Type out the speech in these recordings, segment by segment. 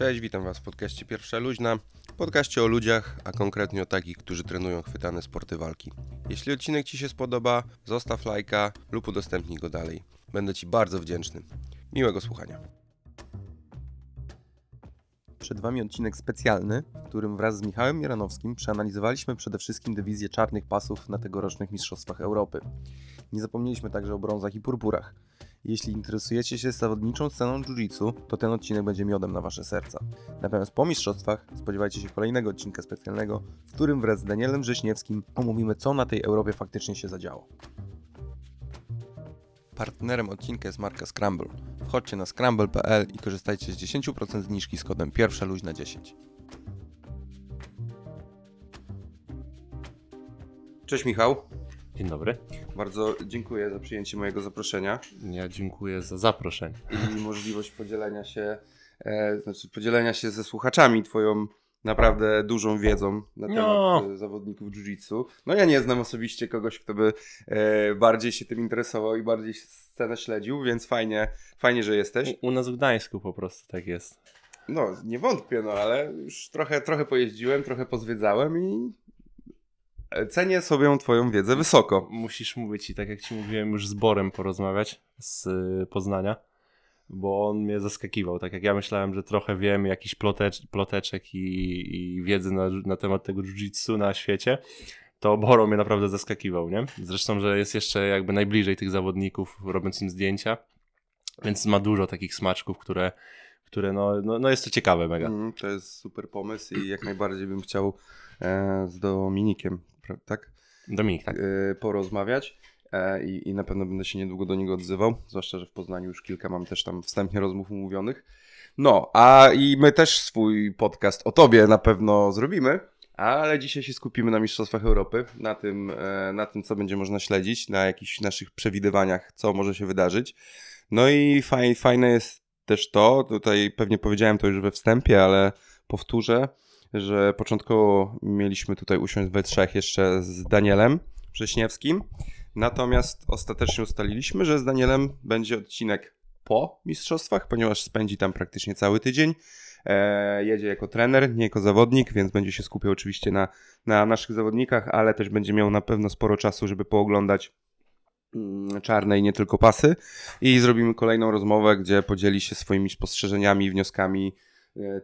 Cześć, witam Was w podcaście Pierwsza Luźna. Podcaście o ludziach, a konkretnie o takich, którzy trenują chwytane sporty walki. Jeśli odcinek Ci się spodoba, zostaw lajka lub udostępnij go dalej. Będę Ci bardzo wdzięczny. Miłego słuchania. Przed Wami odcinek specjalny, w którym wraz z Michałem Miranowskim przeanalizowaliśmy przede wszystkim dywizję czarnych pasów na tegorocznych Mistrzostwach Europy. Nie zapomnieliśmy także o brązach i purpurach. Jeśli interesujecie się zawodniczą sceną jiu-jitsu, to ten odcinek będzie miodem na wasze serca. Natomiast po mistrzostwach spodziewajcie się kolejnego odcinka specjalnego, w którym wraz z Danielem Wrześniewskim omówimy, co na tej Europie faktycznie się zadziało. Partnerem odcinka jest marka Scramble. Wchodźcie na scramble.pl i korzystajcie z 10% zniżki z kodem pierwsza luźna 10. Cześć Michał. Dzień dobry. Bardzo dziękuję za przyjęcie mojego zaproszenia Ja dziękuję za zaproszenie. i możliwość podzielenia się, e, znaczy podzielenia się ze słuchaczami twoją naprawdę dużą wiedzą na temat No. zawodników jiu-jitsu. No ja nie znam osobiście kogoś, kto by e, bardziej się tym interesował i bardziej scenę śledził, więc fajnie, fajnie, że jesteś. U, u nas w Gdańsku po prostu tak jest. No, nie wątpię, no ale już trochę, trochę pojeździłem, trochę pozwiedzałem i cenię sobie twoją wiedzę wysoko. Musisz mówić i tak jak ci mówiłem już z Borem porozmawiać z y, Poznania, bo on mnie zaskakiwał. Tak jak ja myślałem, że trochę wiem jakiś plotecz, ploteczek i, i wiedzy na, na temat tego jiu-jitsu na świecie, to Boro mnie naprawdę zaskakiwał, nie? Zresztą, że jest jeszcze jakby najbliżej tych zawodników, robiąc im zdjęcia, więc ma dużo takich smaczków, które, które no, no, no jest to ciekawe mega. Mm, to jest super pomysł i jak najbardziej bym chciał e, z Dominikiem, tak? Dominik, tak. e, porozmawiać e, i, i na pewno będę się niedługo do niego odzywał, zwłaszcza, że w Poznaniu już kilka mam też tam wstępnie rozmów umówionych. No, a i my też swój podcast o tobie na pewno zrobimy, ale dzisiaj się skupimy na Mistrzostwach Europy, na tym, e, na tym co będzie można śledzić, na jakichś naszych przewidywaniach, co może się wydarzyć. No i faj, fajne jest też to, tutaj pewnie powiedziałem to już we wstępie, ale powtórzę, że początkowo mieliśmy tutaj usiąść we trzech jeszcze z Danielem Wrześniewskim, natomiast ostatecznie ustaliliśmy, że z Danielem będzie odcinek po mistrzostwach, ponieważ spędzi tam praktycznie cały tydzień. E, jedzie jako trener, nie jako zawodnik, więc będzie się skupiał oczywiście na, na naszych zawodnikach, ale też będzie miał na pewno sporo czasu, żeby pooglądać mm, czarne i nie tylko pasy. I zrobimy kolejną rozmowę, gdzie podzieli się swoimi spostrzeżeniami, wnioskami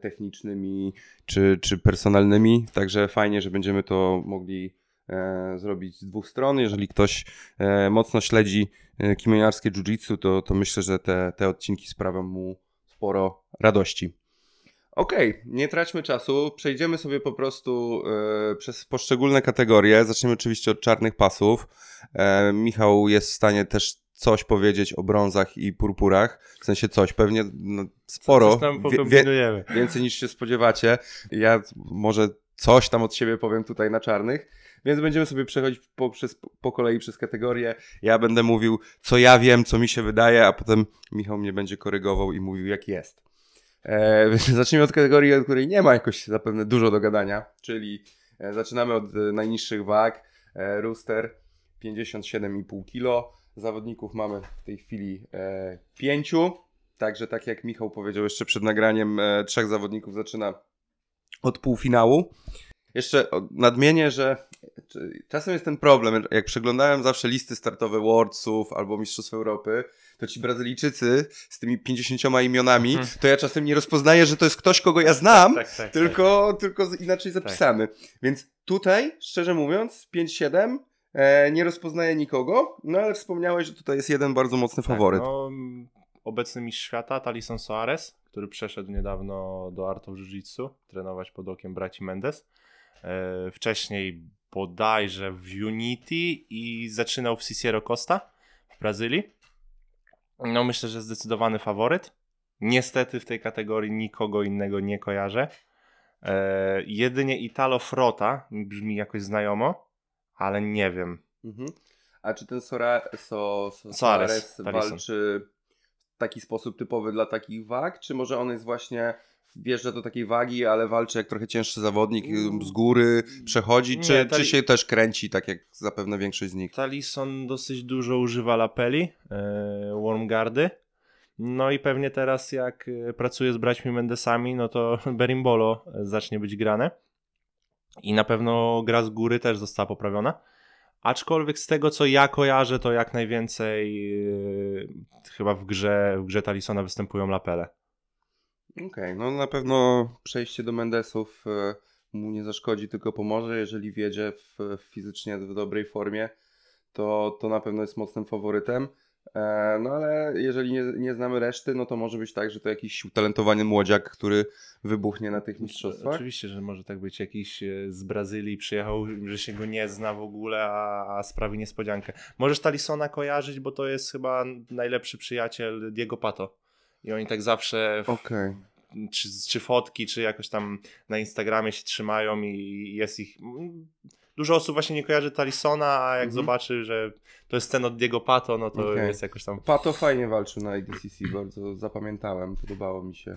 technicznymi czy, czy personalnymi. Także fajnie, że będziemy to mogli e, zrobić z dwóch stron. Jeżeli ktoś e, mocno śledzi e, kimoniarskie jiu-jitsu, to, to myślę, że te, te odcinki sprawią mu sporo radości. Okej, nie traćmy czasu. Przejdziemy sobie po prostu e, przez poszczególne kategorie. Zaczniemy oczywiście od czarnych pasów. E, Michał jest w stanie też coś powiedzieć o brązach i purpurach. W sensie coś, pewnie no, sporo. Tam Wie- wie, więcej niż się spodziewacie. Ja może coś tam od siebie powiem tutaj na czarnych. Więc będziemy sobie przechodzić po, przez, po kolei przez kategorie. Ja będę mówił, co ja wiem, co mi się wydaje, a potem Michał mnie będzie korygował i mówił, jak jest. E, więc zacznijmy od kategorii, o której nie ma jakoś zapewne dużo do gadania, czyli e, zaczynamy od e, najniższych wag. E, Rooster 57,5 kg. Zawodników mamy w tej chwili e, pięciu. Także tak jak Michał powiedział jeszcze przed nagraniem, e, trzech zawodników zaczyna od półfinału. Jeszcze nadmienię, że czasem jest ten problem, jak przeglądałem zawsze listy startowe Worldsów albo Mistrzostw Europy, to ci Brazylijczycy z tymi 50 imionami, Mhm. to ja czasem nie rozpoznaję, że to jest ktoś, kogo ja znam, Tak, tak, tylko, tylko z- inaczej zapisany. Więc tutaj, szczerze mówiąc, 5-7 e, nie rozpoznaję nikogo, no ale wspomniałeś, że tutaj jest jeden bardzo mocny Tak, faworyt. no, mm, obecny mistrz świata, Talison Soares, który przeszedł niedawno do Art of Jiu-Jitsu, trenować pod okiem braci Mendes. E, wcześniej bodajże w Unity i zaczynał w Cicero Costa w Brazylii. No myślę, że zdecydowany faworyt. Niestety w tej kategorii nikogo innego nie kojarzę. E, jedynie Italo Frota brzmi jakoś znajomo, ale nie wiem. Mhm. A czy ten Sora, so, so, Soares, Soares walczy w taki sposób typowy dla takich wag, czy może on jest właśnie wjeżdża do takiej wagi, ale walczy jak trochę cięższy zawodnik Mm. z góry, przechodzi, czy, Nie, czy Tali- się też kręci, tak jak zapewne większość z nich? Talison dosyć dużo używa lapeli, e, warmguardy. No i pewnie teraz jak y, pracuje z braćmi Mendesami, no to Berimbolo zacznie być grane. I na pewno gra z góry też została poprawiona. Aczkolwiek z tego, co ja kojarzę, to jak najwięcej yy, chyba w grze, w grze Talisona występują lapele. Okej, no na pewno przejście do Mendesów e, mu nie zaszkodzi, tylko pomoże. Jeżeli wiedzie w, fizycznie w dobrej formie, to, to na pewno jest mocnym faworytem. E, No ale jeżeli nie, nie znamy reszty, no to może być tak, że to jakiś utalentowany młodziak, który wybuchnie na tych mistrzostwach. Oczywiście, że może tak być. Jakiś e, z Brazylii przyjechał, że się go nie zna w ogóle, a, a sprawi niespodziankę. Możesz Talisona kojarzyć, bo to jest chyba najlepszy przyjaciel Diego Pato. I oni tak zawsze w, Okej. czy, czy fotki, czy jakoś tam na Instagramie się trzymają i jest ich. Dużo osób właśnie nie kojarzy Talisona, a jak Mhm. zobaczy, że to jest ten od Diego Pato, no to Okej. jest jakoś tam. Pato fajnie walczył na ADCC, bardzo zapamiętałem, podobało mi się.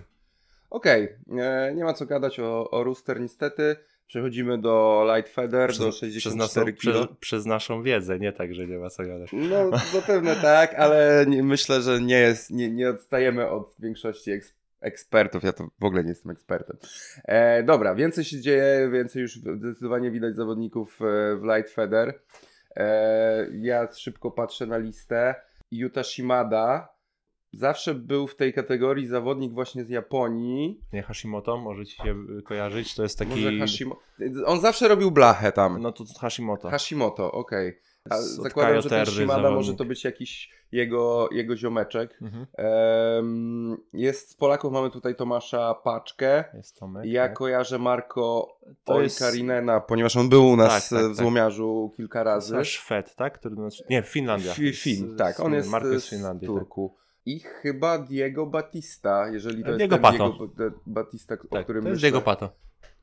Okej, e, nie ma co gadać o, o Rooster niestety. Przechodzimy do Light Feather, do przez, 64 naszą, kg. przez, przez naszą wiedzę, nie tak, że nie ma co gadać. No, zapewne tak, ale nie, myślę, że nie jest, nie, nie odstajemy od większości eks, ekspertów. Ja to w ogóle nie jestem ekspertem. E, dobra, więcej się dzieje, więcej już zdecydowanie widać zawodników e, w Light Feather. E, ja szybko patrzę na listę. Yuta Shimada zawsze był w tej kategorii zawodnik właśnie z Japonii. Nie Hashimoto, może ci się y, kojarzyć, to jest taki... Może Hashimo... On zawsze robił blachę tam. No to Hashimoto. Hashimoto, okej. A Z- od Zakładam, że ten Shimada może to być jakiś jego, jego ziomeczek. Mhm. Em, jest z Polaków mamy tutaj Tomasza Paczkę. Jest Tomek. Ja tak. kojarzę Marko To jest- ponieważ on był u nas Tak, tak, w tak. Złomiarzu kilka razy. Nasz Szwed, tak? Który nas... Nie, Finlandia. Fi- Fin, tak, on z- jest z, jest z Finlandii. tak. I chyba Diego Batista, jeżeli to Diego jest ten Pato. Diego Ba- Batista, o Tak, którym to jest myślę. Diego Pato.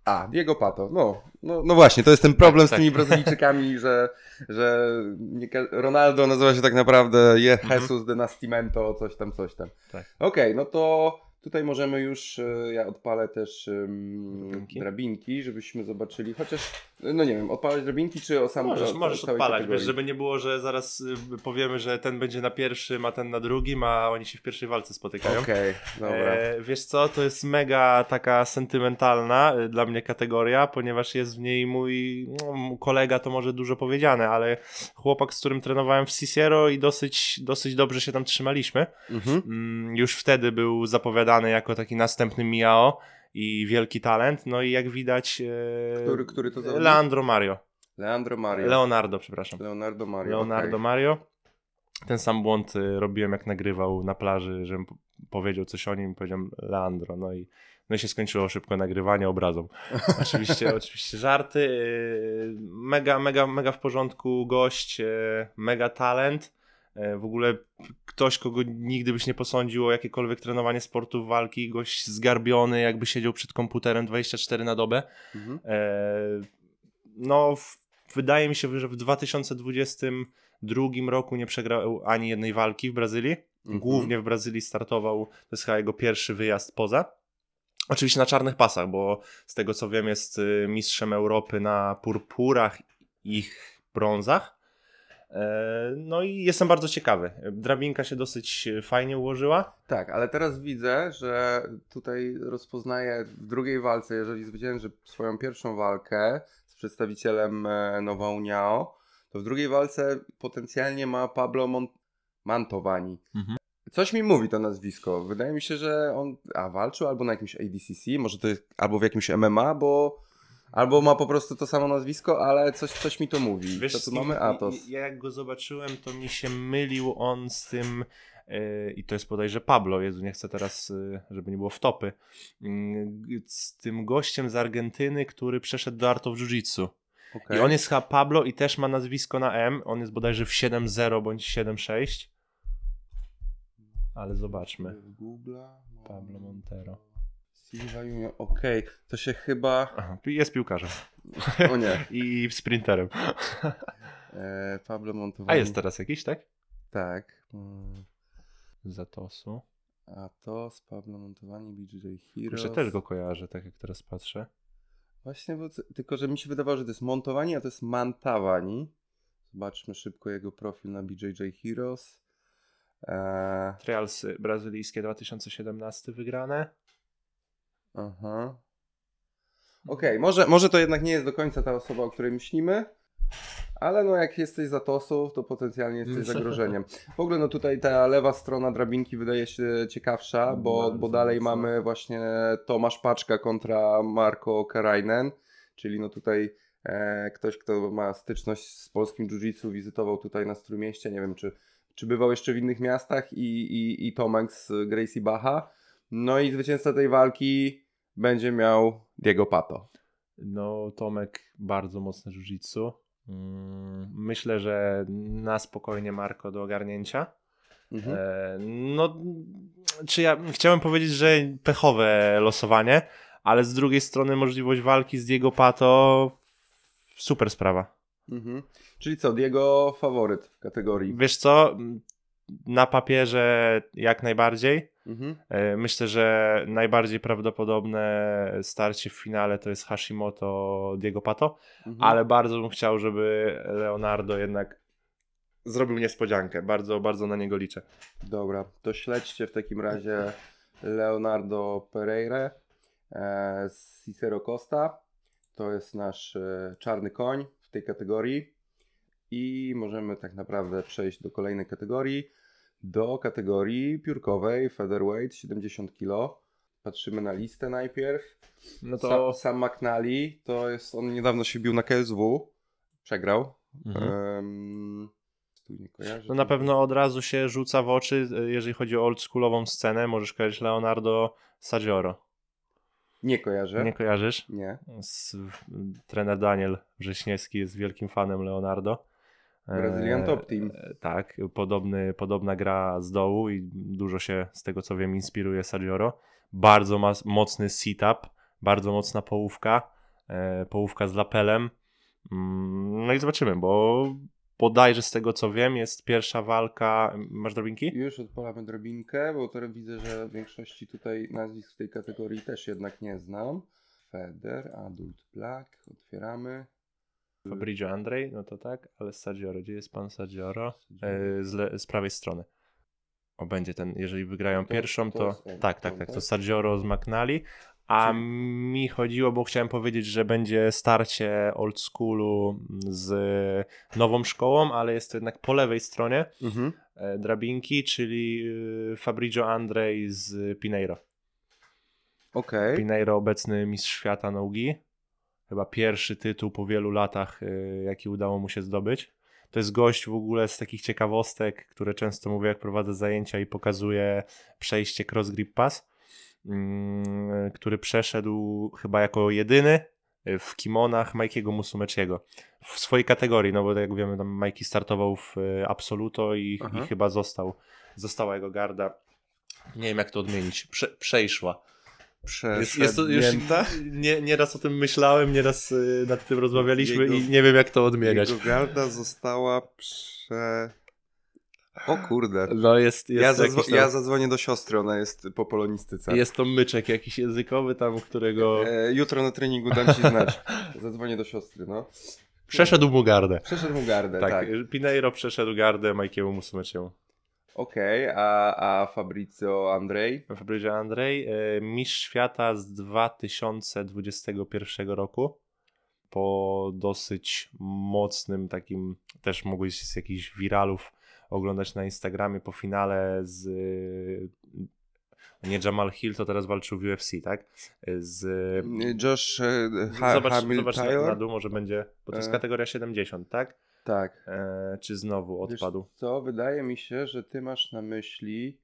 A, Diego Pato, no, no, no właśnie, to jest ten problem Tak, z tak. tymi Brazylijczykami, że, że nie, Ronaldo nazywa się tak naprawdę Je Mhm. Jesus de Nascimento, coś tam, coś tam. Tak. Okej, no to tutaj możemy już, e, ja odpalę też um, Drabinki? drabinki, żebyśmy zobaczyli, chociaż, no nie wiem, odpalać drabinki czy o sam Możesz, o, możesz odpalać, kategorii? wiesz, żeby nie było, że zaraz y, powiemy, że ten będzie na pierwszym, a ten na drugim, a oni się w pierwszej walce spotykają. Okej, dobra. E, wiesz co, to jest mega taka sentymentalna y, dla mnie kategoria, ponieważ jest w niej mój no, kolega, to może dużo powiedziane, ale chłopak, z którym trenowałem w Cicero i dosyć, dosyć dobrze się tam trzymaliśmy. Mhm. Mm, już wtedy był zapowiadany jako taki następny Miao i wielki talent, no i jak widać e, Który, który to zawodnik? Leandro Mario. Leandro Mario. Leonardo, przepraszam. Leonardo Mario. Leonardo okej. Mario. Ten sam błąd y, robiłem jak nagrywał na plaży, żebym powiedział coś o nim, powiedziałem Leandro, no i, no i się skończyło szybko nagrywanie obrazą. Oczywiście, oczywiście żarty. y, Mega, mega, mega w porządku gość, y, mega talent. Y, W ogóle ktoś, kogo nigdy byś nie posądził o jakiekolwiek trenowanie sportów walki, gość zgarbiony, jakby siedział przed komputerem 24 na dobę. Mhm. E, No, w, wydaje mi się, że w 2022 roku nie przegrał ani jednej walki w Brazylii. Mhm. Głównie w Brazylii startował, to jest chyba jego pierwszy wyjazd poza. Oczywiście na czarnych pasach, bo z tego co wiem jest y, mistrzem Europy na purpurach i brązach. E, No i jestem bardzo ciekawy. Drabinka się dosyć fajnie ułożyła. Tak, ale teraz widzę, że tutaj rozpoznaję w drugiej walce, jeżeli zwycięży swoją pierwszą walkę z przedstawicielem e, Nowa Uniao, to w drugiej walce potencjalnie ma Pablo Mon- Mantovani. Mhm. Coś mi mówi to nazwisko. Wydaje mi się, że on a, walczył albo na jakimś ADCC, może to jest albo w jakimś MMA, bo albo ma po prostu to samo nazwisko, ale coś, coś mi to mówi. Wiesz, Co tu kim- mamy? Atos. Ja jak go zobaczyłem, to mi się mylił on z tym, e, i to jest bodajże Pablo, Jezu, nie chcę teraz, e, żeby nie było wtopy, mm, z tym gościem z Argentyny, który przeszedł do Art of Jiu-Jitsu. Okej. I on jest chyba Pablo i też ma nazwisko na M, on jest bodajże w 7.0 bądź 7.6. Ale zobaczmy. Pablo Montero. Silva Junior, okej, to się chyba... Aha, jest piłkarzem. O nie, I sprinterem. e, Pablo Montowani. A jest teraz jakiś, tak? Tak. Mm, Zatosu. A to z Pablo Montowani, BJ Heroes. Kurczę, też go kojarzę, tak jak teraz patrzę. Właśnie, bo, tylko że mi się wydawało, że to jest Montowani, a to jest Mantawani. Zobaczmy szybko jego profil na BJJ Heroes. E, Trialsy brazylijskie 2017 wygrane. Aha. Okej, może, może to jednak nie jest do końca ta osoba, o której myślimy, ale no jak jesteś za tosów, to potencjalnie jesteś zagrożeniem. W ogóle no tutaj ta lewa strona drabinki wydaje się ciekawsza, bo, Bardzo bo dalej mamy właśnie Tomasz Paczka kontra Marco Karainen, czyli no tutaj e, ktoś, kto ma styczność z polskim jiu-jitsu, wizytował tutaj na Trójmieście, nie wiem czy, czy bywał jeszcze w innych miastach i, i, i Tomek z Gracie Bacha. No i zwycięzca tej walki będzie miał Diego Pato. No, Tomek bardzo mocne jiu-jitsu. Mm, Myślę, że na spokojnie Marko do ogarnięcia. Mhm. E, No, czy ja chciałem powiedzieć, że pechowe losowanie, ale z drugiej strony możliwość walki z Diego Pato super sprawa. Mhm. Czyli co, Diego faworyt w kategorii. Wiesz co? Na papierze jak najbardziej. Mhm. E, Myślę, że najbardziej prawdopodobne starcie w finale to jest Hashimoto Diego Pato, Mhm. ale bardzo bym chciał, żeby Leonardo jednak zrobił niespodziankę. Bardzo, bardzo na niego liczę. Dobra, to śledźcie w takim razie Leonardo Pereira e, z Cicero Costa. To jest nasz e, czarny koń w tej kategorii. I możemy tak naprawdę przejść do kolejnej kategorii. Do kategorii piórkowej featherweight 70 kg. Patrzymy na listę najpierw. No Sam, Sam McNally, to jest, on niedawno się bił na KSW. Przegrał. Mhm. Kojarzę. No na pewno od razu się rzuca w oczy, jeżeli chodzi o oldschoolową scenę, możesz kojarzyć Leonardo Saggioro. Nie kojarzę. Nie kojarzysz? Nie. Z, trener Daniel Wrześniewski jest wielkim fanem Leonardo. Brazilian Top Team. e, Tak, podobny, podobna gra z dołu i dużo się z tego co wiem inspiruje Saggioro. Bardzo mocny sit-up, bardzo mocna połówka, e, połówka z lapelem. Mm, No i zobaczymy, bo bodajże z tego co wiem jest pierwsza walka, masz drobinki? Już odpalamy drobinkę, bo teraz widzę, że w większości tutaj nazwisk w tej kategorii też jednak nie znam. Feder, Adult Black, otwieramy. Fabrizio Andrej, no to tak, ale Saggioro, gdzie jest pan Saggioro? E, z, le, z prawej strony. O, będzie ten, jeżeli wygrają To- pierwszą, to to, tak, tak, tak, tak? to Saggioro z McNally, a Czyli- mi chodziło, bo chciałem powiedzieć, że będzie starcie old schoolu z nową szkołą, ale jest to jednak po lewej stronie Mhm. e, drabinki, czyli e, Fabrizio Andrej z Pineiro. Okej. Pineiro obecny mistrz świata nogi. Chyba pierwszy tytuł po wielu latach, y, jaki udało mu się zdobyć. To jest gość w ogóle z takich ciekawostek, które często mówię, jak prowadzę zajęcia i pokazuję przejście Cross Grip Pass, mm, który przeszedł chyba jako jedyny y, w kimonach Majkiego Musumeciego. W swojej kategorii, no bo jak wiemy, tam Majki startował w y, Absoluto i, i chyba został, została jego garda. Nie wiem jak to odmienić. Prze, przejszła. Jest, jest to już, nie, nieraz o tym myślałem, nieraz y, nad tym rozmawialiśmy Jego- i nie wiem jak to odmieniać. Jego garda została prze... O kurde. No jest, jest, Ja, zadzwo- tam, ja zadzwonię do siostry, ona jest po polonistyce. jest to myczek jakiś językowy tam, którego E, jutro na treningu dam ci znać. Zadzwonię do siostry, no. przeszedł mu gardę. Przeszedł mu gardę, tak. Tak, Pineiro przeszedł gardę Majkiemu Musumeciemu. Okej, a, a Fabrizio Andrej? Fabrizio Andrej, y, mistrz świata z 2021 roku. Po dosyć mocnym takim, też mogłeś z jakichś wiralów oglądać na Instagramie po finale z y, nie Jamal Hill, to teraz walczył w UFC, tak? Z Josh e, ha- zobacz, Hamill zobacz Taylor? na dół, może będzie, bo to jest E. kategoria 70, tak? Tak. E, czy znowu Wiesz odpadł? co, wydaje mi się, że ty masz na myśli...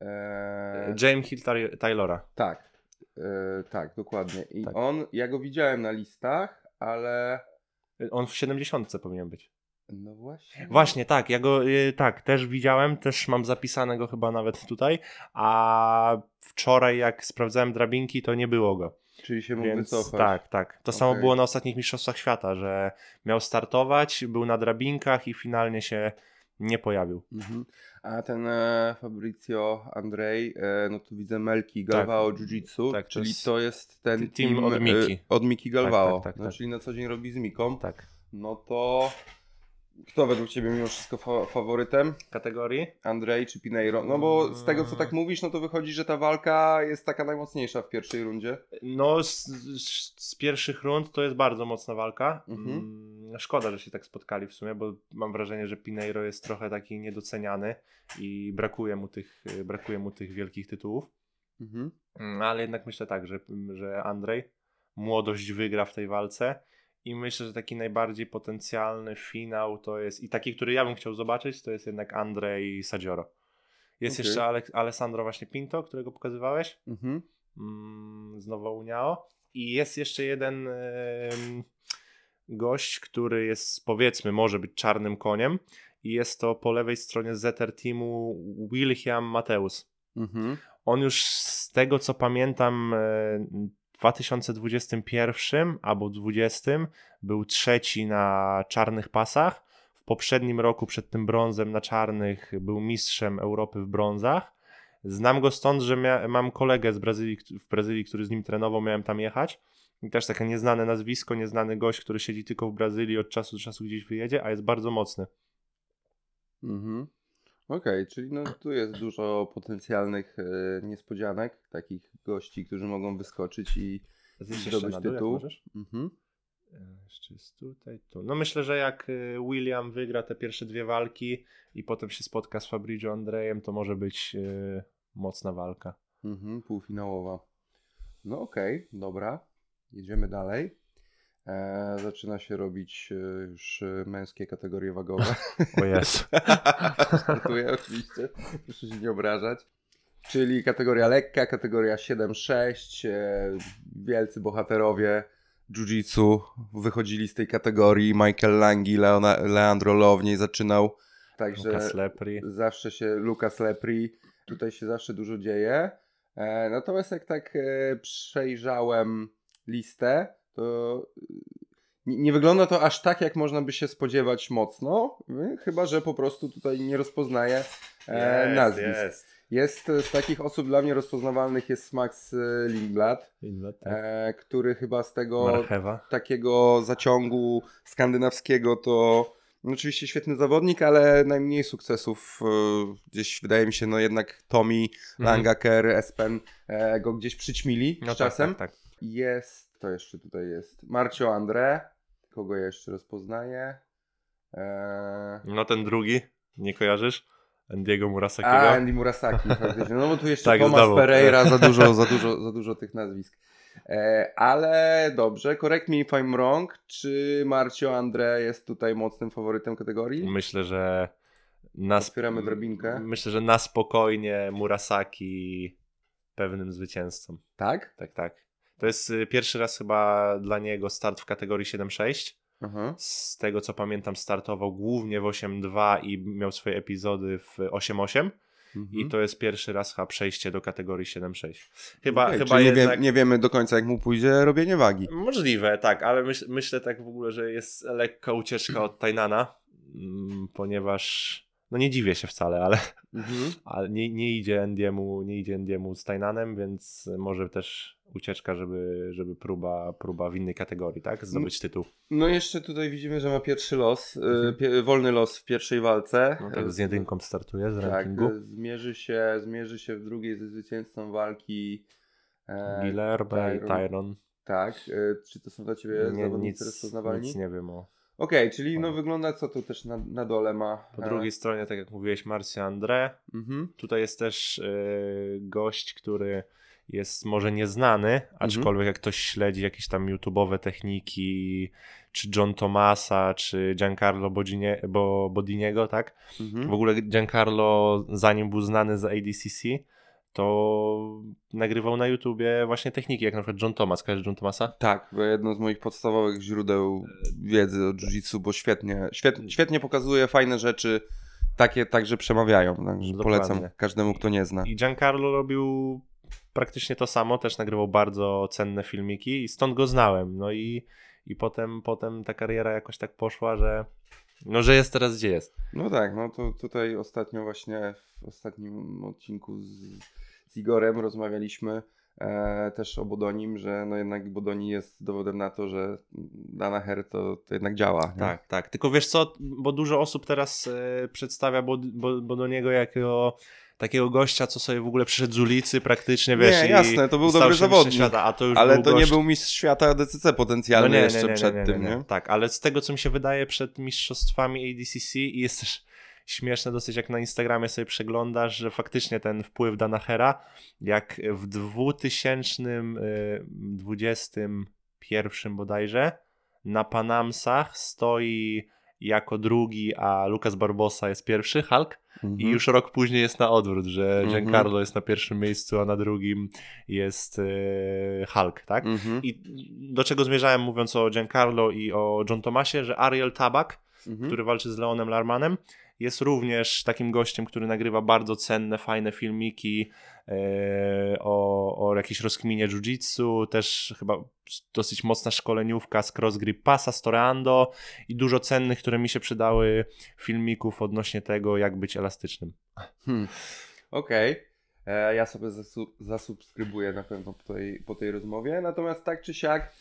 E, James Hill Taylora. tak, e, tak, dokładnie. I Tak. on, ja go widziałem na listach, ale... On w 70 powinien być. No właśnie. Właśnie, tak, ja go y, tak, też widziałem, też mam zapisanego chyba nawet tutaj, a wczoraj jak sprawdzałem drabinki, to nie było go. Czyli się mógł Więc wycofać. tak, tak. To samo Okej. było na ostatnich mistrzostwach świata, że miał startować, był na drabinkach i finalnie się nie pojawił. Mhm. A ten e, Fabrizio Andrej, e, no tu widzę Melki Galvao Jiu-Jitsu, tak, czyli to jest ten team team, od e, Miki. od Miki Galvao, tak, tak, no, tak. czyli na co dzień robi z Miką. Tak. No to Kto według Ciebie mimo wszystko fa faworytem? Kategorii? Andrzej czy Pineiro? No bo z tego co tak mówisz, no to wychodzi, że ta walka jest taka najmocniejsza w pierwszej rundzie. No, z, z, z pierwszych rund to jest bardzo mocna walka. Mhm. Mm, Szkoda, że się tak spotkali w sumie, bo mam wrażenie, że Pineiro jest trochę taki niedoceniany i brakuje mu tych, brakuje mu tych wielkich tytułów. Mhm. Mm, Ale jednak myślę tak, że, że Andrzej młodość wygra w tej walce i myślę, że taki najbardziej potencjalny finał to jest i taki, który ja bym chciał zobaczyć, to jest jednak Andrzej Sadzioro. Jest Okej. jeszcze Ale, Alessandro właśnie Pinto, którego pokazywałeś Mhm. mm, z Uniao i jest jeszcze jeden gość, który jest powiedzmy może być czarnym koniem i jest to po lewej stronie ZR Teamu Wilhelm Mateus. Mhm. On już z tego co pamiętam e, 2021 albo 2020 był trzeci na czarnych pasach. W poprzednim roku przed tym brązem na czarnych był mistrzem Europy w brązach. Znam go stąd, że mia- mam kolegę z Brazylii, w Brazylii, który z nim trenował, miałem tam jechać. I też takie nieznane nazwisko, nieznany gość, który siedzi tylko w Brazylii, od czasu do czasu gdzieś wyjedzie, a jest bardzo mocny. Mhm. Okej, czyli no tu jest dużo potencjalnych e, niespodzianek, takich gości, którzy mogą wyskoczyć i zdobyć dół, tytuł. Mhm. E, Jeszcze jest tutaj, tu. No myślę, że jak y, William wygra te pierwsze dwie walki i potem się spotka z Fabrizio Andrejem, to może być y, mocna walka. Mhm, półfinałowa. No okej, dobra. Jedziemy dalej. E, zaczyna się robić e, już e, męskie kategorie wagowe. O Jezu. Startuję oczywiście, proszę się nie obrażać. Czyli kategoria lekka, kategoria 7-6. E, wielcy bohaterowie jiu-jitsu wychodzili z tej kategorii. Michael Langi, Leona, Leandro Low w niej zaczynał. Także Lucas Lepri. zawsze się Lucas Lepri, tutaj się zawsze dużo dzieje. E, natomiast jak tak przejrzałem listę, to e, nie, nie wygląda to aż tak, jak można by się spodziewać mocno, e, chyba że po prostu tutaj nie rozpoznaję e, nazwisk. jest. Jest e, z takich osób dla mnie rozpoznawalnych jest Max e, Lindblad, Inne, tak. e, który chyba z tego Marchewa. takiego zaciągu skandynawskiego to no, oczywiście świetny zawodnik, ale najmniej sukcesów e, gdzieś wydaje mi się, no jednak Tommy, Langaker, Espen e, go gdzieś przyćmili Mhm. No z tak, czasem. tak, tak. Jest, to jeszcze tutaj jest, Marcio André, kogo ja jeszcze rozpoznaję. E, No ten drugi, nie kojarzysz? Andiego Murasakiego. a, Andy Murasaki faktycznie. No bo tu jeszcze Tak, znowu. Pereira, za dużo, za dużo, za dużo tych nazwisk. E, ale dobrze, correct me if I'm wrong. Czy Marcio André jest tutaj mocnym faworytem kategorii? Myślę, że na, Otwieramy drabinkę. Myślę, że na spokojnie Murasaki pewnym zwycięzcą. Tak? Tak, tak. To jest y, pierwszy raz chyba dla niego start w kategorii 7-6. Aha. Z tego co pamiętam, startował głównie w 8-2 i miał swoje epizody w 8-8. Mhm. I to jest pierwszy raz chyba przejście do kategorii 7-6. Chyba, Okej, chyba nie, jednak... wie, nie wiemy do końca, jak mu pójdzie robienie wagi. Możliwe, tak, ale myśl, myślę tak w ogóle, że jest lekka ucieczka od Tainana, mm, ponieważ no nie dziwię się wcale, ale, Mhm. ale nie, nie idzie Endiemu, nie idzie Endiemu z Tainanem, więc może też ucieczka, żeby, żeby próba, próba w innej kategorii, tak? Zdobyć tytuł. No jeszcze tutaj widzimy, że ma pierwszy los, e, Mhm. pie, wolny los w pierwszej walce. No tak, z jedynką startuje z Tak, rankingu. e, zmierzy się, zmierzy się w drugiej ze zwycięzcą walki. E, Gilerbe i Tyron. Tak, e, czy to są dla Ciebie Nie, zawodnicy nic, rozpoznawalni? nic nie wiem o. Okej, czyli no wygląda co tu też na, na dole ma. Po e, drugiej stronie, tak jak mówiłeś, Marcia André, Mhm. Tutaj jest też y, gość, który jest może nieznany, aczkolwiek jak ktoś śledzi jakieś tam YouTube'owe techniki, czy John Tomasa, czy Giancarlo Bodinie, Bo, Bodiniego, tak? W Mhm. ogóle Giancarlo, zanim był znany z ADCC, to nagrywał na YouTubie właśnie techniki, jak na przykład John Thomas. Kojarzysz John Thomasa? Tak, jedno z moich podstawowych źródeł wiedzy o jiu-jitsu, bo świetnie, świetnie, świetnie pokazuje fajne rzeczy, takie także przemawiają. Także Dokładnie. polecam każdemu, kto nie zna. I Giancarlo robił praktycznie to samo, też nagrywał bardzo cenne filmiki i stąd go znałem. No i, i potem, potem ta kariera jakoś tak poszła, że no, że jest teraz gdzie jest. No tak, no to tutaj ostatnio właśnie w ostatnim odcinku z, z Igorem rozmawialiśmy e, też o Bodonim, że no jednak Bodoni jest dowodem na to, że Danaher to, to jednak działa. nie? Tak, tak. Tylko wiesz co, bo dużo osób teraz e, przedstawia bo, bo, bo do niego jako takiego gościa, co sobie w ogóle przyszedł z ulicy praktycznie, wiesz, Nie, jasne, to był dobry zawodnik, Świata, to Ale był to nie gość... był mistrz świata DCC potencjalny jeszcze przed tym, nie? Tak, ale z tego, co mi się wydaje przed mistrzostwami ADCC i jest też śmieszne dosyć, jak na Instagramie sobie przeglądasz, że faktycznie ten wpływ Danachera, jak w 2021 bodajże na Panamsach stoi jako drugi, a Lucas Barbosa jest pierwszy, Hulk, Mhm. i już rok później jest na odwrót, że Mhm. Giancarlo jest na pierwszym miejscu, a na drugim jest e, Hulk, tak? Mhm. I do czego zmierzałem mówiąc o Giancarlo i o John Thomasie, że Ariel Tabak, Mhm. który walczy z Leonem Larmanem, jest również takim gościem, który nagrywa bardzo cenne, fajne filmiki e, o, o jakiejś rozkminie jiu-jitsu, też chyba dosyć mocna szkoleniówka z Cross Grip Passa, z Toreando i dużo cennych, które mi się przydały filmików odnośnie tego, jak być elastycznym. Hmm. Okej. E, Ja sobie zasu- zasubskrybuję na pewno po tej, po tej rozmowie. Natomiast tak czy siak,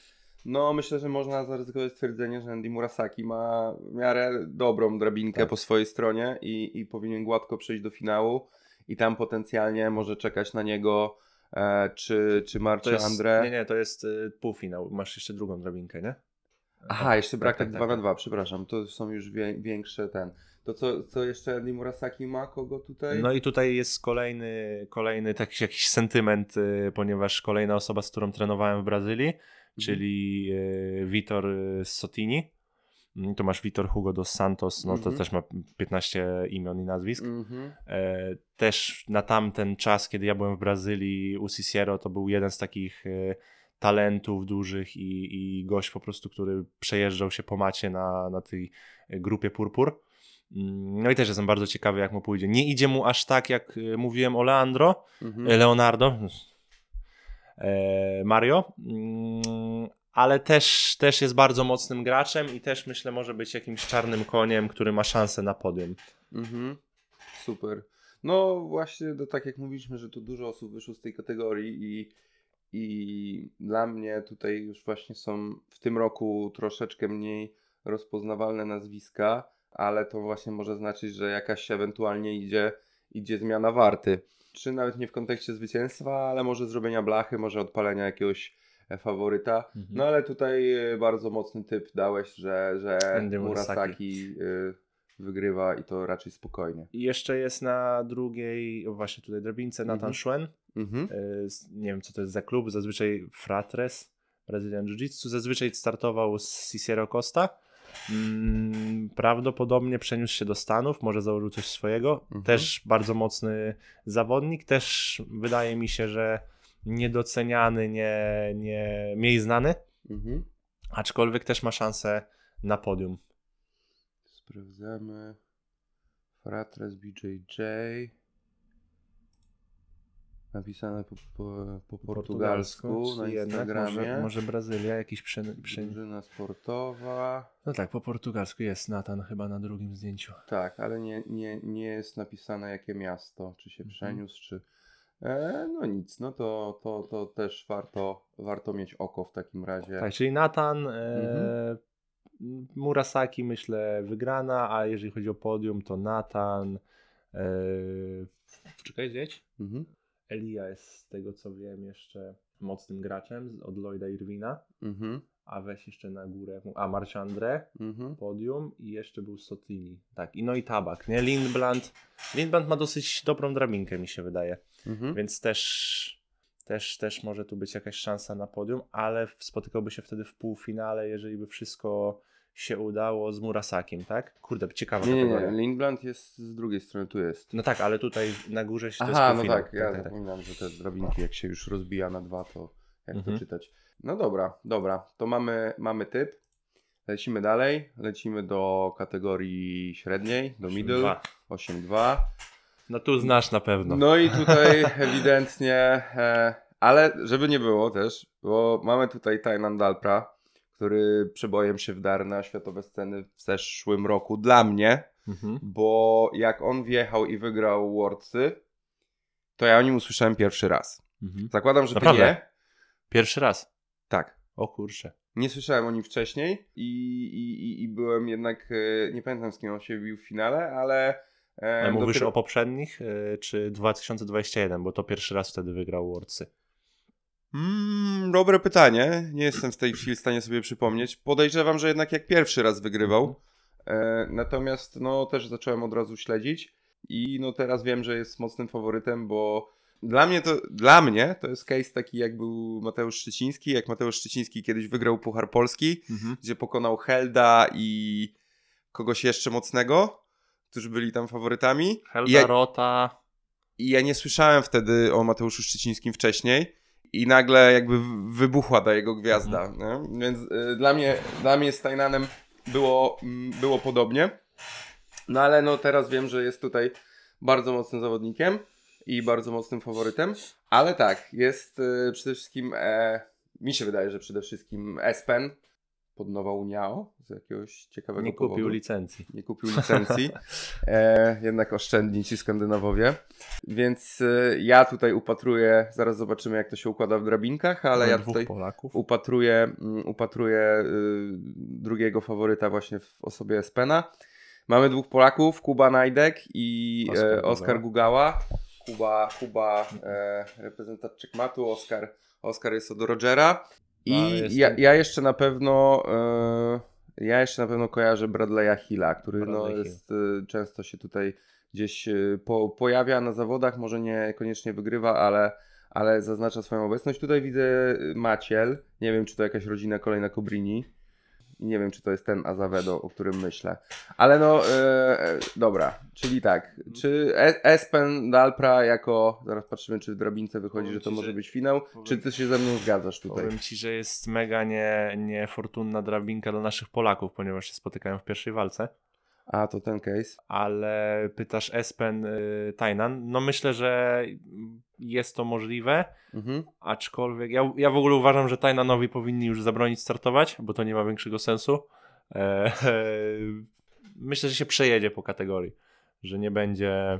no myślę, że można zaryzykować stwierdzenie, że Andy Murasaki ma w miarę dobrą drabinkę Tak. po swojej stronie i, i powinien gładko przejść do finału. I tam potencjalnie może czekać na niego e, czy, czy Marcio jest, Andre. nie, nie, to jest y, półfinał. Masz jeszcze drugą drabinkę, nie? Aha, jeszcze brak tak, tak, 2 tak, na 2, przepraszam. To są już wie, większe ten. To co, co jeszcze Andy Murasaki ma? Kogo tutaj? No i tutaj jest kolejny, kolejny taki jakiś sentyment, y, ponieważ kolejna osoba, z którą trenowałem w Brazylii, czyli y, Vitor y, Sotini. Mm, Tu masz Vitor Hugo dos Santos, no to Mhm. też ma 15 imion i nazwisk. Mhm. E, też na tamten czas, kiedy ja byłem w Brazylii u Ciciero, to był jeden z takich e, talentów dużych i, i gość po prostu, który przejeżdżał się po macie na, na tej e, grupie Purpur. Mm, No i też jestem bardzo ciekawy, jak mu pójdzie. Nie idzie mu aż tak, jak e, mówiłem o Leandro, Mhm. e, Leonardo, e, Mario, Mm, ale też, też jest bardzo mocnym graczem i też myślę może być jakimś czarnym koniem, który ma szansę na podium. Mhm. Super. No właśnie, to tak jak mówiliśmy, że tu dużo osób wyszło z tej kategorii i, i dla mnie tutaj już właśnie są w tym roku troszeczkę mniej rozpoznawalne nazwiska, ale to właśnie może znaczyć, że jakaś ewentualnie idzie, idzie zmiana warty. Czy nawet nie w kontekście zwycięstwa, ale może zrobienia blachy, może odpalenia jakiegoś e, faworyta. Mhm. No ale tutaj e, bardzo mocny typ dałeś, że, że Andy Murasaki. Y, wygrywa i to raczej spokojnie. I jeszcze jest na drugiej, o właśnie tutaj drabince, Nathan Mhm. Schwen. Mhm. Y, Nie wiem, co to jest za klub, zazwyczaj Fratres, Brazilian Jiu-Jitsu. Zazwyczaj startował z Cicero Costa. Mm, Prawdopodobnie przeniósł się do Stanów, może założył coś swojego. Mhm. Też bardzo mocny zawodnik. Też wydaje mi się, że niedoceniany, nie, nie mniej znany, Mhm. aczkolwiek też ma szansę na podium. Sprawdzamy. Fratres BJJ. Napisane po, po, po portugalsku na czyli jednak Instagramie. Może, może Brazylia, jakiś prze... Drużyna sportowa. No tak, po portugalsku jest Nathan chyba na drugim zdjęciu. Tak, ale nie, nie, nie jest napisane jakie miasto, czy się Mhm. przeniósł, czy... E, no nic, no to, to, to też warto, warto mieć oko w takim razie. Tak, czyli Nathan, Mhm. e, Murasaki myślę wygrana, a jeżeli chodzi o podium, to Nathan. E, czekaj, zjedź. Mhm. Elia jest z tego co wiem jeszcze mocnym graczem od Lloyda Irwina, Mhm. a weź jeszcze na górę. A Marcia André, Mhm. podium i jeszcze był Sotini. Tak, i no i Tabak, nie? Lindblad. Lindblad ma dosyć dobrą drabinkę, mi się wydaje. Mhm. Więc też, też, też może tu być jakaś szansa na podium, ale spotykałby się wtedy w półfinale, jeżeli by wszystko się udało z Murasakiem, tak? Kurde, ciekawa Nie, kategoria. nie. Lindblad jest z drugiej strony, tu jest. No tak, ale tutaj na górze się to jest Aha, no półfinał. tak, ja zapominam, że te drabinki jak się już rozbija na dwa, to jak Mhm. to czytać. No dobra, dobra, to mamy, mamy typ. Lecimy dalej, lecimy do kategorii średniej, do middle, Dwa. 8-2. No tu znasz na pewno. No i tutaj ewidentnie, e, ale żeby nie było też, bo mamy tutaj Tainan Dalpra, który przebojem się wdarł na światowe sceny w zeszłym roku dla mnie, Mhm. bo jak on wjechał i wygrał Worldsy, to ja o nim usłyszałem pierwszy raz. Mhm. Zakładam, że Naprawdę? ty nie. Pierwszy raz. Tak. O kurczę. Nie słyszałem o nim wcześniej i, i, i- byłem jednak, e, nie pamiętam z kim on się bił w finale, ale... e, mówisz dopiero- o poprzednich, y, czy 2021, bo to pierwszy raz wtedy wygrał Worldsy. Mm, dobre pytanie. Nie jestem w tej chwili w stanie sobie przypomnieć. Podejrzewam, że jednak jak pierwszy raz wygrywał. E, natomiast no też zacząłem od razu śledzić i no teraz wiem, że jest mocnym faworytem, bo dla mnie to dla mnie to jest case taki jak był Mateusz Szczeciński, jak Mateusz Szczeciński kiedyś wygrał Puchar Polski, gdzie pokonał Helda i kogoś jeszcze mocnego, którzy byli tam faworytami. I Helda ja, Rota. I ja nie słyszałem wtedy o Mateuszu Szczecińskim wcześniej i nagle jakby wybuchła ta jego gwiazda. Nie? Więc y, dla mnie, dla mnie z Tajnanem było, mm, było podobnie. No ale no teraz wiem, że jest tutaj bardzo mocnym zawodnikiem i bardzo mocnym faworytem. Ale tak, jest y, przede wszystkim, e, mi się wydaje, że przede wszystkim Espen pod Nowa Uniao z jakiegoś ciekawego Nie kupił powodu licencji. nie kupił licencji. E, jednak oszczędni ci Skandynawowie. Więc e, ja tutaj upatruję, zaraz zobaczymy jak to się układa w drabinkach, ale Mamy ja tutaj Polaków. upatruję, mm, upatruję y, drugiego faworyta właśnie w osobie Espena. Mamy dwóch Polaków, Kuba Najdek i Oskar e, Oskar Gugała. Kuba, Kuba e, reprezentant Czekmatu, Oskar, Oskar jest od Rogera. No, I jestem- ja, ja jeszcze na pewno e, ja jeszcze na pewno kojarzę Bradley'a Hilla, który no, Bradley Hill. jest, e, często się tutaj gdzieś e, po, pojawia na zawodach, może niekoniecznie wygrywa, ale, ale zaznacza swoją obecność. Tutaj widzę Maciel, nie wiem czy to jakaś rodzina kolejna Cobrini. Nie wiem, czy to jest ten Azavedo, o którym myślę. Ale no, e, e, dobra, czyli tak. Czy E- Espen Dalpra jako, zaraz patrzymy, czy w drabince wychodzi, Powiem że to ci, może że- być finał, powiem- czy ty się ze mną zgadzasz tutaj? Powiem ci, że jest mega nie, niefortunna drabinka dla naszych Polaków, ponieważ się spotykają w pierwszej walce. A, to ten case. Ale pytasz Espen y, Tajnan. No myślę, że jest to możliwe, Mhm. aczkolwiek ja, ja w ogóle uważam, że Tajnanowi powinni już zabronić startować, bo to nie ma większego sensu. E, myślę, że się przejedzie po kategorii, że nie będzie,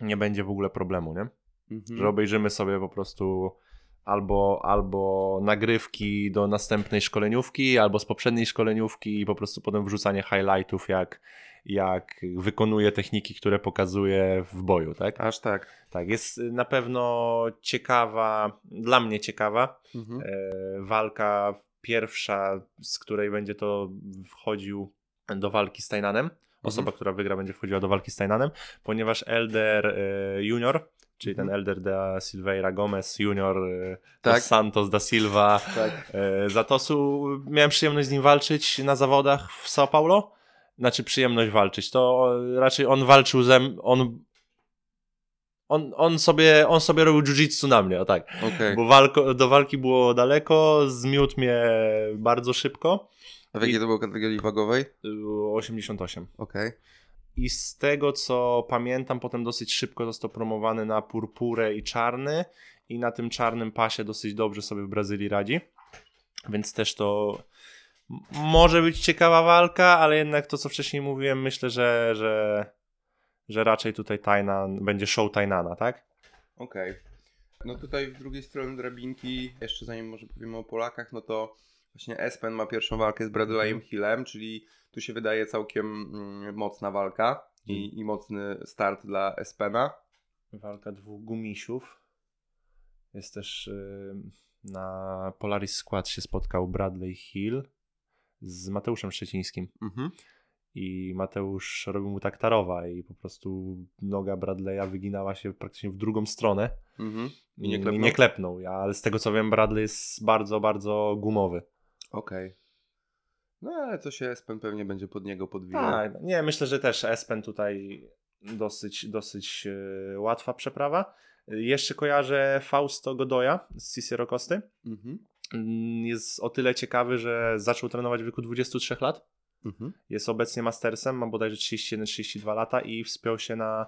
nie będzie w ogóle problemu, nie? Mhm. że obejrzymy sobie po prostu albo, albo nagrywki do następnej szkoleniówki, albo z poprzedniej szkoleniówki i po prostu potem wrzucanie highlightów, jak, jak wykonuje techniki, które pokazuje w boju, tak? Aż tak. Tak, jest na pewno ciekawa, dla mnie ciekawa, Mhm. e, walka pierwsza, z której będzie to wchodził do walki z Tajnanem. Osoba, która wygra, będzie wchodziła do walki z Tajnanem, ponieważ Elder e, Junior, czyli Mhm. ten Elder da Silveira Gomez Junior, e, Tak. dos Santos da Silva Tak. e, Zatosu. Miałem przyjemność z nim walczyć na zawodach w São Paulo. Znaczy przyjemność walczyć. To raczej on walczył ze mną, on, on, on, sobie, on sobie robił jiu-jitsu na mnie, o tak. Okej. Bo walko, do walki było daleko, zmiótł mnie bardzo szybko. A w jakiej to było kategorii wagowej? Y, 88. Okej. I z tego co pamiętam, potem dosyć szybko został promowany na purpurę i czarny. I na tym czarnym pasie dosyć dobrze sobie w Brazylii radzi. Więc też to może być ciekawa walka, ale jednak to co wcześniej mówiłem, myślę, że, że, że raczej tutaj Tajnan będzie show Tajnana, tak? Okej. No tutaj w drugiej stronie drabinki, jeszcze zanim może powiemy o Polakach, no to właśnie Espen ma pierwszą walkę z Bradleyem Mhm. Hillem, czyli tu się wydaje całkiem mm, mocna walka Mhm. i, i mocny start dla Espena. Walka dwóch gumisiów. Jest też y, na Polaris Squad się spotkał Bradley Hill z Mateuszem Szczecińskim. Mhm. I Mateusz robił mu tak tarowa i po prostu noga Bradley'a wyginała się praktycznie w drugą stronę. Mhm. I nie I klepnął? nie klepnął. Ja, ale z tego co wiem, Bradley jest bardzo, bardzo gumowy. Okej. No ale to się Espen pewnie będzie pod niego podwijał. Tak, nie, myślę, że też Espen tutaj dosyć, dosyć e, łatwa przeprawa. E, Jeszcze kojarzę Fausto Godoya z Cicero Kosty. Mhm. Mm, Jest o tyle ciekawy, że zaczął trenować w wieku 23 lat. Mhm. Jest obecnie mastersem, ma bodajże 31-32 lata i wspiął się na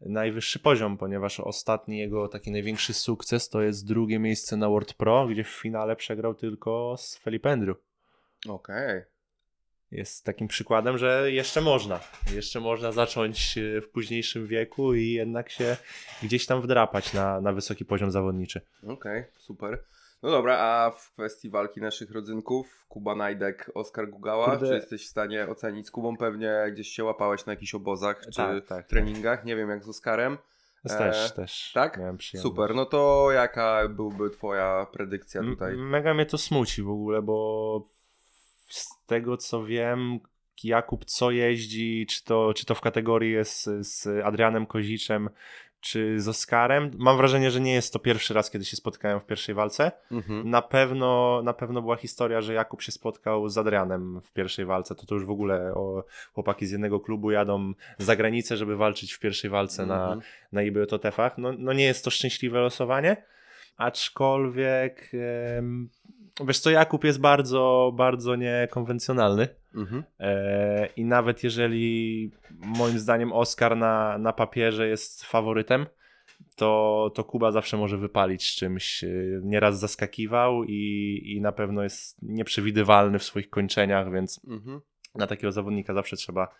najwyższy poziom, ponieważ ostatni jego taki największy sukces to jest drugie miejsce na World Pro, gdzie w finale przegrał tylko z Felipe Andrew. Okej. jest takim przykładem, że jeszcze można. Jeszcze można zacząć e, w późniejszym wieku i jednak się gdzieś tam wdrapać na, na wysoki poziom zawodniczy. Okej, super. No dobra, a w kwestii walki naszych rodzynków, Kuba Najdek, Oskar Gugała, Kurde. czy jesteś w stanie ocenić? Z Kubą pewnie gdzieś się łapałeś na jakichś obozach czy Tak, tak, treningach, nie wiem jak z Oskarem. Też, E, też tak? miałem przyjemność. Super, no to jaka byłby twoja predykcja tutaj? Mega mnie to smuci w ogóle, bo z tego co wiem, Jakub co jeździ, czy to, czy to w kategorii jest z Adrianem Koziczem, czy z Oskarem. Mam wrażenie, że nie jest to pierwszy raz, kiedy się spotkają w pierwszej walce. Mhm. Na pewno, na pewno była historia, że Jakub się spotkał z Adrianem w pierwszej walce. To to już w ogóle o, chłopaki z jednego klubu jadą za granicę, żeby walczyć w pierwszej walce na, Mhm. na IBJTF-ach. No, no nie jest to szczęśliwe losowanie, aczkolwiek em, wiesz co, Jakub jest bardzo, bardzo niekonwencjonalny Mhm. e, i nawet jeżeli moim zdaniem Oscar na, na papierze jest faworytem, to, to Kuba zawsze może wypalić czymś. e, Nieraz zaskakiwał i, i na pewno jest nieprzewidywalny w swoich kończeniach, więc Mhm. na takiego zawodnika zawsze trzeba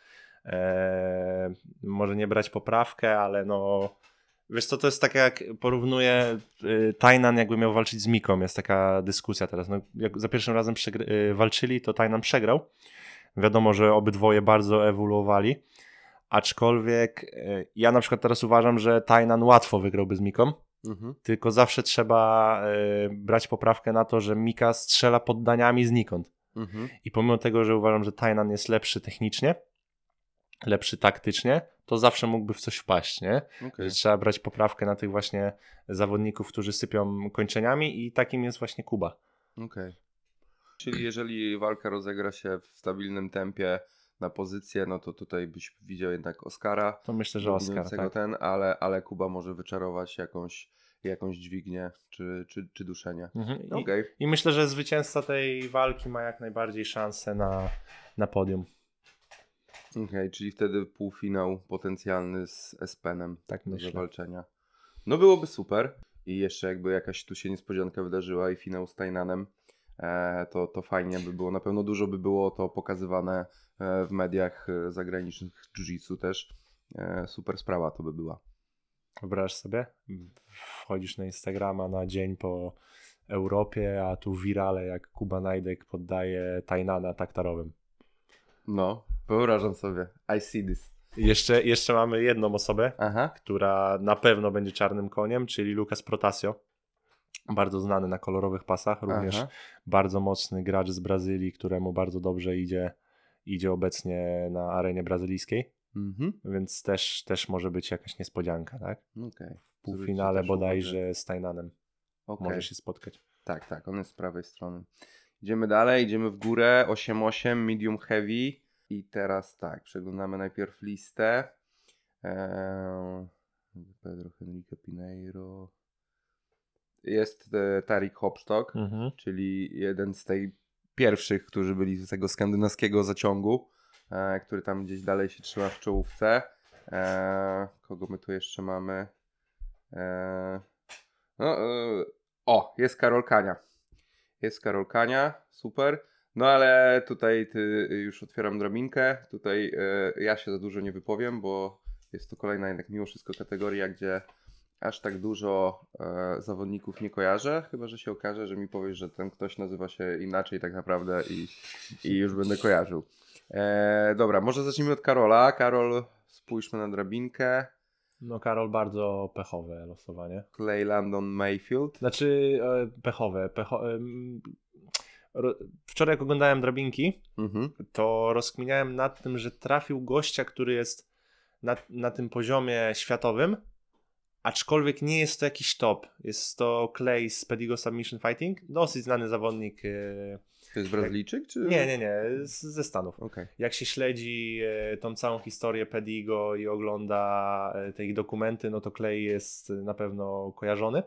e, może nie brać poprawkę, ale no wiesz co, to jest tak jak porównuję y, Tajnan jakby miał walczyć z Miką, jest taka dyskusja teraz, no, jak za pierwszym razem y, walczyli, to Tajnan przegrał, wiadomo, że obydwoje bardzo ewoluowali, aczkolwiek y, ja na przykład teraz uważam, że Tajnan łatwo wygrałby z Miką, Mhm. tylko zawsze trzeba brać poprawkę na to, że Mika strzela poddaniami znikąd. Mhm. I pomimo tego, że uważam, że Tajnan jest lepszy technicznie, lepszy taktycznie, to zawsze mógłby w coś wpaść, nie? Że trzeba brać poprawkę na tych właśnie zawodników, którzy sypią kończeniami i takim jest właśnie Kuba. Okej. Czyli jeżeli walka rozegra się w stabilnym tempie na pozycję, no to tutaj byś widział jednak Oscara. To myślę, że dominującego tak. ten, ale, ale Kuba może wyczarować jakąś, jakąś dźwignię czy, czy, czy duszenie. Mhm. I, Okej. I myślę, że zwycięzca tej walki ma jak najbardziej szansę na, na podium. Okej, czyli wtedy półfinał potencjalny z Espenem Tak do myślę. zawalczenia. No byłoby super. I jeszcze jakby jakaś tu się niespodzianka wydarzyła i finał z Tajnanem, e, to, to fajnie by było. Na pewno dużo by było to pokazywane e, w mediach e, zagranicznych jiu-jitsu też. E, super sprawa to by była. Wyobraź sobie, wchodzisz na Instagrama na dzień po Europie, a tu wirale jak Kuba Najdek poddaje Tajnana taktarowym. No, wyobrażam sobie. I see this. Jeszcze, jeszcze mamy jedną osobę, Aha. która na pewno będzie czarnym koniem, czyli Lucas Protasio. Bardzo znany na kolorowych pasach, również Aha. bardzo mocny gracz z Brazylii, któremu bardzo dobrze idzie, idzie obecnie na arenie brazylijskiej, Mhm. więc też, też może być jakaś niespodzianka, tak? Okej. W półfinale bodajże z Tajnanem Okej. może się spotkać. Tak, tak, on jest z prawej strony. Idziemy dalej, idziemy w górę. 8-8, medium heavy. I teraz tak, przeglądamy najpierw listę. Eee, Pedro Henrique Pineiro. Jest e, Tarik Hopstock, Mhm. czyli jeden z tej pierwszych, którzy byli z tego skandynawskiego zaciągu, e, który tam gdzieś dalej się trzyma w czołówce. E, kogo my tu jeszcze mamy? E, no, e, o, jest Karol Kania. Jest Karol Kania, super. No ale tutaj ty, już otwieram drabinkę. Tutaj e, ja się za dużo nie wypowiem, bo jest to kolejna jednak mimo wszystko kategoria, gdzie aż tak dużo e, zawodników nie kojarzę, chyba że się okaże, że mi powiesz, że ten ktoś nazywa się inaczej tak naprawdę i, i już będę kojarzył. E, dobra, może zacznijmy od Karola. Karol, spójrzmy na drabinkę. No Karol, bardzo pechowe losowanie. Clay Landon Mayfield. Znaczy e, pechowe. Pecho, em, ro, wczoraj jak oglądałem drabinki, Mhm. to rozkminiałem nad tym, że trafił gościa, który jest na, na tym poziomie światowym, aczkolwiek nie jest to jakiś top. Jest to Clay z Pedigo Submission Fighting, dosyć znany zawodnik. e, To jest Brazylijczyk, czy? Nie, nie, nie, z, ze Stanów. Okej. Jak się śledzi e, tą całą historię Pedigo i ogląda e, te ich dokumenty, no to Clay jest na pewno kojarzony.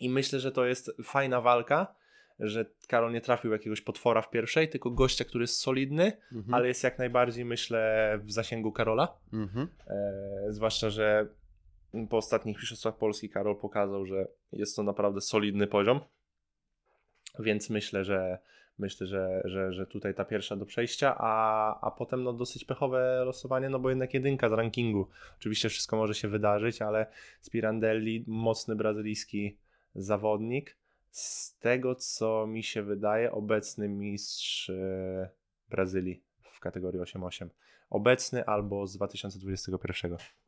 I myślę, że to jest fajna walka, że Karol nie trafił jakiegoś potwora w pierwszej, tylko gościa, który jest solidny, Mhm. ale jest jak najbardziej, myślę, w zasięgu Karola. Mhm. E, zwłaszcza, że po ostatnich mistrzostwach Polski Karol pokazał, że jest to naprawdę solidny poziom. Więc myślę, że Myślę, że, że, że tutaj ta pierwsza do przejścia, a, a potem no dosyć pechowe losowanie, no bo jednak jedynka z rankingu. Oczywiście wszystko może się wydarzyć, ale Spirandelli, mocny brazylijski zawodnik. Z tego, co mi się wydaje, obecny mistrz e, Brazylii w kategorii 8-8. Obecny albo z 2021 Mhm.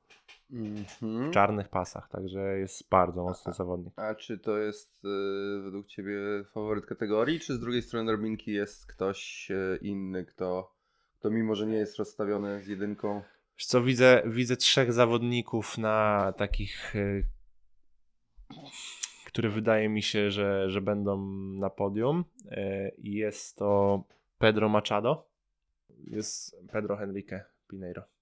W czarnych pasach, także jest bardzo mocny zawodnik. A czy to jest y, według Ciebie faworyt kategorii, czy z drugiej strony drabinki jest ktoś y, inny, kto, kto mimo, że nie jest rozstawiony z jedynką? Wiesz co, widzę, widzę trzech zawodników na takich, y, które wydaje mi się, że, że będą na podium. Y, I Jest to Pedro Machado, jest Pedro Henrique Pineiro.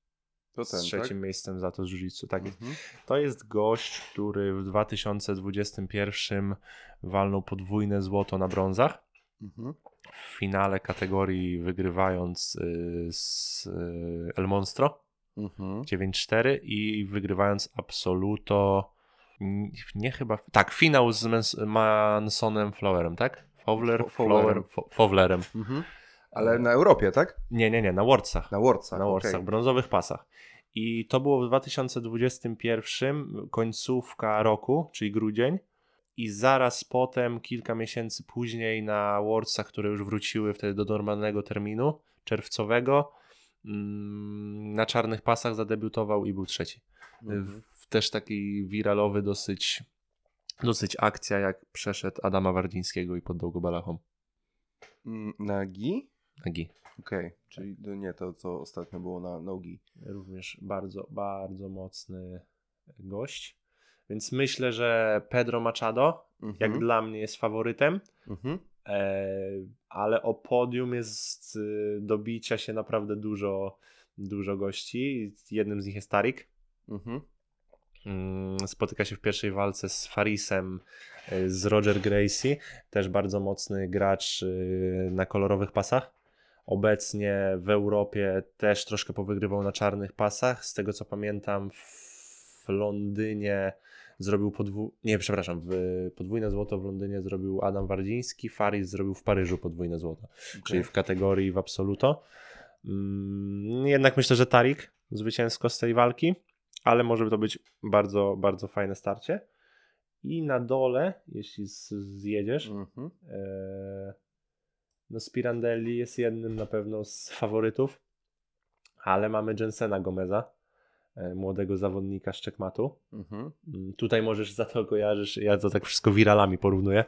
To z ten, trzecim miejscem za to z jiu Tak. Mhm. To jest gość, który w 2021 walnął podwójne złoto na brązach. Mhm. W finale kategorii wygrywając y, z y, El Monstro Mhm. 9-4 i wygrywając Absoluto. Nie chyba. Tak, finał z Mans- Mansonem Flowerem, tak? Fowler, Fo- Fowlerem. Flower, Fo- Fowlerem. Mhm. Ale na Europie, tak? Nie, nie, nie, na Worldsach. Na Worldsach, na okej. Worldsach, brązowych pasach. I to było w 2021, końcówka roku, czyli grudzień. I zaraz potem, kilka miesięcy później, na Worldsach, które już wróciły wtedy do normalnego terminu czerwcowego, mm, na czarnych pasach zadebiutował i był trzeci. Mhm. Też taki wiralowy dosyć, dosyć akcja, jak przeszedł Adama Wardzińskiego i poddał go balachom. Mm, Nagi? Nagi. Okej, czyli to nie to, co ostatnio było na nogi. również bardzo, bardzo mocny gość. Więc myślę, że Pedro Machado, Mhm. jak dla mnie, jest faworytem, Mhm. e, ale o podium jest y, do bicia się naprawdę dużo, dużo gości. Jednym z nich jest Tarik. Mhm. Mm, Spotyka się w pierwszej walce z Farisem, y, z Roger Gracie, też bardzo mocny gracz y, na kolorowych pasach. Obecnie w Europie też troszkę powygrywał na czarnych pasach. Z tego co pamiętam, w Londynie zrobił podwójne. Nie, przepraszam, w podwójne złoto w Londynie zrobił Adam Wardziński, Faris zrobił w Paryżu podwójne złoto, czyli w kategorii w absoluto. Mm, Jednak myślę, że Tarik zwycięsko z tej walki, ale może to być bardzo, bardzo fajne starcie. I na dole, jeśli zjedziesz, Mhm. e, no Spirandelli jest jednym na pewno z faworytów, ale mamy Jensena Gomeza, e, młodego zawodnika z Czekmatu. Mhm. Mm, Tutaj możesz za to kojarzysz, ja to tak wszystko wiralami porównuję,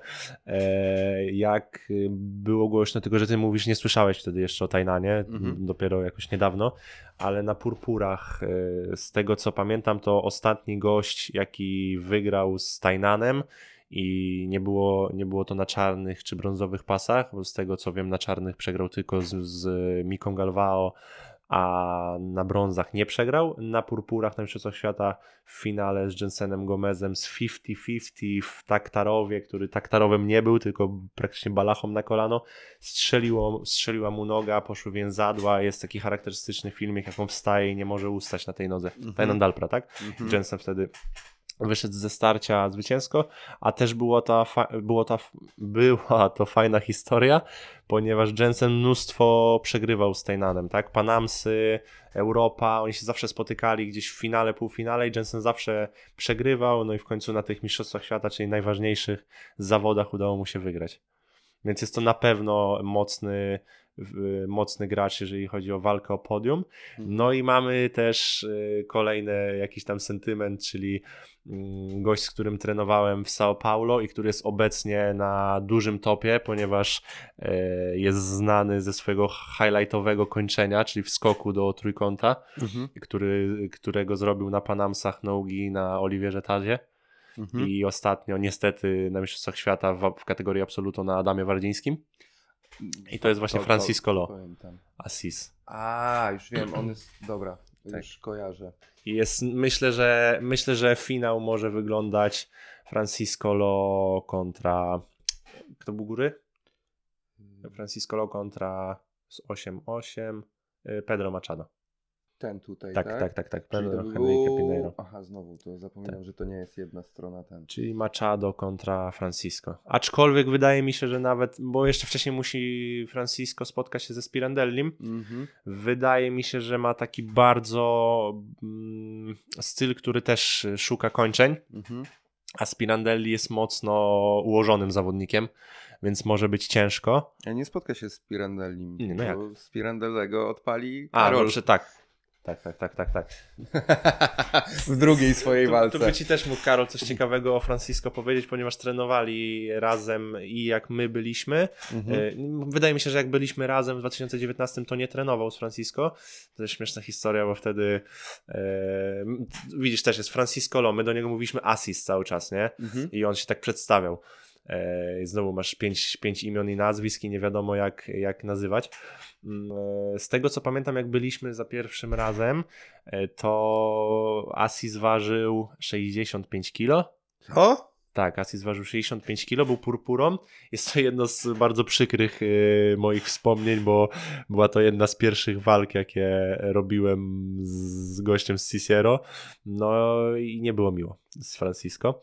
e, jak y, było głośno, tylko że ty mówisz, nie słyszałeś wtedy jeszcze o Tajnanie, Mhm. dopiero jakoś niedawno, ale na Purpurach, e, z tego co pamiętam, to ostatni gość, jaki wygrał z Tajnanem i nie było, nie było to na czarnych czy brązowych pasach, bo z tego co wiem na czarnych przegrał tylko z, z Miką Galvao, a na brązach nie przegrał. Na purpurach na Mistrzostwach Świata w finale z Jensenem Gomezem z 50-50 w Taktarowie, który Taktarowem nie był, tylko praktycznie balachą na kolano. Strzeliło, strzeliła mu noga, poszły więzadła. Jest taki charakterystyczny filmik, jak on wstaje i nie może ustać na tej nodze. Mhm. Tajnan Dalpra, tak? Mhm. Jensen wtedy wyszedł ze starcia zwycięsko, a też było ta było ta, była to fajna historia, ponieważ Jensen mnóstwo przegrywał z Tejnanem, tak? Panamsy, Europa, oni się zawsze spotykali gdzieś w finale, półfinale i Jensen zawsze przegrywał, no i w końcu na tych mistrzostwach świata, czyli najważniejszych zawodach udało mu się wygrać. Więc jest to na pewno mocny, mocny gracz, jeżeli chodzi o walkę o podium. No i mamy też y, kolejny jakiś tam sentyment, czyli mm, gość, z którym trenowałem w São Paulo i który jest obecnie na dużym topie, ponieważ e, jest znany ze swojego highlightowego kończenia, czyli w skoku do trójkąta, Mhm. który, którego zrobił na Panamsach nogi na Oliwierze Tazie Mhm. i ostatnio niestety na Mistrzostwach Świata w, w kategorii absoluto na Adamie Wardzińskim. I to jest właśnie Francisco Lo. Assis. A, już wiem, on jest, dobra, Tak. już kojarzę. Jest, myślę, że myślę, że finał może wyglądać Francisco Lo kontra kto był góry? Francisco Lo kontra z 8-8 y, Pedro Machado. Ten tutaj, Tak, tak? tak, tak, tak. Pedro by Henrique było... Pinheiro. Aha, znowu, to zapominam, Tak. że to nie jest jedna strona ten. Czyli Machado kontra Francisco. Aczkolwiek wydaje mi się, że nawet, bo jeszcze wcześniej musi Francisco spotkać się ze Spirandellim. Mhm. Wydaje mi się, że ma taki bardzo mm, styl, który też szuka kończeń, Mhm. a Spirandelli jest mocno ułożonym zawodnikiem, więc może być ciężko. Ja nie spotka się z Pirandellim. Nie, no jak? bo Z Pirandellego odpali A, Karol. no, że tak. Tak, tak, tak, tak, tak. w drugiej swojej walce. tu by ci też mógł Karol coś ciekawego o Francisco powiedzieć, ponieważ trenowali razem i jak my byliśmy. Mhm. E, Wydaje mi się, że jak byliśmy razem w 2019, to nie trenował z Francisco. To jest śmieszna historia, bo wtedy e, widzisz, też jest Francisco Lo, my do niego mówiliśmy Asis cały czas, nie? Mhm. I on się tak przedstawiał. E, znowu masz pięć, pięć imion i nazwisk i nie wiadomo jak, jak nazywać. Mm, e, Z tego co pamiętam, jak byliśmy za pierwszym razem, e, to Asis ważył 65 kilo. Co? Tak, Asis ważył 65 kg, był purpurą. Jest to jedno z bardzo przykrych y, moich wspomnień, bo była to jedna z pierwszych walk, jakie robiłem z, z gościem z Cicero. No i nie było miło z Francisco.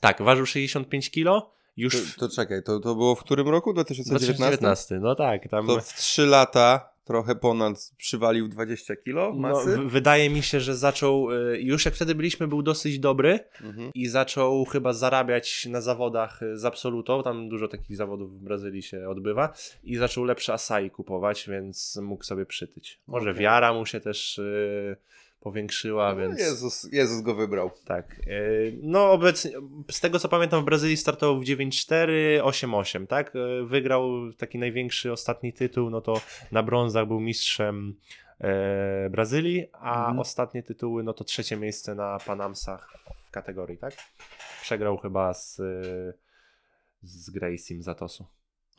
Tak, ważył 65 kg. Już To, to czekaj, to, to było w którym roku? 2019? 2019. No tak, tam. To w 3 lata, trochę ponad, przywalił 20 kilo No, masy? w- wydaje mi się, że zaczął, y, już jak wtedy byliśmy, był dosyć dobry Mhm. i zaczął chyba zarabiać na zawodach y, z absolutą. Tam dużo takich zawodów w Brazylii się odbywa i zaczął lepsze asai kupować, więc mógł sobie przytyć. Może Okej. wiara mu się też y, powiększyła, No, więc Jezus, Jezus go wybrał. tak. Y, no obecnie, z tego co pamiętam w Brazylii startował w 9-4, 8-8, tak? Y, Wygrał taki największy ostatni tytuł, no to na brązach był mistrzem e, Brazylii, a Mhm. ostatnie tytuły, no to trzecie miejsce na Panamsach w kategorii, tak? Przegrał chyba z, z Graciem Zatosu.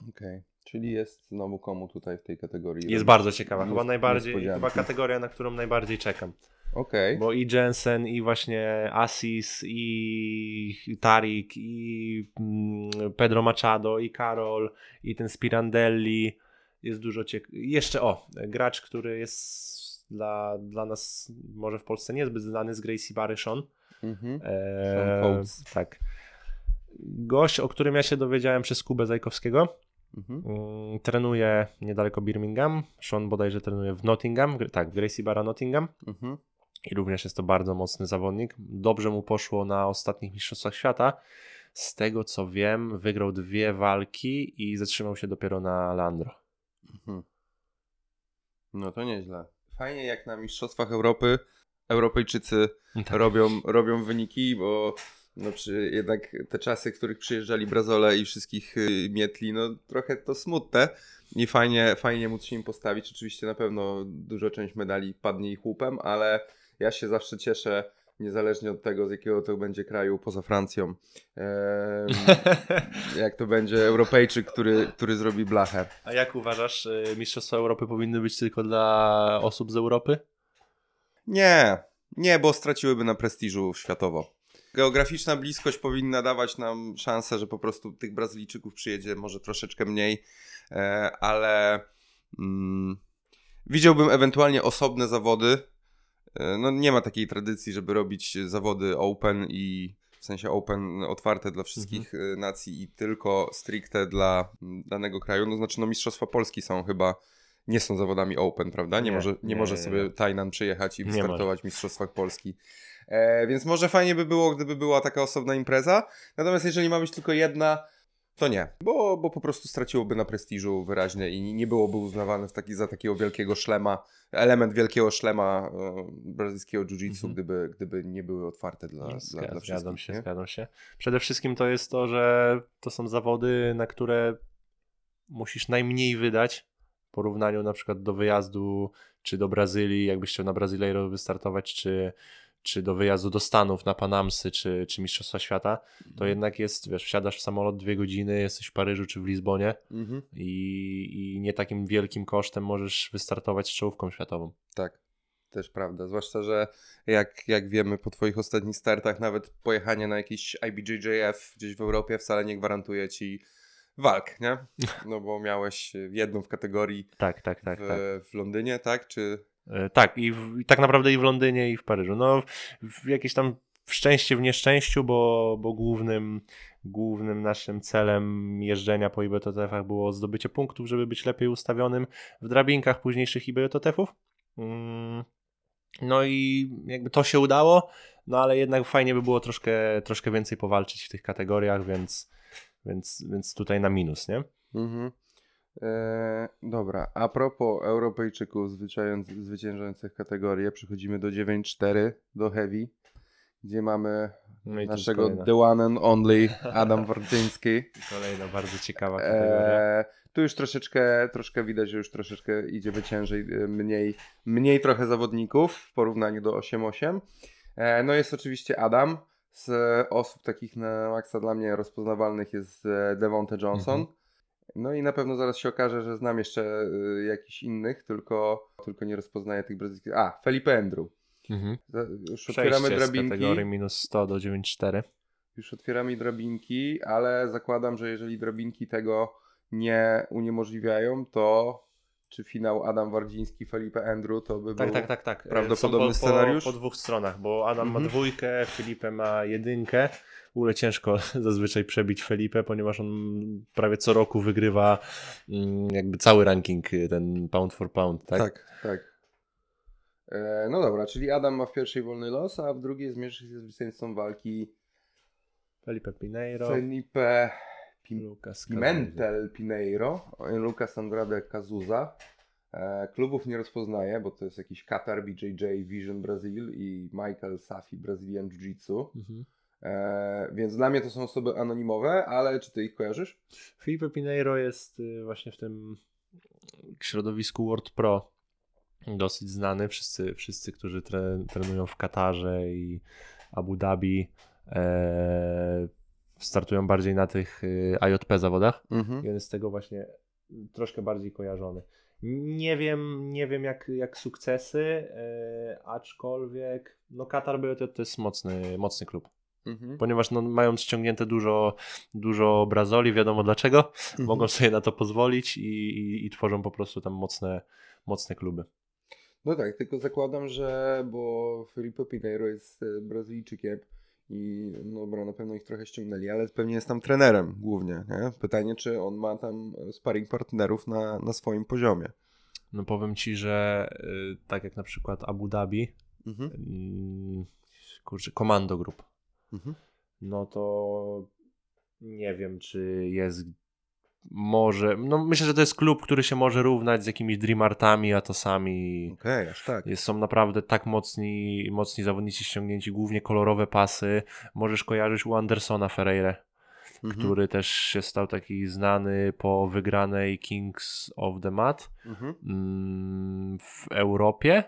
Okej, czyli jest znowu komu tutaj w tej kategorii. Jest bardzo ciekawa, chyba najbardziej, chyba kategoria, na którą najbardziej czekam. Okej. Bo i Jensen, i właśnie Asis, i Tarik, i mm, Pedro Machado, i Karol, i ten Spirandelli. Jest dużo ciekawych. Jeszcze o, gracz, który jest dla, dla nas może w Polsce niezbyt znany z Gracie Barry Sean. Mhm. Coates. tak. Gość, o którym ja się dowiedziałem przez Kubę Zajkowskiego. Mhm. Mm, trenuje niedaleko Birmingham. Sean bodajże trenuje w Nottingham. Tak, w Gracie Barra Nottingham. Mhm. I również jest to bardzo mocny zawodnik. Dobrze mu poszło na ostatnich Mistrzostwach Świata. Z tego co wiem, wygrał dwie walki i zatrzymał się dopiero na Landro. Mhm. No to nieźle. Fajnie jak na Mistrzostwach Europy Europejczycy Tak. robią, robią wyniki, bo no przy, jednak te czasy, w których przyjeżdżali Brazole i wszystkich y, mietli, no trochę to smutne i fajnie, fajnie móc się im postawić. Oczywiście na pewno duża część medali padnie ich łupem, ale ja się zawsze cieszę, niezależnie od tego, z jakiego to będzie kraju poza Francją. Jak to będzie Europejczyk, który, który zrobi blachę. A jak uważasz, y, Mistrzostwa Europy powinny być tylko dla osób z Europy? Nie, nie, bo straciłyby na prestiżu światowo. Geograficzna bliskość powinna dawać nam szansę, że po prostu tych Brazylijczyków przyjedzie może troszeczkę mniej, e, ale mm, widziałbym ewentualnie osobne zawody. E, no nie ma takiej tradycji, żeby robić zawody open i w sensie open otwarte dla wszystkich e, nacji i tylko stricte dla mm, danego kraju. No znaczy no Mistrzostwa Polski są chyba nie są zawodami open, prawda? Nie, Nie, może, nie, nie, może sobie nie. Tajnan przyjechać i wystartować w Mistrzostwach Polski. E, więc może fajnie by było, gdyby była taka osobna impreza. Natomiast jeżeli ma być tylko jedna, to nie. Bo, bo po prostu straciłoby na prestiżu wyraźnie i nie byłoby uznawane taki, za takiego wielkiego szlema, element wielkiego szlema e, brazylijskiego jiu-jitsu, Mhm. gdyby, gdyby nie były otwarte dla, dla, Zgadzam, dla zgadzam wszystkich. się, nie? zgadzam się. Przede wszystkim to jest to, że to są zawody, na które musisz najmniej wydać w porównaniu na przykład do wyjazdu czy do Brazylii, jakbyś chciał na Brazyleiro wystartować, czy, czy do wyjazdu do Stanów na Panamsy, czy, czy Mistrzostwa Świata, to jednak jest, wiesz, wsiadasz w samolot dwie godziny, jesteś w Paryżu czy w Lizbonie Mhm. i, i nie takim wielkim kosztem możesz wystartować z czołówką światową. Tak, też prawda. Zwłaszcza, że jak, jak wiemy po Twoich ostatnich startach, nawet pojechanie na jakiś IBJJF gdzieś w Europie wcale nie gwarantuje Ci walk, nie? No bo miałeś jedną w kategorii Tak, tak, tak, w, tak. w Londynie, tak? Czy tak, i, w, i tak naprawdę i w Londynie, i w Paryżu. No, w, w jakieś tam szczęście w nieszczęściu, bo, bo głównym, głównym naszym celem jeżdżenia po IBTTF-ach było zdobycie punktów, żeby być lepiej ustawionym w drabinkach późniejszych IBTTF-ów. Mm, no i jakby to się udało, no ale jednak fajnie by było troszkę, troszkę więcej powalczyć w tych kategoriach, więc, więc, więc tutaj na minus, nie? Mhm. E, dobra, a propos Europejczyków zwyciężając- zwyciężających kategorię, przechodzimy do 9-4, do Heavy, gdzie mamy No naszego The One and Only Adam Wardzyński. kolejna bardzo ciekawa kategoria. E, tu już troszeczkę, troszkę widać, że już troszeczkę idziemy ciężej, e, mniej, mniej trochę zawodników w porównaniu do 8-8. E, no jest oczywiście Adam. Z osób takich na maksa dla mnie rozpoznawalnych jest Devonte Johnson. Mhm. No i na pewno zaraz się okaże, że znam jeszcze e, jakichś innych, tylko, tylko nie rozpoznaję tych brazylijskich. A, Felipe Andrew. Mhm. Już otwieramy z drabinki. kategorii minus 100 do 9,4. Już otwieramy drabinki, ale zakładam, że jeżeli drabinki tego nie uniemożliwiają, to czy finał Adam Wardziński, Felipe Andrew to by Tak, był... tak, tak, tak. prawdopodobny po, scenariusz? Po, po dwóch stronach, bo Adam Mhm. ma dwójkę, Felipe ma jedynkę. W ogóle ciężko zazwyczaj przebić Felipe, ponieważ on prawie co roku wygrywa mm, jakby cały ranking, y, ten pound for pound, tak? Tak, tak. E, no dobra, czyli Adam ma w pierwszej wolny los, a w drugiej zmierzy się z zwycięzcą walki Felipe Pineiro, Felipe Pim- Pimentel Pineiro, Lucas Andrade Cazuza. E, klubów nie rozpoznaję, bo to jest jakiś Qatar, BJJ, Vision Brazil i Michael Safi Brazilian Jiu-Jitsu. Mhm. E, więc dla mnie to są osoby anonimowe, ale czy ty ich kojarzysz? Felipe Pineiro jest y, właśnie w tym środowisku World Pro dosyć znany. Wszyscy, wszyscy którzy tre, trenują w Katarze i Abu Dhabi e, startują bardziej na tych y, IJP zawodach. Mhm. I on jest z tego właśnie troszkę bardziej kojarzony. Nie wiem, nie wiem jak, jak sukcesy, e, aczkolwiek no Katar BJJ to jest mocny, mocny klub Mhm. ponieważ no, mają ściągnięte dużo, dużo brazoli, wiadomo dlaczego, mogą sobie na to pozwolić i, i, i tworzą po prostu tam mocne, mocne kluby. No tak, tylko zakładam, że bo Felipe Pineiro jest e, Brazylijczykiem i no dobra, na pewno ich trochę ściągnęli, ale pewnie jest tam trenerem głównie. Nie? Pytanie, czy on ma tam sparring partnerów na, na swoim poziomie. No powiem Ci, że y, tak jak na przykład Abu Dhabi, Mhm. mm, kurczę, Commando Group, Mhm. no to nie wiem, czy jest może, no myślę, że to jest klub, który się może równać z jakimiś Dreamartami, Atosami, Okej, aż tak. Są naprawdę tak mocni, mocni zawodnicy ściągnięci, głównie kolorowe pasy. Możesz kojarzyć u Andersona Ferreira, Mhm. który też się stał taki znany po wygranej Kings of the Mat Mhm. mm, w Europie,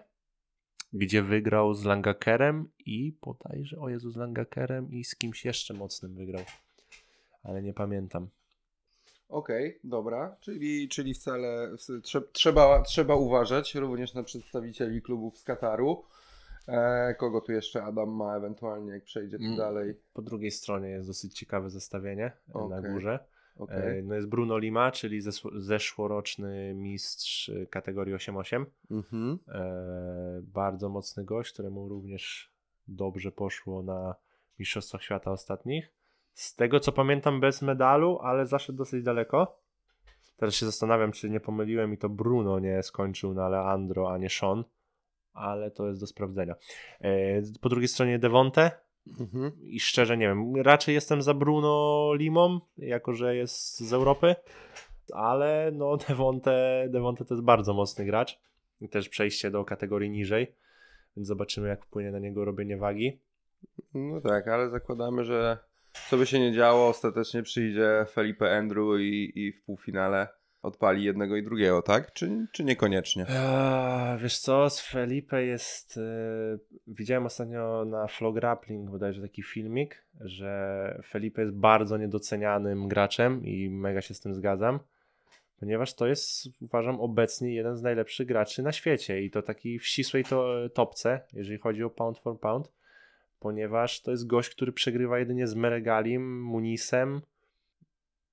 gdzie wygrał z Langakerem i bodajże, o Jezu, z Langakerem i z kimś jeszcze mocnym wygrał. Ale nie pamiętam. Okej, dobra, czyli, czyli wcale trze, trzeba, trzeba uważać również na przedstawicieli klubów z Kataru. E, kogo tu jeszcze Adam ma ewentualnie, jak przejdzie tu Mm. dalej? Po drugiej stronie jest dosyć ciekawe zestawienie e, na górze. E, No jest Bruno Lima, czyli zeszłoroczny mistrz e, kategorii 8-8. Mhm. E, bardzo mocny gość, któremu również dobrze poszło na Mistrzostwach Świata ostatnich. Z tego co pamiętam, bez medalu, ale zaszedł dosyć daleko. Teraz się zastanawiam, czy nie pomyliłem i to Bruno nie skończył na Leandro, a nie Sean, ale to jest do sprawdzenia. E, po drugiej stronie Devonte, Mhm. i szczerze nie wiem, raczej jestem za Bruno Limą, jako że jest z Europy, ale no Devonte, Devonte to jest bardzo mocny gracz i też przejście do kategorii niżej, więc zobaczymy jak wpłynie na niego robienie wagi. No tak, ale zakładamy, że co by się nie działo, ostatecznie przyjdzie Felipe Andrew i, i w półfinale odpali jednego i drugiego, tak? Czy, czy niekoniecznie? Eee, wiesz co, z Felipe jest. e, widziałem ostatnio na Flow Grappling bodajże taki filmik, że Felipe jest bardzo niedocenianym graczem i mega się z tym zgadzam, ponieważ to jest, uważam, obecnie jeden z najlepszych graczy na świecie i to taki w ścisłej to, topce, jeżeli chodzi o pound for pound, ponieważ to jest gość, który przegrywa jedynie z Meregalim, Munisem.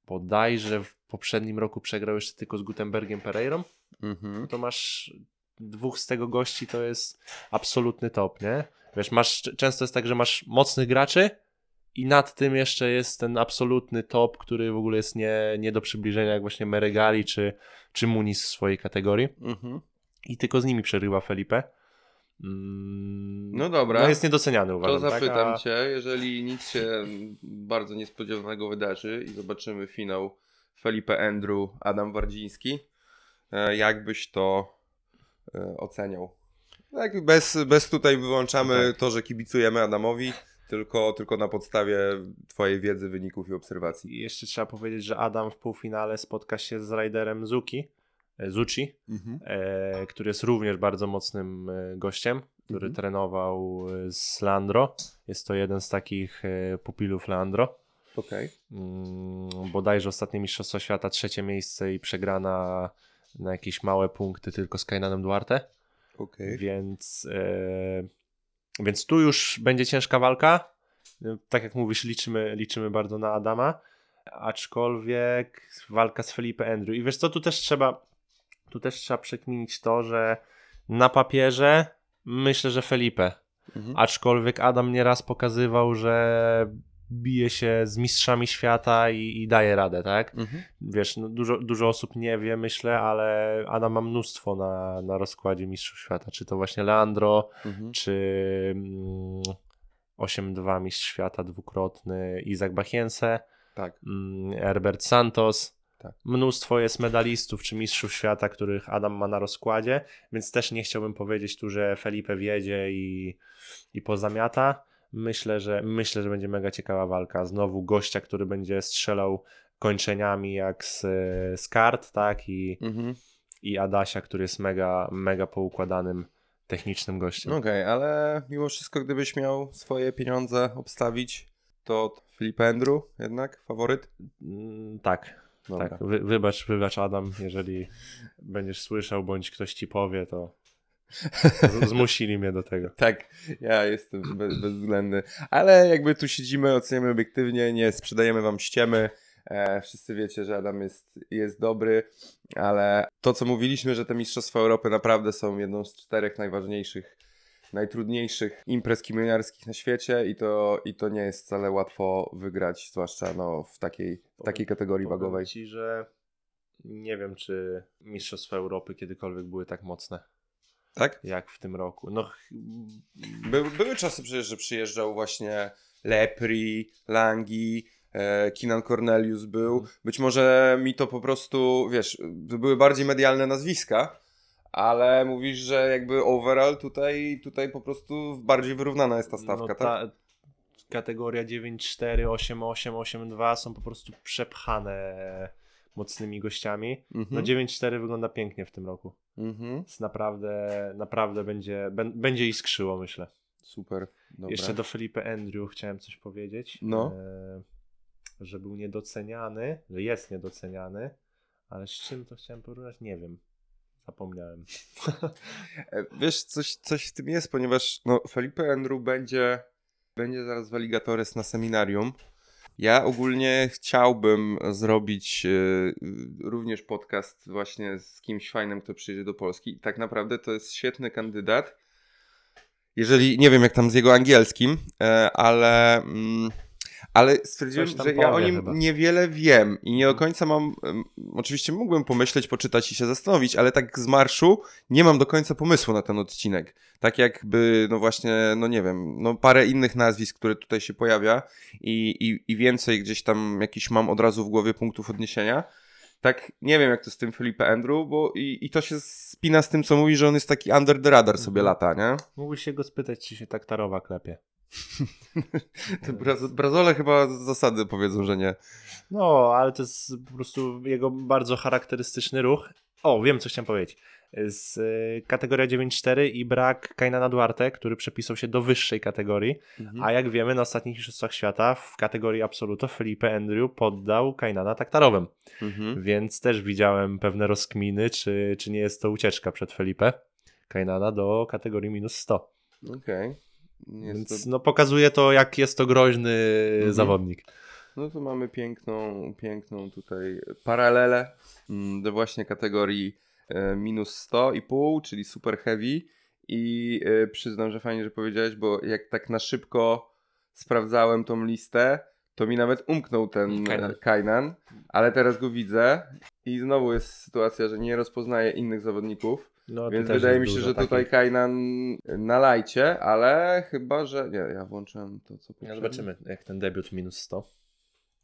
Bodajże w poprzednim roku przegrał jeszcze tylko z Gutenbergiem Pereirą Mhm. to masz dwóch z tego gości to jest absolutny top, nie? Wiesz, masz, często jest tak, że masz mocnych graczy i nad tym jeszcze jest ten absolutny top, który w ogóle jest nie, nie do przybliżenia, jak właśnie Meregali czy, czy Muniz w swojej kategorii. Mhm. I tylko z nimi przerywa Felipe. Mm, No dobra. No jest niedoceniany, To uważam. zapytam tak? A- cię, jeżeli nic się bardzo niespodziewanego wydarzy i zobaczymy finał Felipe Andrew, Adam Wardziński, e, jak byś to e, oceniał? Tak, bez, bez tutaj wyłączamy Tak. to, że kibicujemy Adamowi, tylko, tylko na podstawie twojej wiedzy, wyników i obserwacji. I jeszcze trzeba powiedzieć, że Adam w półfinale spotka się z Riderem Zuki, e, Zucci, e, który jest również bardzo mocnym e, gościem, który Mhm. trenował e, z Landro. Jest to jeden z takich pupilów Landro. Okej. Mm, bodajże ostatnie Mistrzostwa Świata, trzecie miejsce i przegrana na jakieś małe punkty tylko z Kainanem Duarte. Okej. Więc, e, więc tu już będzie ciężka walka. Tak jak mówisz, liczymy, liczymy bardzo na Adama. Aczkolwiek walka z Felipe Andrew. I wiesz co, tu też trzeba tu też trzeba przekminić to, że na papierze myślę, że Felipe. Mhm. Aczkolwiek Adam nieraz pokazywał, że bije się z mistrzami świata i, i daje radę, tak? Mhm. Wiesz, no dużo, dużo osób nie wie, myślę, ale Adam ma mnóstwo na, na rozkładzie mistrzów świata. Czy to właśnie Leandro, Mhm. czy mm, 8-2 mistrz świata dwukrotny Izak Bachiense, Tak. mm, Herbert Santos. Tak. Mnóstwo jest medalistów czy mistrzów świata, których Adam ma na rozkładzie, więc też nie chciałbym powiedzieć tu, że Felipe wiedzie i, i pozamiata. Myślę że, myślę, że będzie mega ciekawa walka. Znowu gościa, który będzie strzelał kończeniami jak z, z kart, tak? I, Mhm. i Adasia, który jest mega, mega poukładanym technicznym gościem. Okej, ale mimo wszystko, gdybyś miał swoje pieniądze obstawić, to Felipe Andrew jednak faworyt? Mm, tak, Dobra. tak. Wy, wybacz, wybacz Adam, jeżeli będziesz słyszał, bądź ktoś ci powie, to zmusili mnie do tego. Tak, ja jestem bez, bezwzględny, ale jakby tu siedzimy, oceniamy obiektywnie, nie sprzedajemy wam ściemy. E, wszyscy wiecie, że Adam jest, jest dobry, ale to co mówiliśmy, że te Mistrzostwa Europy naprawdę są jedną z czterech najważniejszych, najtrudniejszych imprez kimieniarskich na świecie i to, i to nie jest wcale łatwo wygrać, zwłaszcza no, w, takiej, w takiej kategorii Powiem wagowej. ci, że nie wiem, czy Mistrzostwa Europy kiedykolwiek były tak mocne, Tak? jak w tym roku. No, By, były czasy przecież, że przyjeżdżał właśnie Lepri, Langi, e, Kinan Cornelius był. Mhm. Być może mi to po prostu, wiesz, to były bardziej medialne nazwiska, ale mówisz, że jakby overall tutaj, tutaj po prostu bardziej wyrównana jest ta stawka, no, tak? ta kategoria 9-4, 8-8, 8-2 są po prostu przepchane mocnymi gościami. No Mhm. 9-4 wygląda pięknie w tym roku. Mhm. Jest naprawdę, naprawdę będzie, bę- będzie iskrzyło, myślę. Super, dobra. Jeszcze do Felipe Andrew chciałem coś powiedzieć. No. E, że był niedoceniany, że jest niedoceniany, ale z czym to chciałem porównać? Nie wiem. Zapomniałem. E, Wiesz, coś, coś w tym jest, ponieważ no, Felipe Andrew będzie, będzie zaraz w Alligatores na seminarium. Ja ogólnie chciałbym zrobić e, również podcast właśnie z kimś fajnym, kto przyjedzie do Polski. Tak naprawdę to jest świetny kandydat. Jeżeli, nie wiem jak tam z jego angielskim, e, ale, mm, ale stwierdziłem, że ja o nim chyba. niewiele wiem i nie do końca mam, em, oczywiście mógłbym pomyśleć, poczytać i się zastanowić, ale tak z marszu nie mam do końca pomysłu na ten odcinek. Tak jakby, no właśnie, no nie wiem, no parę innych nazwisk, które tutaj się pojawia i, i, i więcej gdzieś tam jakiś mam od razu w głowie punktów odniesienia. Tak, nie wiem jak to z tym Felipe Andrew, bo i, i to się spina z tym, co mówi, że on jest taki under the radar sobie Mhm. lata, nie? Mógłbyś się go spytać, czy się tak tarowa klepie. Te braz, brazole chyba z zasady powiedzą, że nie. No, ale to jest po prostu jego bardzo charakterystyczny ruch. O, wiem, co chciałem powiedzieć. Z y, kategoria 9-4 i brak Kainana Duarte, który przepisał się do wyższej kategorii. A jak wiemy, na ostatnich Mistrzostwach Świata w kategorii Absoluto Felipe Andrew poddał Kainana taktarowym. Mhm. Więc też widziałem pewne rozkminy, czy, czy nie jest to ucieczka przed Felipe Kainana do kategorii minus 100. Okej. Więc to- no, pokazuje to, jak jest to groźny Mhm. zawodnik. No to mamy piękną, piękną tutaj paralelę mm, do właśnie kategorii e, minus 100,5, czyli super heavy i e, przyznam, że fajnie, że powiedziałeś, bo jak tak na szybko sprawdzałem tą listę, to mi nawet umknął ten Kainan. e, Kainan, ale teraz go widzę i znowu jest sytuacja, że nie rozpoznaję innych zawodników, No, więc wydaje mi się, że tutaj takich. Kainan na lajcie, ale chyba, że... Nie, ja włączyłem to, co No, poprzednio. zobaczymy, jak ten debiut minus 100.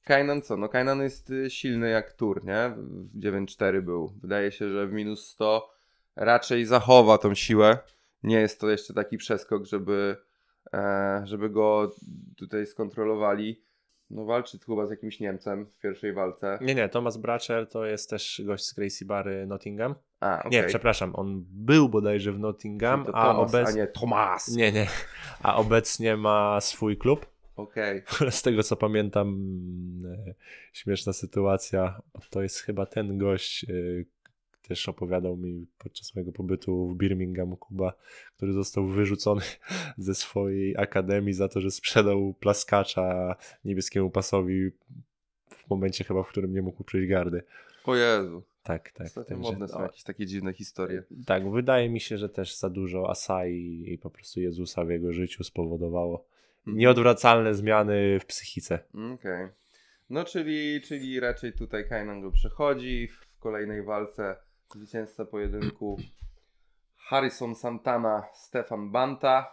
Kainan co? No Kainan jest y, silny jak Tur, nie? W 9-4 był. Wydaje się, że w minus 100 raczej zachowa tą siłę. Nie jest to jeszcze taki przeskok, żeby, e, żeby go tutaj skontrolowali. No walczy chyba z jakimś Niemcem w pierwszej walce. Nie, nie, Thomas Bracher to jest też gość z Gracie Barry Nottingham. A, okej. Nie, przepraszam, on był bodajże w Nottingham, Thomas, a obecnie... nie Tomas. Nie, nie, a obecnie ma swój klub. Okej. Z tego co pamiętam, e, śmieszna sytuacja, to jest chyba ten gość, e, też opowiadał mi podczas mojego pobytu w Birmingham, Kuba, który został wyrzucony ze swojej akademii za to, że sprzedał plaskacza niebieskiemu pasowi w momencie chyba, w którym nie mógł przejść gardy. O Jezu. Tak, tak. Ostatnio modne są jakieś takie dziwne historie. tak, wydaje mi się, że też za dużo Asai i po prostu Jezusa w jego życiu spowodowało Mhm. nieodwracalne zmiany w psychice. Okej. No czyli, czyli raczej tutaj Kainan go przechodzi. W kolejnej walce zwycięzca pojedynku Harrison Santana, Stefan Banta.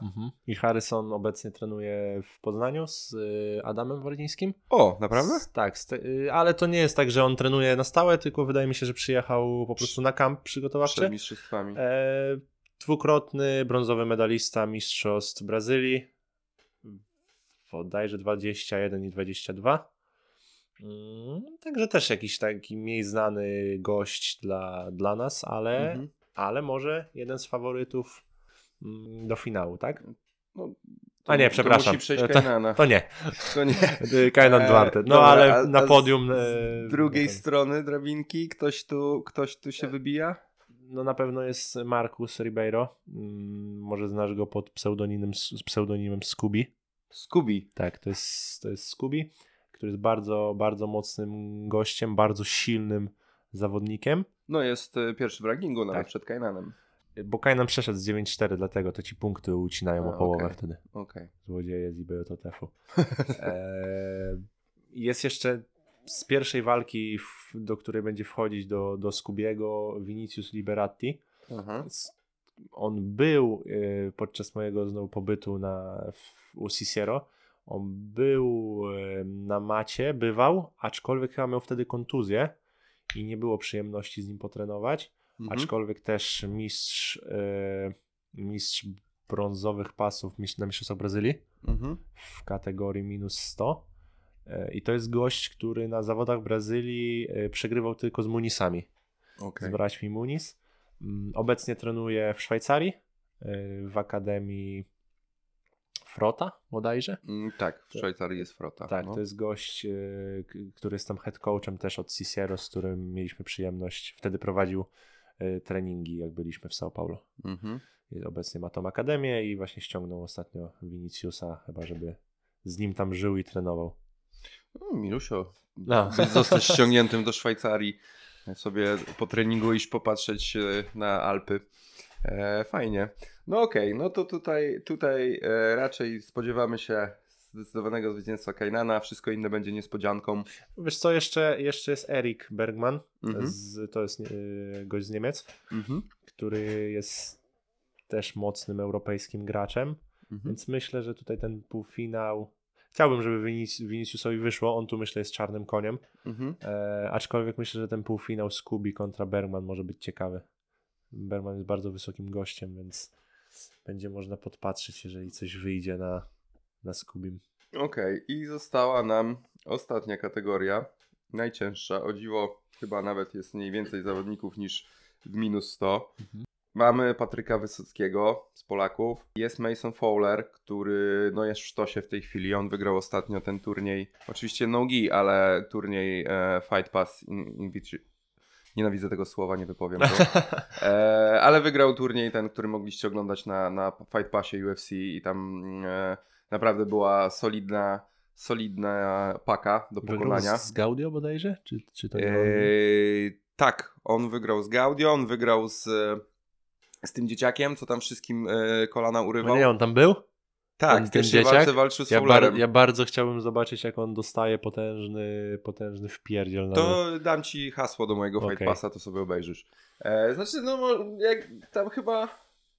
I Harrison obecnie trenuje w Poznaniu z y, Adamem Wardzińskim. O, naprawdę? S- tak, y, ale to nie jest tak, że on trenuje na stałe, tylko wydaje mi się, że przyjechał po prostu na kamp przygotowawczy. Przed mistrzostwami. E, dwukrotny brązowy medalista Mistrzostw Brazylii. Bodajże 21 i 22. Mm, Także też jakiś taki mniej znany gość dla, dla nas, ale, Mhm. Ale może jeden z faworytów mm, do finału, tak? No, A nie, przepraszam. To-. To nie. To nie. Kainan E, Duarte. No dobra, ale a- na a z- podium. e, Z drugiej strony drabinki ktoś tu, ktoś tu się wybija? No na pewno jest Marcus Ribeiro. Mm, Może znasz go pod pseudonimem, pseudonimem Scooby. Scooby. Tak, to jest, to jest Scooby, który jest bardzo, bardzo mocnym gościem, bardzo silnym zawodnikiem. No jest y, pierwszy w rankingu nawet Tak. przed Kainanem. Bo Kainan przeszedł z 9-4, dlatego to ci punkty ucinają A, o połowę okej. wtedy. Okej. Złodzieje z IBJTF-u. Eee, jest jeszcze z pierwszej walki, do której będzie wchodzić do, do Skubiego Vinicius Liberatti. Aha. S- On był e, podczas mojego znowu pobytu na, w, u Cicero. On był e, na macie, bywał, aczkolwiek chyba miał wtedy kontuzję i nie było przyjemności z nim potrenować. Mhm. Aczkolwiek też mistrz, e, mistrz brązowych pasów mistrz, na Mistrzostwach Brazylii Mhm. w kategorii minus 100. E, I to jest gość, który na zawodach Brazylii e, przegrywał tylko z Munisami Okej. z braćmi Muniz. Mm, Obecnie trenuje w Szwajcarii, w Akademii Frota bodajże. Mm, Tak, w Szwajcarii jest frota. Tak, no. to jest gość, y, który jest tam head coachem też od Cicero, z którym mieliśmy przyjemność. Wtedy prowadził y, treningi, jak byliśmy w São Paulo. Mhm. I Obecnie ma tą akademię i właśnie ściągnął ostatnio Viniciusa, chyba żeby z nim tam żył i trenował. No, Milusio, No. zostać ściągniętym do Szwajcarii, sobie po treningu iść popatrzeć e, na Alpy. E, fajnie. No okej, no to tutaj, tutaj e, raczej spodziewamy się zdecydowanego zwycięstwa Kainana, wszystko inne będzie niespodzianką. Wiesz co, jeszcze, jeszcze jest Erik Bergman, Mhm. z, to jest y, gość z Niemiec. Mhm. który jest też mocnym europejskim graczem, Mhm. więc myślę, że tutaj ten półfinał. Chciałbym, żeby Vinic- Viniciusowi wyszło. On tu myślę jest czarnym koniem. Mhm. E, aczkolwiek myślę, że ten półfinał Scooby kontra Bergman może być ciekawy. Bergman jest bardzo wysokim gościem, więc będzie można podpatrzeć, jeżeli coś wyjdzie na, na Scubim. Okej, i została nam ostatnia kategoria, najcięższa. O dziwo, chyba nawet jest mniej więcej zawodników niż w minus 100. Mhm. Mamy Patryka Wysockiego z Polaków. Jest Mason Fowler, który no jest w sztosie w tej chwili. On wygrał ostatnio ten turniej. Oczywiście nogi, ale turniej e, Fight Pass in, Invitri- Nienawidzę tego słowa, nie wypowiem go. E, ale wygrał turniej ten, który mogliście oglądać na, na Fight Passie UFC i tam e, naprawdę była solidna, solidna paka do Wygrał pokonania. z, z Gaudio bodajże? Czy, czy to? Eee, Tak, on wygrał z Gaudio, on wygrał z, z tym dzieciakiem, co tam wszystkim e, kolana urywał. No nie, on tam był? Tak, ten- ten dzieciak? walczył z Ja, bar, ja bardzo chciałbym zobaczyć, jak on dostaje potężny, potężny wpierdziel. Na To dam ci hasło do mojego Fight Okej. Passa, to sobie obejrzysz. E, znaczy, no jak tam chyba,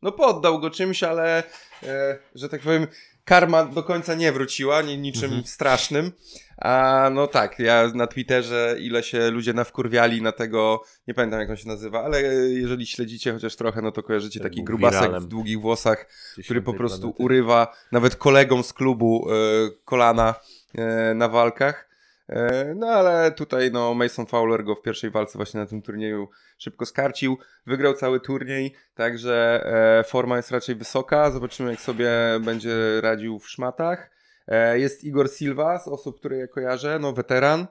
no poddał go czymś, ale e, że tak powiem, karma do końca nie wróciła, nie, niczym Mhm. strasznym. A no tak, ja na Twitterze ile się ludzie nawkurwiali na tego, nie pamiętam jak on się nazywa, ale jeżeli śledzicie chociaż trochę, no to kojarzycie Tak taki grubasek wiralem. w długich włosach, który po prostu planety. urywa nawet kolegom z klubu e, kolana e, na walkach. E, no ale tutaj no, Mason Fowler go w pierwszej walce właśnie na tym turnieju szybko skarcił. Wygrał cały turniej, także e, forma jest raczej wysoka. Zobaczymy jak sobie będzie radził w szmatach. E, jest Igor Silva z osób, które ja kojarzę, no weteran,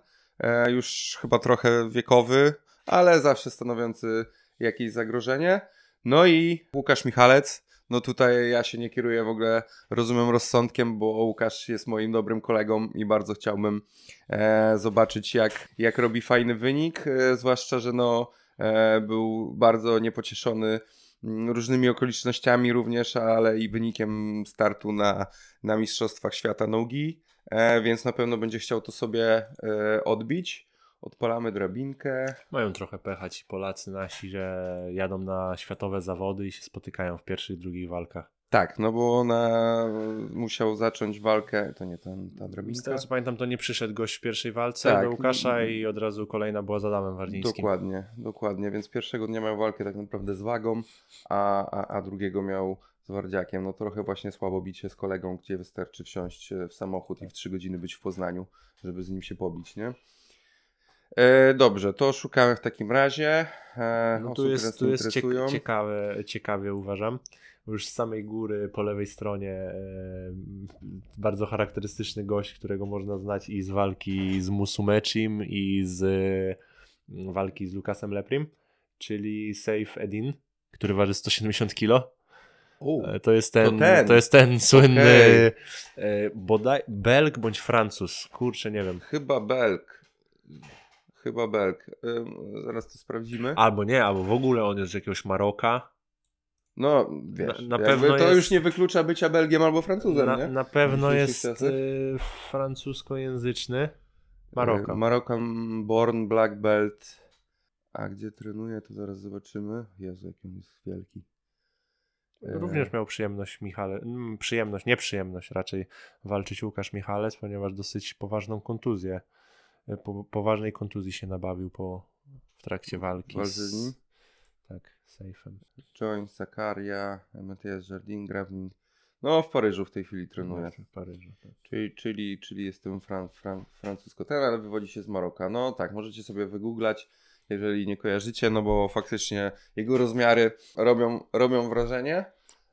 już chyba trochę wiekowy, ale zawsze stanowiący jakieś zagrożenie. No i Łukasz Michalec. No tutaj ja się nie kieruję w ogóle rozumem rozsądkiem, bo Łukasz jest moim dobrym kolegą i bardzo chciałbym e, zobaczyć jak, jak robi fajny wynik, e, zwłaszcza, że no e, był bardzo niepocieszony mm, różnymi okolicznościami również, ale i wynikiem startu na, na Mistrzostwach Świata Nogi, e, więc na pewno będzie chciał to sobie e, odbić. Odpalamy drabinkę. Mają trochę pecha ci Polacy nasi, że jadą na światowe zawody i się spotykają w pierwszych, drugich walkach. Tak, no bo ona musiał zacząć walkę, to nie ten, ta Z drabinka. tego co pamiętam, to nie przyszedł gość w pierwszej walce Tak. do Łukasza i od razu kolejna była z Adamem Wardzińskim. Dokładnie, dokładnie, więc pierwszego dnia miał walkę tak naprawdę z wagą, a, a, a drugiego miał z Wardziakiem. No trochę właśnie słabo bicie z kolegą, gdzie wystarczy wsiąść w samochód i w trzy godziny być w Poznaniu, żeby z nim się pobić, nie? E, dobrze, to szukamy w takim razie. E, No tu jest, tu jest interesują. ciek- ciekawe, ciekawie uważam. Już z samej góry po lewej stronie e, bardzo charakterystyczny gość, którego można znać i z walki z Musumecim i z mm, walki z Lukasem Leprim, czyli Safe Edin, który waży 170 kg. U, E, To jest ten, ten. to jest ten słynny Okej. e, bodaj Belg bądź Francuz. Kurczę, nie wiem. Chyba Belk. Chyba Belk. Ym, zaraz to sprawdzimy. Albo nie, albo w ogóle on jest z jakiegoś Maroka. No, wiesz, Na- na pewno to jest- już nie wyklucza bycia Belgiem albo Francuzem, Na, nie? na pewno jest y, francuskojęzyczny. Maroka. E, Marokan Born Black Belt. A gdzie trenuje, to zaraz zobaczymy. Jezu, jaki on jest wielki. E, Również miał przyjemność Michale, przyjemność, nie przyjemność raczej walczyć Łukasz Michalec, ponieważ dosyć poważną kontuzję, y, po, poważnej kontuzji się nabawił po, w trakcie walki. Walczy z nim? Tak, sejfem. Join, Sakaria, Matthias Jardin, Gravning. No, w Paryżu w tej chwili trenuje. W Paryżu. Tak. Czyli, czyli, czyli jestem fran, fran, francusko ten, ale wywodzi się z Maroka. No tak, możecie sobie wygooglać, jeżeli nie kojarzycie, no bo faktycznie jego rozmiary robią, robią wrażenie.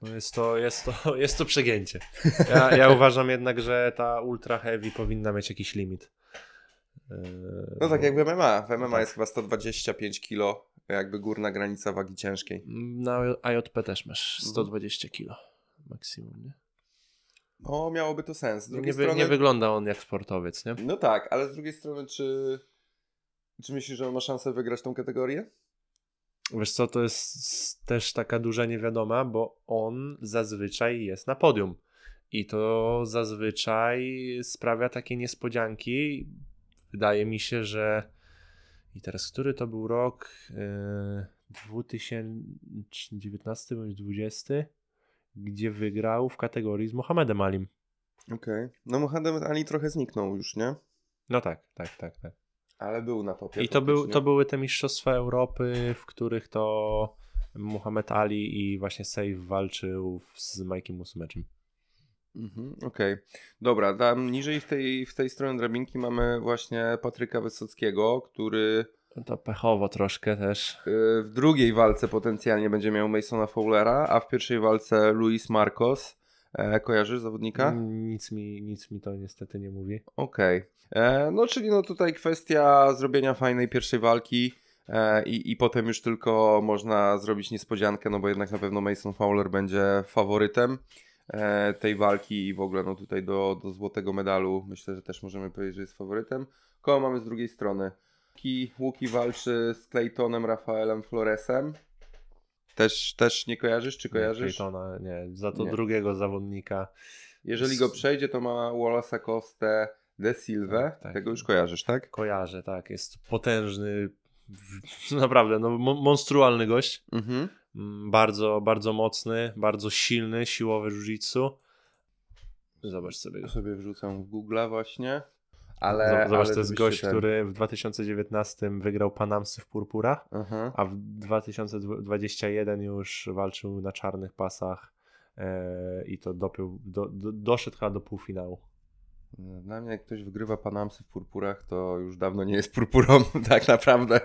No jest, to, jest, to, jest to przegięcie. Ja, ja uważam jednak, że ta ultra heavy powinna mieć jakiś limit. Yy, No tak jak w MMA. W MMA tak. jest chyba 125 kg, jakby górna granica wagi ciężkiej. Na IJP też masz Mhm. 120 kg maksimum, nie? No, miałoby to sens. Z Nie, strony... nie wygląda on jak sportowiec, nie? No tak, ale z drugiej strony, czy... Czy myślisz, że on ma szansę wygrać tą kategorię? Wiesz co, to jest też taka duża niewiadoma, bo on zazwyczaj jest na podium. I to zazwyczaj sprawia takie niespodzianki. Wydaje mi się, że. I teraz, który to był rok? Yy, 2019 bądź 20, gdzie wygrał w kategorii z Mohamedem Alim. Okej. No Mohamed Ali trochę zniknął już, nie? No tak, tak, tak, tak. Ale był na topie. I to, był, to były te Mistrzostwa Europy, w których to Muhammad Ali i właśnie Safe walczył z Mike'iem Musumeczem. Mhm, Okej. Dobra, tam niżej w tej, w tej stronie drabinki mamy właśnie Patryka Wysockiego, który To pechowo troszkę też. y, w drugiej walce potencjalnie będzie miał Masona Fowlera, a w pierwszej walce Luis Marcos. E, kojarzysz zawodnika? Nic mi, nic mi to niestety nie mówi. Okej. E, No, czyli no tutaj kwestia zrobienia fajnej pierwszej walki e, i, i potem już tylko można zrobić niespodziankę, no bo jednak na pewno Mason Fowler będzie faworytem tej walki i w ogóle no tutaj do, do złotego medalu myślę, że też możemy powiedzieć, że jest faworytem. Koło mamy z drugiej strony? Łuki, Łuki walczy z Claytonem Rafaelem Floresem. Też, też nie kojarzysz, czy kojarzysz? Claytona, nie, za to Nie. drugiego zawodnika. Jeżeli go przejdzie, to ma Wallace'a Costę De Silva. Tak, tak. Tego już kojarzysz, tak? Kojarzę, tak, jest potężny, naprawdę, no, mo- monstrualny gość. Mhm. Mm, Bardzo, bardzo mocny, bardzo silny, siłowy jiu-jitsu. Zobacz sobie go. To sobie wrzucam w Google'a właśnie. Ale, Zobacz, ale to jest gość, ten- który w 2019 wygrał Panamsy w purpurach, Aha. a w 2021 już walczył na czarnych pasach e, i to dopiął, do, do, doszedł chyba do półfinału. Dla mnie jak ktoś wygrywa Panamsy w purpurach, to już dawno nie jest purpurą, tak naprawdę.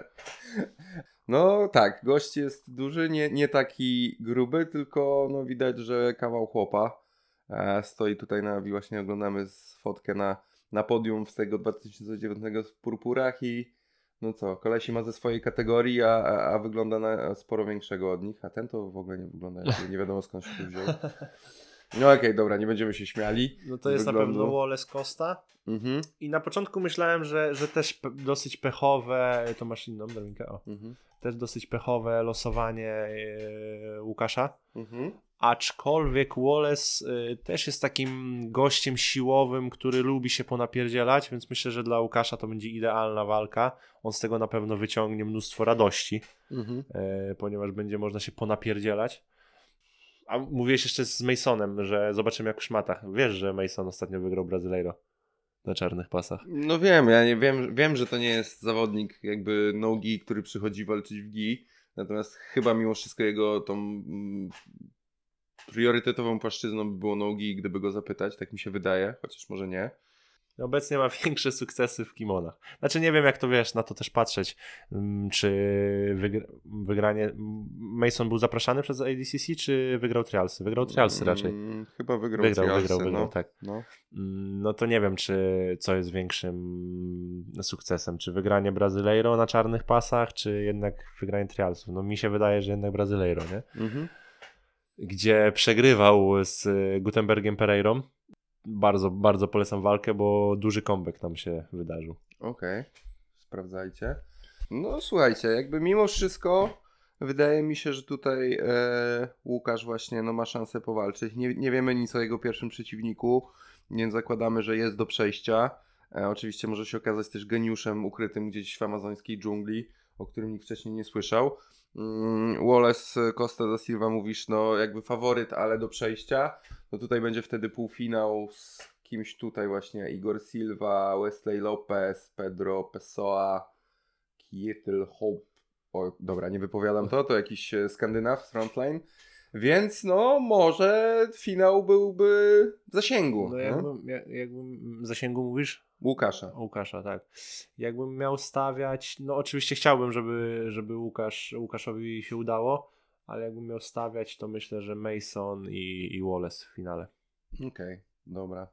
No tak, gość jest duży, nie, nie taki gruby, tylko no widać, że kawał chłopa. E, stoi tutaj na, właśnie oglądamy fotkę na, na podium z tego 2009 w purpurach i no co, kolesi ma ze swojej kategorii, a, a, a wygląda na sporo większego od nich, a ten to w ogóle nie wygląda, nie wiadomo skąd się tu wziął. No okej, dobra, nie będziemy się śmiali. No to jest na Wyglądu. pewno Wallace Costa. Mhm, I na początku myślałem, że, że też dosyć pechowe, to masz inną drabinkę, o, mhm, też dosyć pechowe losowanie e, Łukasza. mhm. Aczkolwiek Wallace y, też jest takim gościem siłowym, który lubi się ponapierdzielać, więc myślę, że dla Łukasza to będzie idealna walka. On z tego na pewno wyciągnie mnóstwo radości, Mhm. y, ponieważ będzie można się ponapierdzielać. A mówiłeś jeszcze z Masonem, że zobaczymy jak w szmatach. Wiesz, że Mason ostatnio wygrał Brazyleiro na czarnych pasach. No wiem, ja nie wiem, wiem, że to nie jest zawodnik jakby nogi, który przychodzi walczyć w gi, natomiast chyba mimo wszystko jego tą mm, priorytetową płaszczyzną by było nogi, gdyby go zapytać, tak mi się wydaje, chociaż może nie. Obecnie ma większe sukcesy w kimonach. Znaczy nie wiem jak to wiesz, na to też patrzeć. Mm, Czy wygra- wygranie... Mason był zapraszany przez ADCC, czy wygrał trialsy? Wygrał trialsy raczej. Mm, chyba wygrał Wygrał, Trialsy, wygrał, wygrał, no. tak. No. Mm, No to nie wiem, czy co jest większym sukcesem. Czy wygranie Brazyleiro na czarnych pasach, czy jednak wygranie trialsów. No mi się wydaje, że jednak Brazyleiro, nie? Mhm. Gdzie przegrywał z Gutenbergiem Pereirą. Bardzo, bardzo polecam walkę, bo duży comeback nam się wydarzył. Okej, sprawdzajcie. No słuchajcie, jakby mimo wszystko wydaje mi się, że tutaj e, Łukasz właśnie no, ma szansę powalczyć. Nie, nie wiemy nic o jego pierwszym przeciwniku, więc zakładamy, że jest do przejścia. E, oczywiście może się okazać też geniuszem ukrytym gdzieś w amazońskiej dżungli, o którym nikt wcześniej nie słyszał. Mm, Wallace Costa da Silva mówisz, no jakby faworyt, ale do przejścia. No tutaj będzie wtedy półfinał z kimś tutaj właśnie Igor Silva, Wesley Lopez, Pedro Pessoa, Kietel Hope. O, dobra, nie wypowiadam to, to jakiś e, Skandynaw z Frontline. Więc no, może finał byłby w zasięgu. No jakbym, jak- jakbym zasięgu mówisz? Łukasza. Łukasza, tak. Jakbym miał stawiać, no oczywiście chciałbym, żeby, żeby Łukasz, Łukaszowi się udało, ale jakbym miał stawiać, to myślę, że Mason i, i Wallace w finale. Okej, dobra.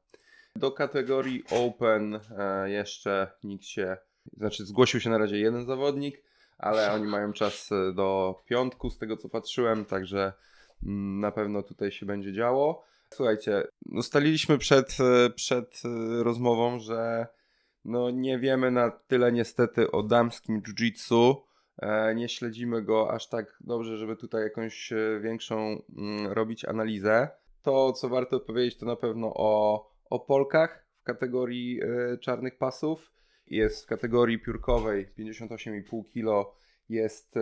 Do kategorii Open e, jeszcze nikt się, znaczy zgłosił się na razie jeden zawodnik, ale oni mają czas e, do piątku, z tego co patrzyłem, także mm, na pewno tutaj się będzie działo. Słuchajcie, ustaliliśmy przed, e, przed e, rozmową, że no nie wiemy na tyle niestety o damskim jiu-jitsu. E, Nie śledzimy go aż tak dobrze, żeby tutaj jakąś większą mm, robić analizę. To, co warto powiedzieć, to na pewno o, o Polkach w kategorii czarnych pasów. Jest w kategorii piórkowej 58,5 kg jest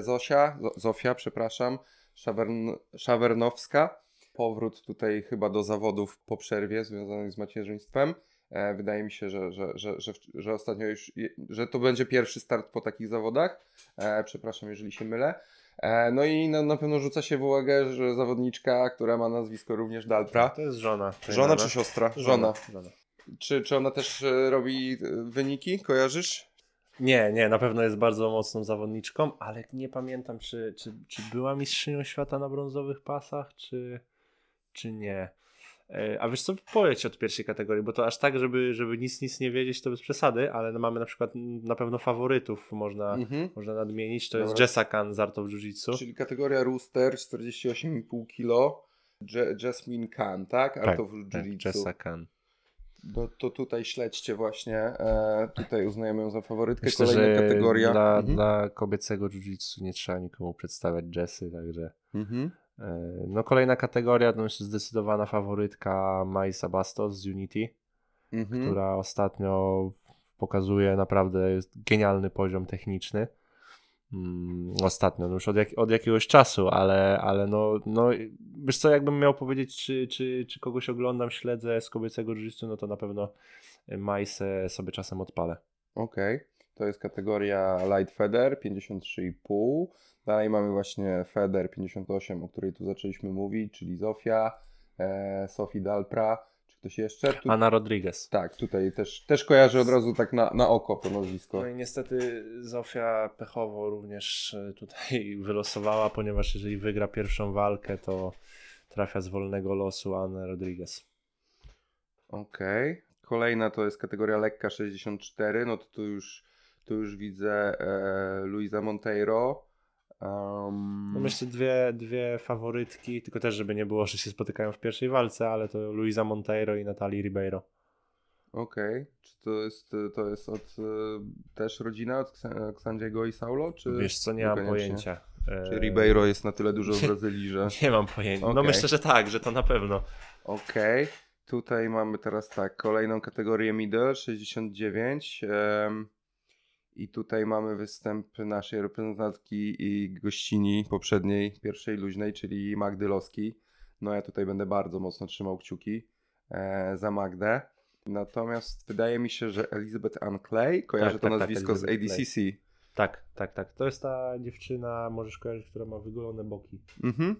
Zosia, Zo- Zofia, przepraszam, Szawern, Szawernowska. Powrót tutaj chyba do zawodów po przerwie związanych z macierzyństwem. E, wydaje mi się, że, że, że, że, ostatnio już, że to będzie pierwszy start po takich zawodach. E, przepraszam, jeżeli się mylę. E, no i na, na pewno rzuca się w uwagę, że zawodniczka, która ma nazwisko również Dalpra. To jest żona. Żona czy siostra? Żona. żona. Czy, czy ona też robi wyniki? Kojarzysz? Nie, nie, na pewno jest bardzo mocną zawodniczką, ale nie pamiętam, czy, czy, czy była mistrzynią świata na brązowych pasach, czy, czy nie. E, A wiesz co, powiedz od pierwszej kategorii, bo to aż tak, żeby, żeby nic, nic nie wiedzieć, to bez przesady, ale no mamy na przykład na pewno faworytów, można, Mhm. można nadmienić. To jest Dobra. Jessa Khan z Art of Jiu-Jitsu. Czyli kategoria Rooster 48,5 kg. Je- Jasmine Khan, tak? Art Tak, of Tak, Jiu-Jitsu. No to tutaj śledźcie właśnie. E, tutaj uznajemy ją za faworytkę. Myślę, Kolejna kategoria. Dla, Mhm. dla kobiecego jiu-jitsu nie trzeba nikomu przedstawiać Jessy, także... Mhm. E, No kolejna kategoria, to jest zdecydowana faworytka Maisa Bastos z Unity, Mhm. która ostatnio pokazuje naprawdę genialny poziom techniczny. Mm, ostatnio, no już od, jak, od jakiegoś czasu, ale, ale no, no wiesz co, jakbym miał powiedzieć, czy, czy, czy kogoś oglądam, śledzę z kobiecego jiu no to na pewno Majsę sobie czasem odpalę. Okej. To jest kategoria Light Feather 53,5. Dalej mamy właśnie Feather 58, o której tu zaczęliśmy mówić, czyli Zofia, e, Sophie Dalpra. Czy ktoś jeszcze? Tu, Anna Rodriguez. tak, tutaj też, też kojarzę od razu tak na, na oko to nazwisko. No i niestety Zofia pechowo również e, tutaj wylosowała, ponieważ jeżeli wygra pierwszą walkę, to trafia z wolnego losu Anna Rodriguez. Okej. Kolejna to jest kategoria lekka 64, no to tu już, tu już widzę e, Luisa Monteiro. Um, No myślę dwie, dwie faworytki, tylko też żeby nie było, że się spotykają w pierwszej walce, ale to Luisa Monteiro i Natalie Ribeiro. Okej. Czy to jest, to jest od e, też rodzina od Xandiego i Saulo? Czy Wiesz co, nie mam pojęcia. Czy E, Ribeiro jest na tyle dużo w Brazylii, że... Nie mam pojęcia. No Okej. myślę, że tak, że to na pewno. Okej. Tutaj mamy teraz tak, kolejną kategorię middle 69. em, I tutaj mamy występ naszej reprezentantki i gościni poprzedniej, pierwszej luźnej, czyli Magdy Loski. No ja tutaj będę bardzo mocno trzymał kciuki e, za Magdę. Natomiast wydaje mi się, że Elizabeth Ann Clay, kojarzę Tak, to tak, tak, nazwisko z Elizabeth ADCC. Tak, tak, tak. To jest ta dziewczyna, możesz kojarzyć, która ma wygolone boki. Mhm.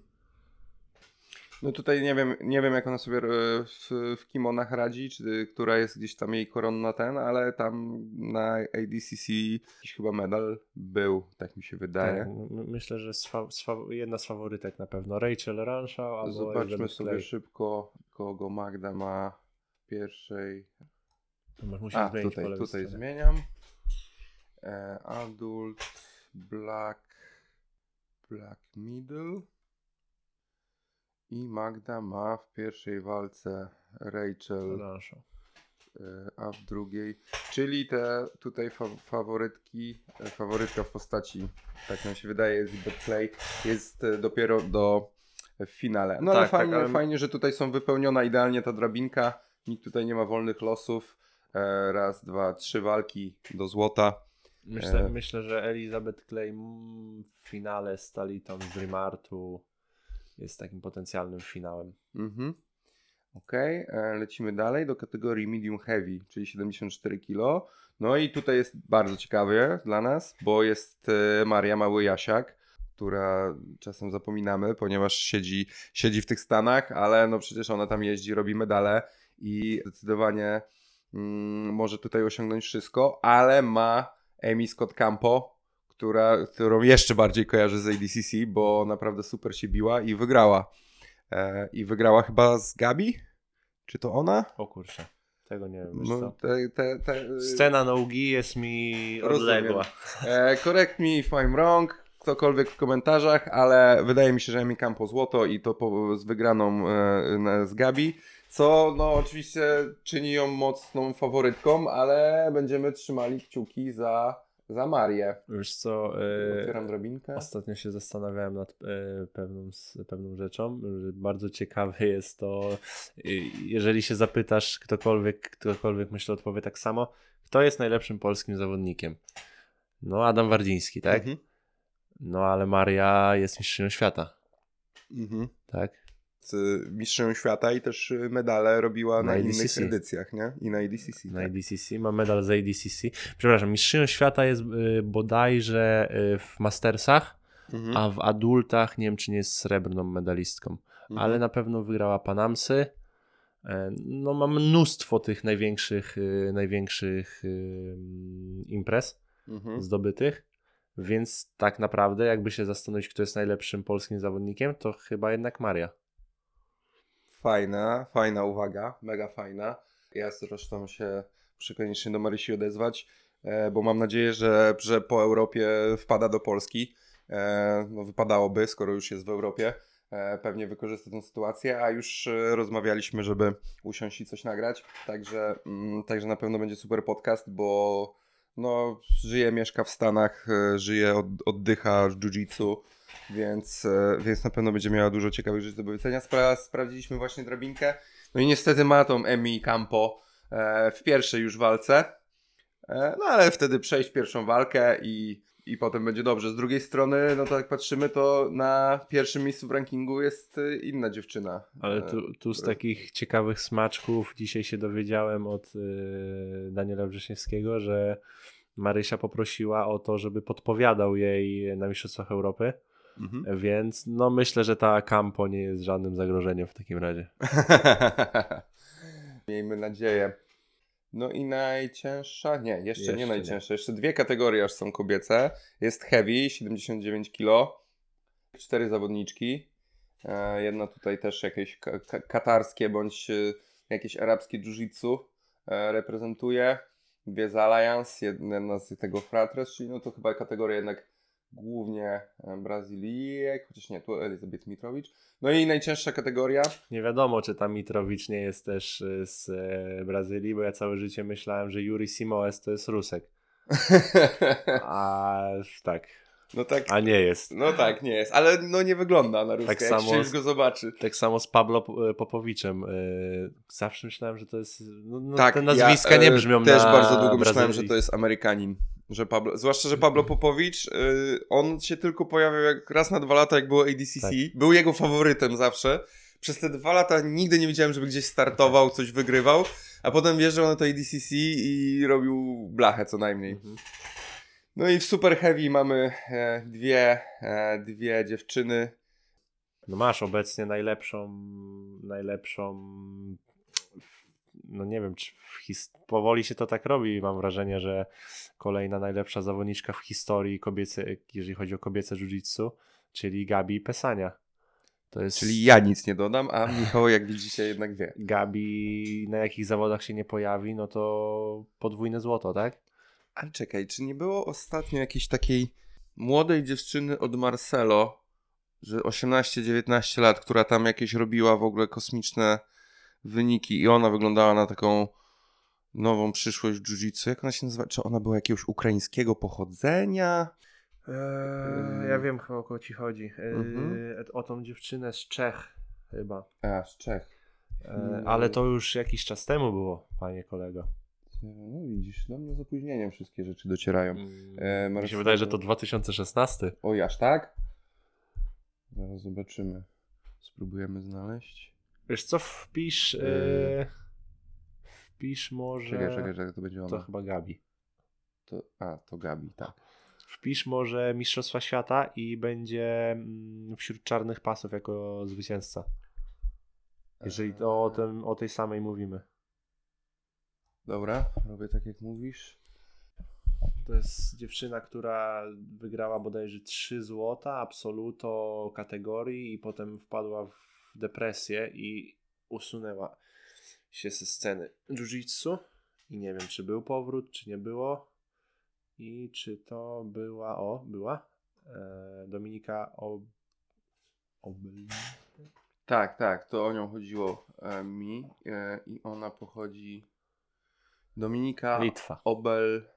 No tutaj nie wiem, nie wiem jak ona sobie e, w, w kimonach radzi, czy która jest gdzieś tam jej koronna ten, ale tam na ADCC jakiś chyba medal był, tak mi się wydaje. Tak, myślę, że jedna z faworytek na pewno. Rachel Ranshaw albo Zobaczmy sobie Clay. szybko, kogo Magda ma w pierwszej. Masz- Musisz A, zmienić tutaj, tutaj zmieniam. E, adult, black, black middle. I Magda ma w pierwszej walce Rachel. E, a w drugiej, czyli te tutaj fa faworytki, e, faworytka w postaci, tak nam się wydaje, Elizabeth Clay, jest e, dopiero do w finale. No ale Tak, tak, fajnie, ale- fajnie, że tutaj są wypełniona idealnie ta drabinka, nikt tutaj nie ma wolnych losów, raz, dwa, trzy walki do złota. Myślę, E. myślę, że Elizabeth Clay w finale z Talitą z Dreamartu jest takim potencjalnym finałem. Mhm. Okej, e, lecimy dalej do kategorii medium heavy, czyli 74 kg. No i tutaj jest bardzo ciekawie dla nas, bo jest e, Maria Mały-Jasiak, która czasem zapominamy, ponieważ siedzi, siedzi w tych Stanach, ale no przecież ona tam jeździ, robi medale i zdecydowanie mm, może tutaj osiągnąć wszystko, ale ma Amy Scott Campo, która, którą jeszcze bardziej kojarzę z ADCC, bo naprawdę super się biła i wygrała. E, I wygrała chyba z Gabi? Czy to ona? O kurczę, tego nie wiem. No, te, te, te, Scena nogi jest mi Rozumiem. odległa. E, correct me if I'm wrong, ktokolwiek w komentarzach, ale wydaje mi się, że Emi Campo złoto i to po, z wygraną e, z Gabi, co no oczywiście czyni ją mocną faworytką, ale będziemy trzymali kciuki za, za Marię. Wiesz co, e, Otwieram drabinkę. Ostatnio się zastanawiałem nad e, pewną, pewną rzeczą, bardzo ciekawe jest to, e, jeżeli się zapytasz ktokolwiek, ktokolwiek myślę odpowie tak samo, kto jest najlepszym polskim zawodnikiem? No Adam Wardziński, tak? Mhm. No ale Maria jest mistrzynią świata, Mhm. tak? Z mistrzem świata i też y, medale robiła na, Na innych edycjach, nie? I na ADCC. Na tak. ADCC, ma medal z ADCC. Przepraszam, mistrzynią świata jest y, bodajże y, w Mastersach, Mhm. a w adultach nie wiem czy nie jest srebrną medalistką. Mhm. ale na pewno wygrała Panamsy. E, No, ma mnóstwo tych największych, y, największych y, imprez Mhm. zdobytych, więc tak naprawdę, jakby się zastanowić, kto jest najlepszym polskim zawodnikiem, to chyba jednak Maria. Fajna, fajna uwaga, mega fajna. Ja zresztą się muszę koniecznie do Marysi odezwać, e, bo mam nadzieję, że, że po Europie wpada do Polski. E, no wypadałoby, skoro już jest w Europie. e, pewnie wykorzysta tę sytuację, a już rozmawialiśmy, żeby usiąść i coś nagrać, także, mm, także na pewno będzie super podcast, bo no, żyje, mieszka w Stanach, żyje, od, oddycha jiu-jitsu, więc, e, więc na pewno będzie miała dużo ciekawych rzeczy do powiedzenia. Spra sprawdziliśmy właśnie drabinkę, no i niestety ma tą Emi Campo e, w pierwszej już walce, e, no ale wtedy przejść pierwszą walkę i, i potem będzie dobrze. Z drugiej strony, no to jak patrzymy, to na pierwszym miejscu w rankingu jest inna dziewczyna. Ale tu, tu z takich ciekawych smaczków dzisiaj się dowiedziałem od Daniela Wrześniewskiego, że Marysia poprosiła o to, żeby podpowiadał jej na Mistrzostwach Europy, Mhm. więc no myślę, że ta Campo nie jest żadnym zagrożeniem w takim razie. Miejmy nadzieję. No i najcięższa? Nie, jeszcze, Jeszcze nie nie. najcięższa. Jeszcze dwie kategorie aż są kobiece. Jest heavy, 79 kg. Cztery zawodniczki. E, Jedna tutaj też jakieś ka- ka- katarskie bądź e, jakieś arabskie jiu-jitsu e, reprezentuje. Dwie z Alliance, jedna z tego Fratres, czyli no to chyba kategoria jednak głównie e, Brazylijek, chociaż nie, tu Elizabeth Mitrowicz. No i najcięższa kategoria Nie wiadomo, czy ta Mitrowicz nie jest też y, z e, Brazylii, bo ja całe życie myślałem, że Yuri Simoes to jest Rusek. A tak, No tak, a nie jest. no tak, nie jest, ale no nie wygląda na Ruska, Tak jak samo z- go zobaczy. Tak samo z Pablo Popowiczem. Zawsze myślałem, że to jest. No, no, tak, te nazwiska ja, nie e, brzmią Też na bardzo długo myślałem, Brazylii. że to jest Amerykanin. Że Pablo, zwłaszcza, że Pablo Popowicz, y, on się tylko pojawiał jak raz na dwa lata, jak było ADCC. Tak. Był jego faworytem zawsze. Przez te dwa lata nigdy nie widziałem, żeby gdzieś startował, coś wygrywał, a potem wjeżdżał na to ADCC i robił blachę co najmniej. Mhm. No i w Super Heavy mamy e, dwie, e, dwie dziewczyny. No masz obecnie najlepszą. Najlepszą. No nie wiem, czy powoli się to tak robi. Mam wrażenie, że kolejna najlepsza zawodniczka w historii kobiece, jeżeli chodzi o kobiece jiu-jitsu, czyli Gabi Pesania. To jest. Czyli ja nic nie dodam, a Michał, jak widzicie, jednak wie. Gabi na jakich zawodach się nie pojawi, no to podwójne złoto, tak? Ale czekaj, czy nie było ostatnio jakiejś takiej młodej dziewczyny od Marcelo, że 18-19 lat, która tam jakieś robiła w ogóle kosmiczne wyniki i ona wyglądała na taką nową przyszłość jiu-jitsu. Jak ona się nazywa? Czy ona była jakiegoś ukraińskiego pochodzenia? Eee, ja wiem chyba o kogo ci chodzi. Eee, Mhm. O tą dziewczynę z Czech chyba. A, z Czech. Eee, ale to już jakiś czas temu było, panie kolego. No widzisz, do mnie z opóźnieniem wszystkie rzeczy docierają. E, Mi się wydaje, że to 2016. Oj, aż tak? Zaraz zobaczymy. Spróbujemy znaleźć. Wiesz co, wpisz... Eee. Eee, wpisz może... Czekaj, czekaj, czekaj, to będzie ona. To chyba Gabi. To, a, to Gabi, tak. Wpisz może Mistrzostwa Świata i będzie mm, wśród czarnych pasów jako zwycięzca. Jeżeli to o, tym, o tej samej mówimy. Dobra, robię tak jak mówisz. To jest dziewczyna, która wygrała bodajże 3 złota, absoluto kategorii i potem wpadła w depresję i usunęła się ze sceny jiu-jitsu i nie wiem, czy był powrót, czy nie było i czy to była, o, była e, Dominika Ob... Obel... Tak, tak, to o nią chodziło e, mi e, i ona pochodzi Dominika Litwa. Obel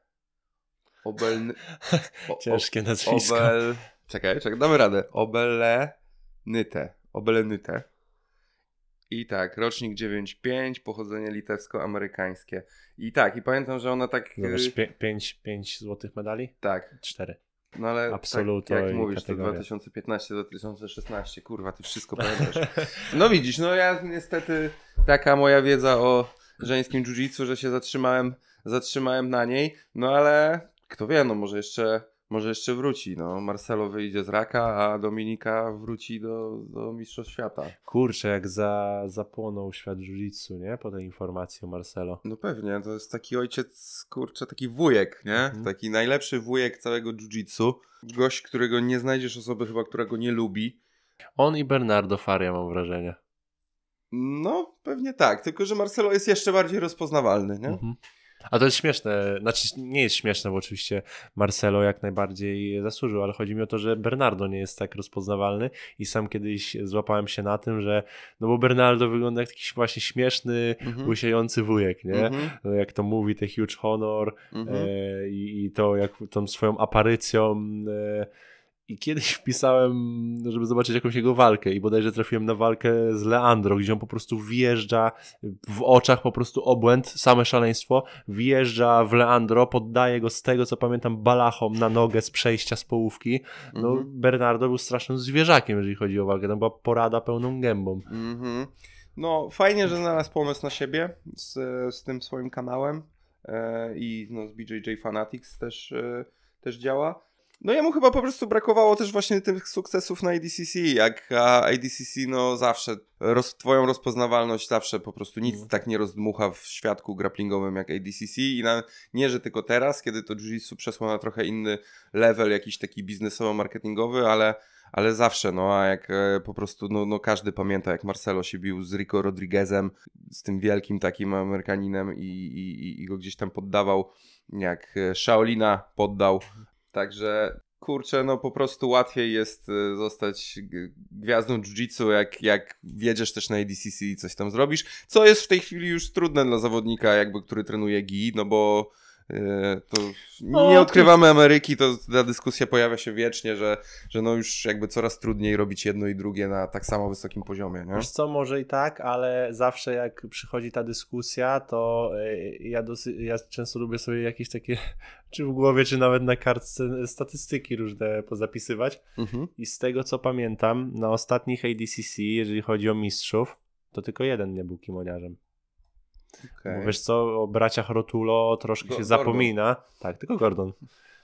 Obel o, Ciężkie nazwisko. Obel Czekaj, czekaj, damy radę. Obelenyte. Obelenyte. I tak, rocznik 9.5, pochodzenie litewsko-amerykańskie. I tak, i pamiętam, że ona tak. Zobacz, y, pię- pięć, pięć złotych medali? tak, Cztery. no ale Absoluto tak, jak mówisz, kategoria. to 2015 do 2016, kurwa, ty wszystko pamiętasz. No widzisz, no ja niestety taka moja wiedza o żeńskim jiu-jitsu, że się zatrzymałem, zatrzymałem na niej, no ale kto wie, no może jeszcze, może jeszcze wróci, no Marcelo wyjdzie z raka, a Dominika wróci do, do Mistrzostw Świata. Kurczę, jak za, zapłonął świat jiu-jitsu, nie? Po tej informacji o Marcelo. No pewnie, to jest taki ojciec, kurczę, taki wujek, nie? Mhm. Taki najlepszy wujek całego jiu-jitsu. Gość, którego nie znajdziesz osoby chyba, którego nie lubi. On i Bernardo Faria, mam wrażenie. No, pewnie tak, tylko że Marcelo jest jeszcze bardziej rozpoznawalny, nie? Mhm. A to jest śmieszne, znaczy nie jest śmieszne, bo oczywiście Marcelo jak najbardziej zasłużył, ale chodzi mi o to, że Bernardo nie jest tak rozpoznawalny i sam kiedyś złapałem się na tym, że no bo Bernardo wygląda jak jakiś właśnie śmieszny, Mhm. łysiejący wujek, nie? Mhm. No, jak to mówi, te huge honor Mhm. e, i, i to jak tą swoją aparycją e, i kiedyś wpisałem, żeby zobaczyć jakąś jego walkę i bodajże trafiłem na walkę z Leandro, gdzie on po prostu wjeżdża w oczach po prostu obłęd, same szaleństwo, wjeżdża w Leandro, poddaje go z tego co pamiętam balachą na nogę z przejścia z połówki. No Mhm. Bernardo był strasznym zwierzakiem, jeżeli chodzi o walkę, to była porada pełną gębą. Mhm. No, fajnie, że znalazł pomysł na siebie z, z tym swoim kanałem e, i no, z BJJ Fanatics też, e, też działa. No jemu chyba po prostu brakowało też właśnie tych sukcesów na ADCC, jak a ADCC no zawsze, roz, twoją rozpoznawalność zawsze po prostu nic Mhm. tak nie rozdmucha w świadku grapplingowym jak ADCC i na, nie, że tylko teraz, kiedy to Jiu-Jitsu na trochę inny level, jakiś taki biznesowo-marketingowy, ale ale zawsze, no a jak e, po prostu, no, no każdy pamięta, jak Marcelo się bił z Rico Rodriguezem, z tym wielkim takim Amerykaninem i, i, i- i go gdzieś tam poddawał, jak e, Shaolina poddał. Także kurczę, no po prostu łatwiej jest e, zostać gwiazdą jiu-jitsu, jak, jak wiedziesz też na ADCC i coś tam zrobisz, co jest w tej chwili już trudne dla zawodnika, jakby, który trenuje gi, no bo to No, nie to- odkrywamy Ameryki, to ta dyskusja pojawia się wiecznie, że, że no już jakby coraz trudniej robić jedno i drugie na tak samo wysokim poziomie, nie? Wiesz co, może i tak, ale zawsze jak przychodzi ta dyskusja, to e, ja, dosy, ja często lubię sobie jakieś takie, czy w głowie, czy nawet na kartce statystyki różne pozapisywać. Mhm. I z tego co pamiętam, na ostatnich ADCC, jeżeli chodzi o mistrzów, to tylko jeden nie był kimoniarzem. Okej. Bo wiesz co, o braciach Rotulo troszkę Go- się Gordon. zapomina. Tak, tylko Gordon.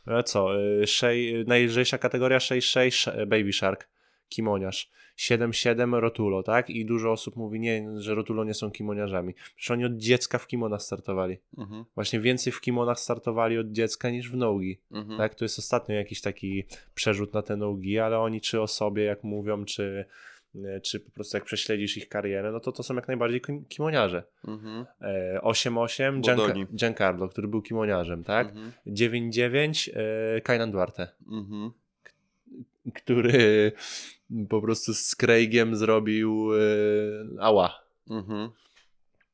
E, Co, y, Shea- najlżejsza kategoria 6-6 Sh- Baby Shark, kimoniarz. 7-7 Rotulo, tak? I dużo osób mówi, nie, że Rotulo nie są kimoniarzami. Przecież oni od dziecka w kimonach startowali. Mhm. Właśnie więcej w kimonach startowali od dziecka niż w nogi. Mhm. Tak? To jest ostatnio jakiś taki przerzut na te nogi, ale oni czy o sobie, jak mówią, czy, e, czy po prostu jak prześledzisz ich karierę, no to to są jak najbardziej kim- kimoniarze. Mhm. E, 8-8 Bodoni. Gian- Giancarlo, który był kimoniarzem, tak? Mhm. 9-9 e, Kainan Duarte, Mhm. który po prostu z Craigiem zrobił e, ała. Mhm.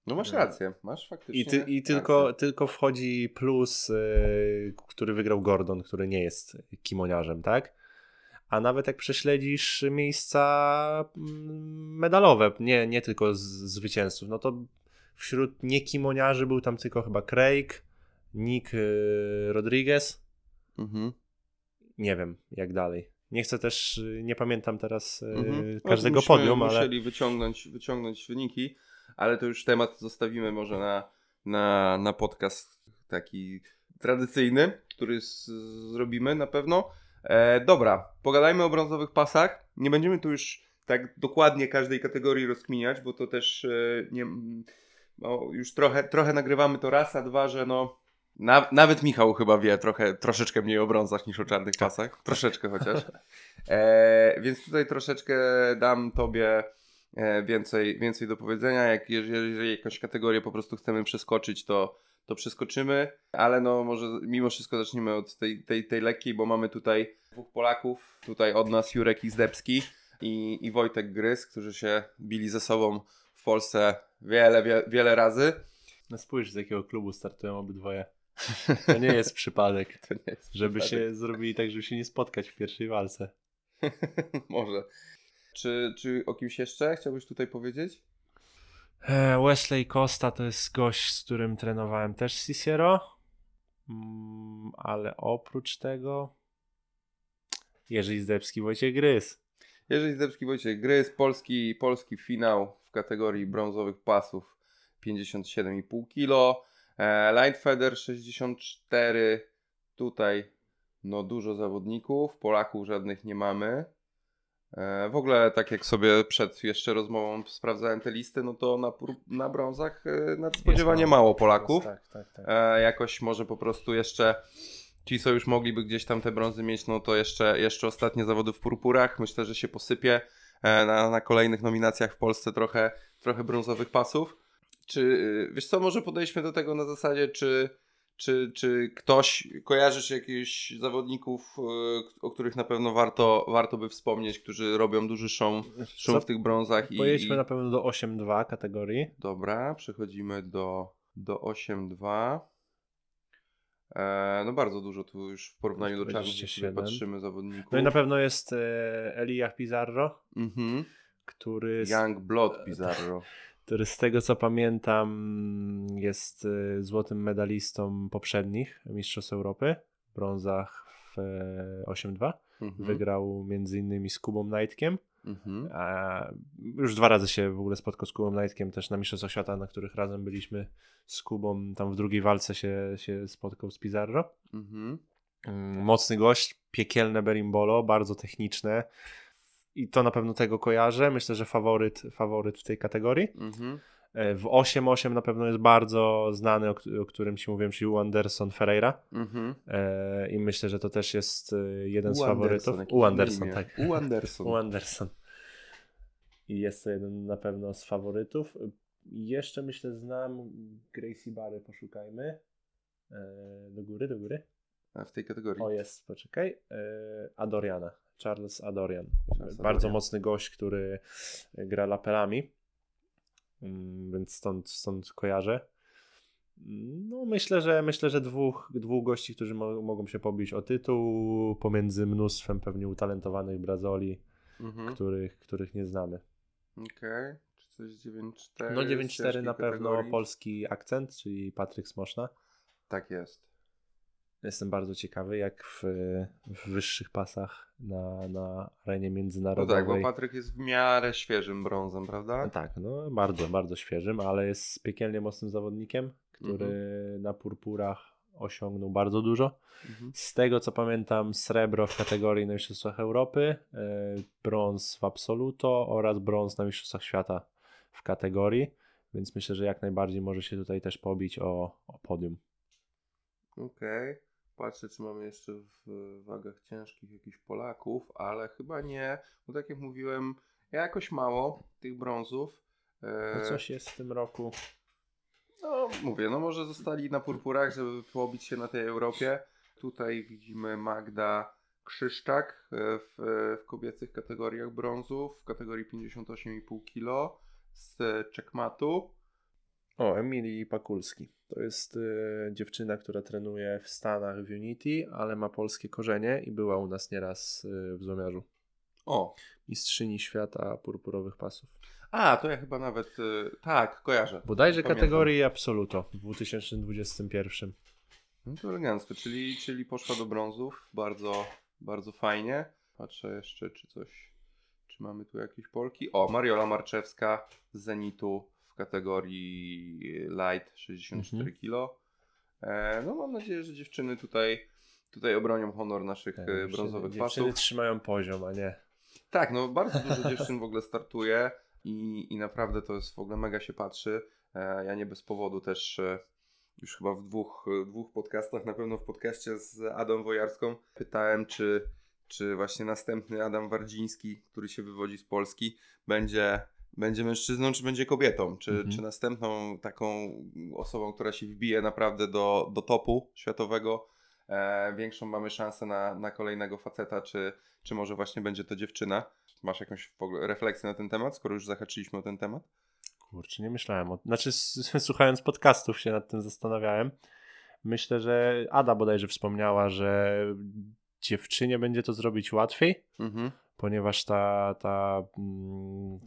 No masz rację, masz faktycznie I, ty, i rację. tylko, tylko wchodzi plus, e, który wygrał Gordon, który nie jest kimoniarzem, tak? A nawet jak prześledzisz miejsca mm, medalowe, nie, nie tylko z, zwycięzców, no to wśród niekimoniarzy był tam tylko chyba Craig, Nick e, Rodriguez, Mhm. nie wiem jak dalej. Nie chcę też, y, nie pamiętam teraz e, Mhm. No, każdego musimy- podium, ale Musieli wyciągnąć, wyciągnąć wyniki, ale to już temat zostawimy może na, na, na podcast taki tradycyjny, który z, zrobimy na pewno. E, dobra, pogadajmy o brązowych pasach. Nie będziemy tu już tak dokładnie każdej kategorii rozkminiać, bo to też e, nie, no, już trochę, trochę nagrywamy to raz, a dwa, że no na, nawet Michał chyba wie trochę, troszeczkę mniej o brązach niż o czarnych pasach. Troszeczkę chociaż. E, więc tutaj troszeczkę dam tobie e, więcej, więcej do powiedzenia. Jak jeżeli, jeżeli jakąś kategorię po prostu chcemy przeskoczyć, to, to przeskoczymy. Ale no może mimo wszystko zaczniemy od tej, tej, tej lekkiej, bo mamy tutaj dwóch Polaków. Tutaj od nas Jurek Izdebski i, i Wojtek Grys, którzy się bili ze sobą w Polsce wiele, wie, wiele razy. no spójrz z jakiego klubu startują obydwoje. To nie jest przypadek. To nie jest Żeby przypadek. się zrobili tak, żeby się nie spotkać w pierwszej walce. Może. Czy, czy o kimś jeszcze chciałbyś tutaj powiedzieć? E, Wesley Costa to jest gość, z którym trenowałem też Cicero. Mm, ale oprócz tego Jerzy Zdebski, Wojciech Grys. Jerzy Zdebski, Wojciech Grys, polski, polski finał w kategorii brązowych pasów 57,5 kg. Lightfeather 64. Tutaj no dużo zawodników, Polaków żadnych nie mamy. E, w ogóle tak jak sobie przed jeszcze rozmową sprawdzałem te listy, no to na, na brązach e, nadspodziewanie Jest mało Polaków. Tak, tak, tak. E, jakoś może po prostu jeszcze ci, co już mogliby gdzieś tam te brązy mieć, no to jeszcze, jeszcze ostatnie zawody w purpurach. Myślę, że się posypie na, na kolejnych nominacjach w Polsce trochę, trochę brązowych pasów. czy, wiesz co, może podejdźmy do tego na zasadzie, czy, czy, czy ktoś, kojarzysz jakichś zawodników, y, o których na pewno warto, warto by wspomnieć, którzy robią duży szum, szum Co? w tych brązach. Pojedźmy i... na pewno do 8-2 kategorii. Dobra, przechodzimy do, do 8-2. E, no bardzo dużo tu już w porównaniu do czarnych, jeśli sobie 27. patrzymy zawodników. No i na pewno jest e, Pizarro, Mhm. który Young Blood Pizarro. Który z tego co pamiętam jest e, złotym medalistą poprzednich Mistrzostw Europy w brązach w e, 8-2. Mhm. Wygrał między innymi z Kubą Knightkiem. Mhm. A już dwa razy się w ogóle spotkał z Kubą Knightkiem też na Mistrzostwach Świata, na których razem byliśmy z Kubą. Tam w drugiej walce się, się spotkał z Pizarro. Mhm. Mm, Mocny gość, piekielne berimbolo, bardzo techniczne. I to na pewno tego kojarzę. Myślę, że faworyt, faworyt w tej kategorii. Mhm. E, W 8-8 na pewno jest bardzo znany, o, o którym ci mówiłem, czyli Anderson Ferreira. Mhm. E, I myślę, że to też jest e, jeden z U faworytów. Anderson, jakie U Anderson, imię. tak. U Anderson. U Anderson. I jest to jeden na pewno z faworytów. Jeszcze myślę, znam Gracie Barry, poszukajmy. E, do góry, do góry. A w tej kategorii. O, jest, poczekaj. E, Adoriana. Charles Adorian. Charles Bardzo Adorian. mocny gość, który gra lapelami. Mm, Więc stąd, stąd kojarzę. No, myślę, że myślę, że dwóch, dwóch gości, którzy mo- mogą się pobić o tytuł pomiędzy mnóstwem pewnie utalentowanych Brazoli, Mhm. których, których nie znamy. Okej. Czy coś 9-4? No z 9-4 ciężkiej na pewno kategorii? polski akcent, czyli Patryk Smoszna. Tak jest. Jestem bardzo ciekawy, jak w, w wyższych pasach na, na arenie No międzynarodowej. tak, bo Patryk jest w miarę świeżym brązem, prawda? No tak, no bardzo, bardzo świeżym, ale jest piekielnie mocnym zawodnikiem, który Mhm. na purpurach osiągnął bardzo dużo. Mhm. Z tego co pamiętam, srebro w kategorii na Mistrzostwach Europy, e, brąz w Absoluto oraz brąz na Mistrzostwach Świata w kategorii, więc myślę, że jak najbardziej może się tutaj też pobić o, o podium. Okej. Patrzę, czy mamy jeszcze w wagach ciężkich jakichś Polaków, ale chyba nie. Bo tak jak mówiłem, jakoś mało tych brązów. E, No coś jest w tym roku. No, mówię, no może zostali na purpurach, żeby pobić się na tej Europie. Tutaj widzimy Magda Krzyszczak e, w, w kobiecych kategoriach brązów, w kategorii 58,5 kg z Czekmatu. O, Emilii Pakulski. To jest e, dziewczyna, która trenuje w Stanach w Unity, ale ma polskie korzenie i była u nas nieraz e, w złomiarzu. O, Mistrzyni świata purpurowych pasów. a to ja chyba nawet, e, tak, kojarzę. Bodajże Pamiętam. kategorii Absoluto w 2021. No to elegancko, czyli, czyli poszła do brązów, bardzo, bardzo fajnie. Patrzę jeszcze, czy coś, czy mamy tu jakieś Polki. O, Mariola Marczewska z Zenitu kategorii light 64 Mhm. kg. E, no mam nadzieję, że dziewczyny tutaj, tutaj obronią honor naszych Tak, e, dziewczyny- brązowych Dziewczyny pasów. trzymają poziom, a nie. Tak, no bardzo dużo dziewczyn w ogóle startuje i, i naprawdę to jest w ogóle mega się patrzy. E, ja nie bez powodu też e, już chyba w dwóch, e, dwóch podcastach, na pewno w podcaście z Adą Wojarską pytałem, czy, czy właśnie następny Adam Wardziński, który się wywodzi z Polski, będzie, będzie mężczyzną, czy będzie kobietą, czy, Mhm. czy następną taką osobą, która się wbije naprawdę do, do topu światowego. E, większą mamy szansę na, na kolejnego faceta, czy, czy może właśnie będzie to dziewczyna? Masz jakąś refleksję na ten temat, skoro już zahaczyliśmy o ten temat? Kurczę, nie myślałem o Znaczy, słuchając podcastów się nad tym zastanawiałem. Myślę, że Ada bodajże wspomniała, że dziewczynie będzie to zrobić łatwiej, Mhm. ponieważ ta, ta mm,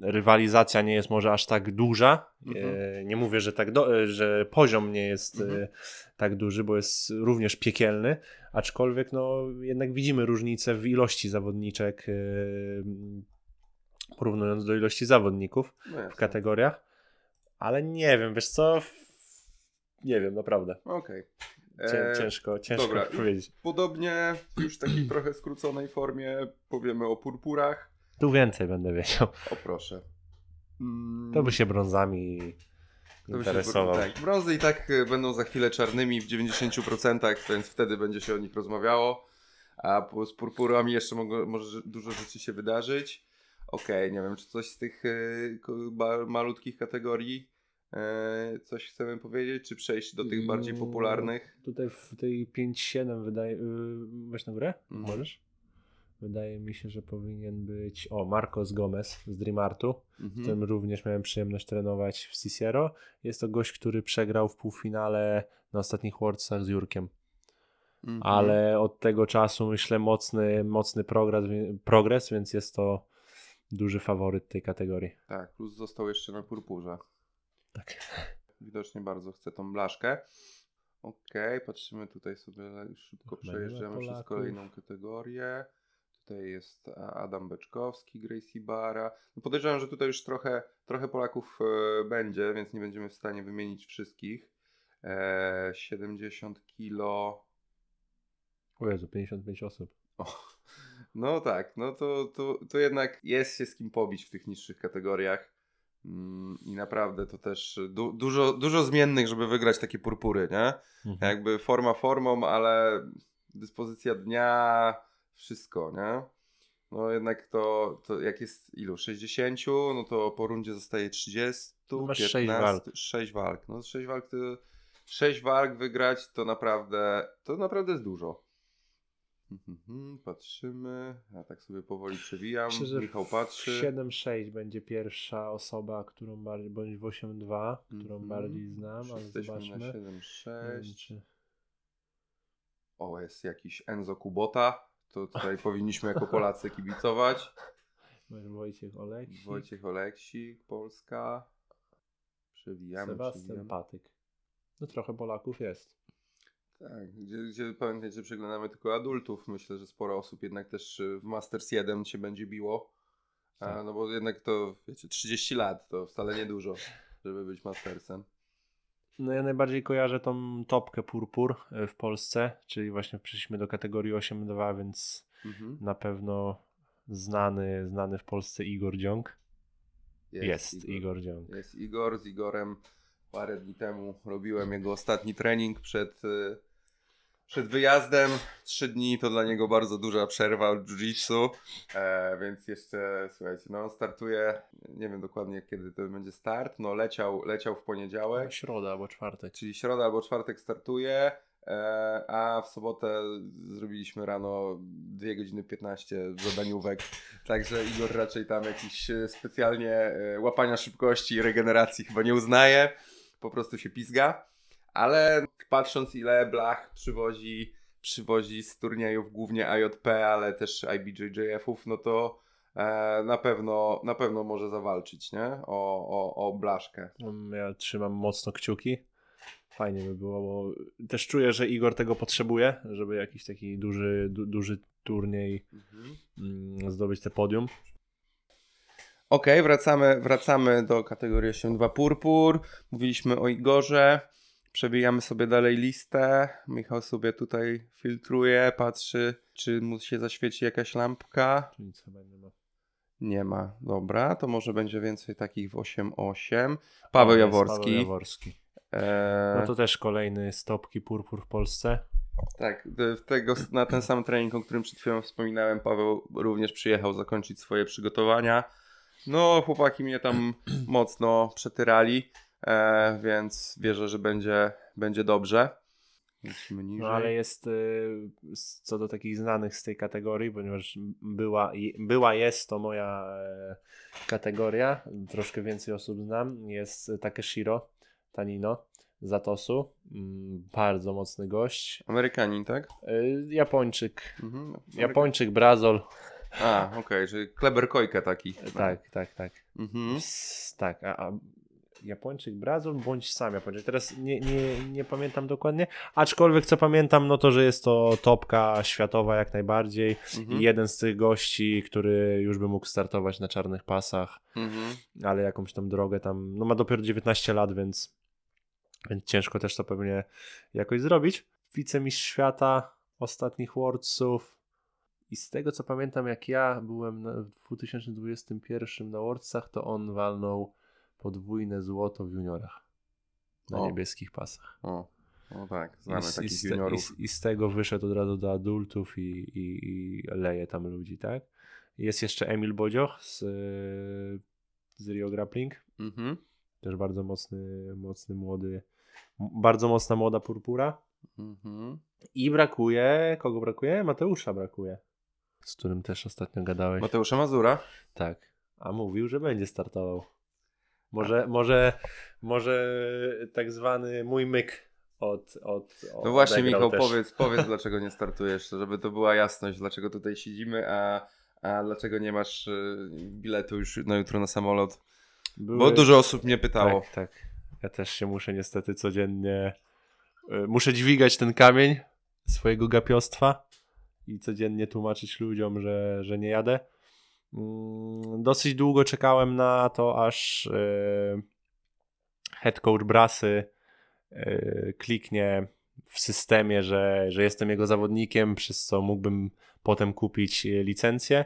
rywalizacja nie jest może aż tak duża. Mhm. E, nie mówię, że, tak do, e, że poziom nie jest Mhm. e, tak duży, bo jest również piekielny, aczkolwiek no, jednak widzimy różnicę w ilości zawodniczek porównując do ilości zawodników No w kategoriach, ale nie wiem, wiesz co? Nie wiem, naprawdę. Okej. Cię, E, ciężko, ciężko dobra. powiedzieć. Podobnie, już w takiej trochę skróconej formie, powiemy o purpurach. Tu więcej będę wiedział. O proszę. Mm, To by się brązami to by się- interesował. Tak, brązy i tak e, będą za chwilę czarnymi w 90%, więc wtedy będzie się o nich rozmawiało. A z purpurami jeszcze mogło, może dużo rzeczy się wydarzyć. Okej, nie wiem, czy coś z tych ba- malutkich kategorii E, coś chcemy powiedzieć, czy przejść do tych bardziej Mm, popularnych? Tutaj w tej 5-7 wydaje. Weź na górę? Mhm. Możesz? Wydaje mi się, że powinien być. O, Marcos Gomez z Dream Artu. Z Mhm. którym również miałem przyjemność trenować w Cicero. Jest to gość, który przegrał w półfinale na ostatnich Worldsach z Jurkiem. Mhm. Ale od tego czasu myślę mocny, mocny progres, progres, więc jest to duży faworyt tej kategorii. Tak, plus został jeszcze na purpurze. Tak. Widocznie bardzo chce tą blaszkę. Okej, patrzymy tutaj sobie szybko Chyba przejeżdżamy przez kolejną kategorię. Tutaj jest a, Adam Beczkowski, Gracie Bara. No podejrzewam, że tutaj już trochę, trochę Polaków e, będzie, więc nie będziemy w stanie wymienić wszystkich. E, 70 kilo. O Jezu, 55 osób. O, no tak, no to, to, to jednak jest się z kim pobić w tych niższych kategoriach. Mm, I naprawdę to też du, dużo, dużo zmiennych, żeby wygrać takie purpury, nie? Mhm. Jakby forma formą, ale dyspozycja dnia, wszystko, nie? No jednak to, to jak jest ilu? 60, no to po rundzie zostaje 30, No masz 15, sześć walk. 6 walk. No 6 walk to 6 walk wygrać to naprawdę to naprawdę jest dużo. Mhm, Patrzymy, ja tak sobie powoli przewijam. Myślę, że Michał patrzy. 7-6 będzie pierwsza osoba, którą bardziej, bądź w 8-2, którą Mhm. bardziej znam, ale Jesteśmy na zobaczmy. Wiem, 7-6. czy- O, jest jakiś Enzo Kubota. To tutaj powinniśmy jako Polacy kibicować. Wojciech Oleksik, Wojciech Oleksik, Polska. Przewijamy, Sebastian przewijamy. Patyk. No trochę Polaków jest. Tak, gdzie, gdzie pamiętajcie, przeglądamy tylko adultów. Myślę, że sporo osób jednak też y, w Masters 1 się będzie biło. A, Tak. no bo jednak to, wiecie, 30 lat to wcale niedużo, żeby być Mastersem. No ja najbardziej kojarzę tą topkę purpur e, w Polsce, czyli właśnie przeszliśmy do kategorii 8-2, więc Mhm. na pewno znany, znany w Polsce Igor Dziąg. Jest, Igor. Dziąg. Jest Igor, z Igorem parę dni temu robiłem jego ostatni trening przed, y, przed wyjazdem. Trzy dni to dla niego bardzo duża przerwa od jiu-jitsu, e, więc jeszcze, słuchajcie, no on startuje, nie wiem dokładnie kiedy to będzie start, no leciał, leciał w poniedziałek, Środa albo czwartek. czyli środa albo czwartek startuje, e, a w sobotę zrobiliśmy rano 2 godziny 15 zadaniówek, także Igor raczej tam jakiś e, specjalnie e, łapania szybkości i regeneracji chyba nie uznaje, po prostu się pizga, ale patrząc ile blach przywozi, przywozi z turniejów głównie AJP, ale też IBJJF-ów, no to e, na pewno, na pewno może zawalczyć, nie? O, o, o blaszkę. Mm, Ja trzymam mocno kciuki. Fajnie by było, bo też czuję, że Igor tego potrzebuje, żeby jakiś taki duży, du, duży turniej mm, zdobyć te podium. Okej, wracamy, wracamy do kategorii 8.2 Purpur. Mówiliśmy o Igorze. Przebijamy sobie dalej listę. Michał sobie tutaj filtruje, patrzy, czy mu się zaświeci jakaś lampka. Tu nic chyba nie ma. Nie ma. Dobra, to może będzie więcej takich w 8.8. Paweł Jaworski. Paweł Jaworski. Eee, No to też kolejny stopki purpur w Polsce. Tak, tego, na ten sam trening, o którym przed chwilą wspominałem, Paweł również przyjechał zakończyć swoje przygotowania. No, chłopaki mnie tam mocno przetyrali, e, więc wierzę, że będzie, będzie dobrze. No ale jest y, co do takich znanych z tej kategorii, ponieważ była, i- była jest to moja e, kategoria, troszkę więcej osób znam, jest Takeshiro Tanino z Atosu, mm, bardzo mocny gość, Amerykanin, tak? Y, Japończyk, Mhm. Japończyk, Brazol, A, okej, czyli Kleber Kojka taki. tak, tak, tak. Mhm. Tak, a, a Japończyk, Brazil bądź sam Japończyk. Teraz nie, nie, nie pamiętam dokładnie, aczkolwiek co pamiętam, no to, że jest to topka światowa jak najbardziej Mhm. i jeden z tych gości, który już by mógł startować na czarnych pasach, Mhm. ale jakąś tam drogę tam, no ma dopiero 19 lat, więc, więc ciężko też to pewnie jakoś zrobić. Wicemistrz świata ostatnich Worldsów i z tego co pamiętam, jak ja byłem w 2021 na Worldsach, to on walnął podwójne złoto w juniorach na O. niebieskich pasach. O, o tak, znamy I, z- i, takich z i, juniorów. z- I z tego wyszedł od razu do adultów i, i, i leje tam ludzi, tak? Jest jeszcze Emil Bodzioch z, z Rio Grappling. Mhm. Też bardzo mocny, mocny młody, bardzo mocna młoda purpura. Mhm. I brakuje, kogo brakuje? Mateusza brakuje. Z którym też ostatnio gadałeś. Mateusza Mazura. Tak. A mówił, że będzie startował. Może, może, może tak zwany mój myk od. od No właśnie, Michał, też. powiedz, powiedz, dlaczego nie startujesz, żeby to była jasność, dlaczego tutaj siedzimy, a, a dlaczego nie masz y, biletu już na jutro na samolot. Były- Bo dużo osób mnie pytało. Tak, tak. Ja też się muszę niestety codziennie. y, Muszę dźwigać ten kamień swojego gapiostwa i codziennie tłumaczyć ludziom, że, że nie jadę. Mm, Dosyć długo czekałem na to, aż y, head coach Brasy y, kliknie w systemie, że, że jestem jego zawodnikiem, przez co mógłbym potem kupić licencję.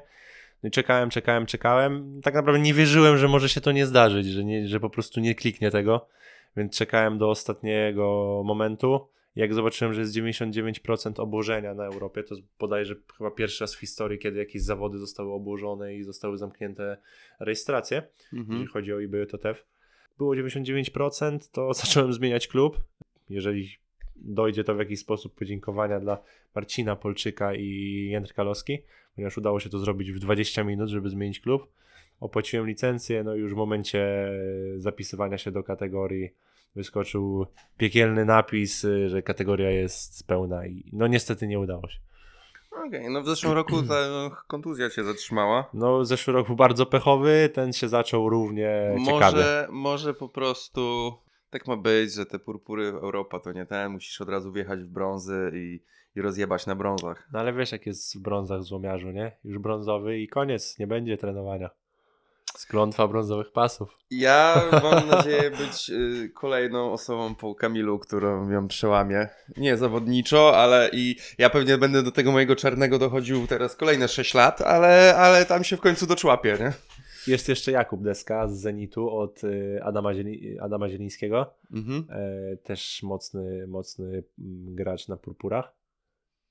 No i czekałem, czekałem, czekałem. Tak naprawdę nie wierzyłem, że może się to nie zdarzyć, że, nie, że po prostu nie kliknie tego, więc czekałem do ostatniego momentu. Jak zobaczyłem, że jest 99% obłożenia na Europie, to jest bodajże chyba pierwszy raz w historii, kiedy jakieś zawody zostały obłożone i zostały zamknięte rejestracje, Mhm. jeżeli chodzi o eBay TTF. Było 99%, to zacząłem zmieniać klub. Jeżeli dojdzie to w jakiś sposób podziękowania dla Marcina Polczyka i Jędrka Kalowski, ponieważ udało się to zrobić w 20 minut, żeby zmienić klub. Opłaciłem licencję, no i już w momencie zapisywania się do kategorii wyskoczył piekielny napis, y, że kategoria jest pełna i no niestety nie udało się. Okej, no w zeszłym roku ta kontuzja cię zatrzymała. No zeszły rok był bardzo pechowy, ten się zaczął równie ciekawie. Może, może po prostu tak ma być, że te purpury Europa to nie ten, musisz od razu wjechać w brązy i, i rozjebać na brązach. No ale wiesz jak jest w brązach złomiarzu, nie? Już brązowy i koniec, nie będzie trenowania. Sklątwa brązowych pasów. Ja mam nadzieję być y, kolejną osobą po Kamilu, którą ją przełamie. Nie zawodniczo, ale i ja pewnie będę do tego mojego czarnego dochodził teraz kolejne 6 lat, ale, ale tam się w końcu doczłapię, nie? Jest jeszcze Jakub Deska z Zenitu od y, Adama, Zieli Adama Zielińskiego. Mhm. E, też mocny, mocny mm, gracz na purpurach.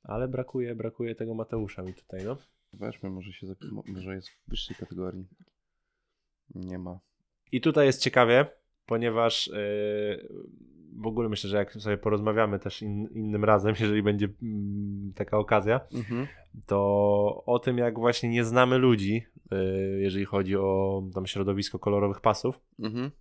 Ale brakuje, brakuje tego Mateusza mi tutaj, no. Weźmy, może się zap- może jest w wyższej kategorii. Nie ma. I tutaj jest ciekawie, ponieważ yy, w ogóle myślę, że jak sobie porozmawiamy też in, innym razem, jeżeli będzie mm, taka okazja, Mhm. to o tym, jak właśnie nie znamy ludzi, yy, jeżeli chodzi o tam środowisko kolorowych pasów. Mhm.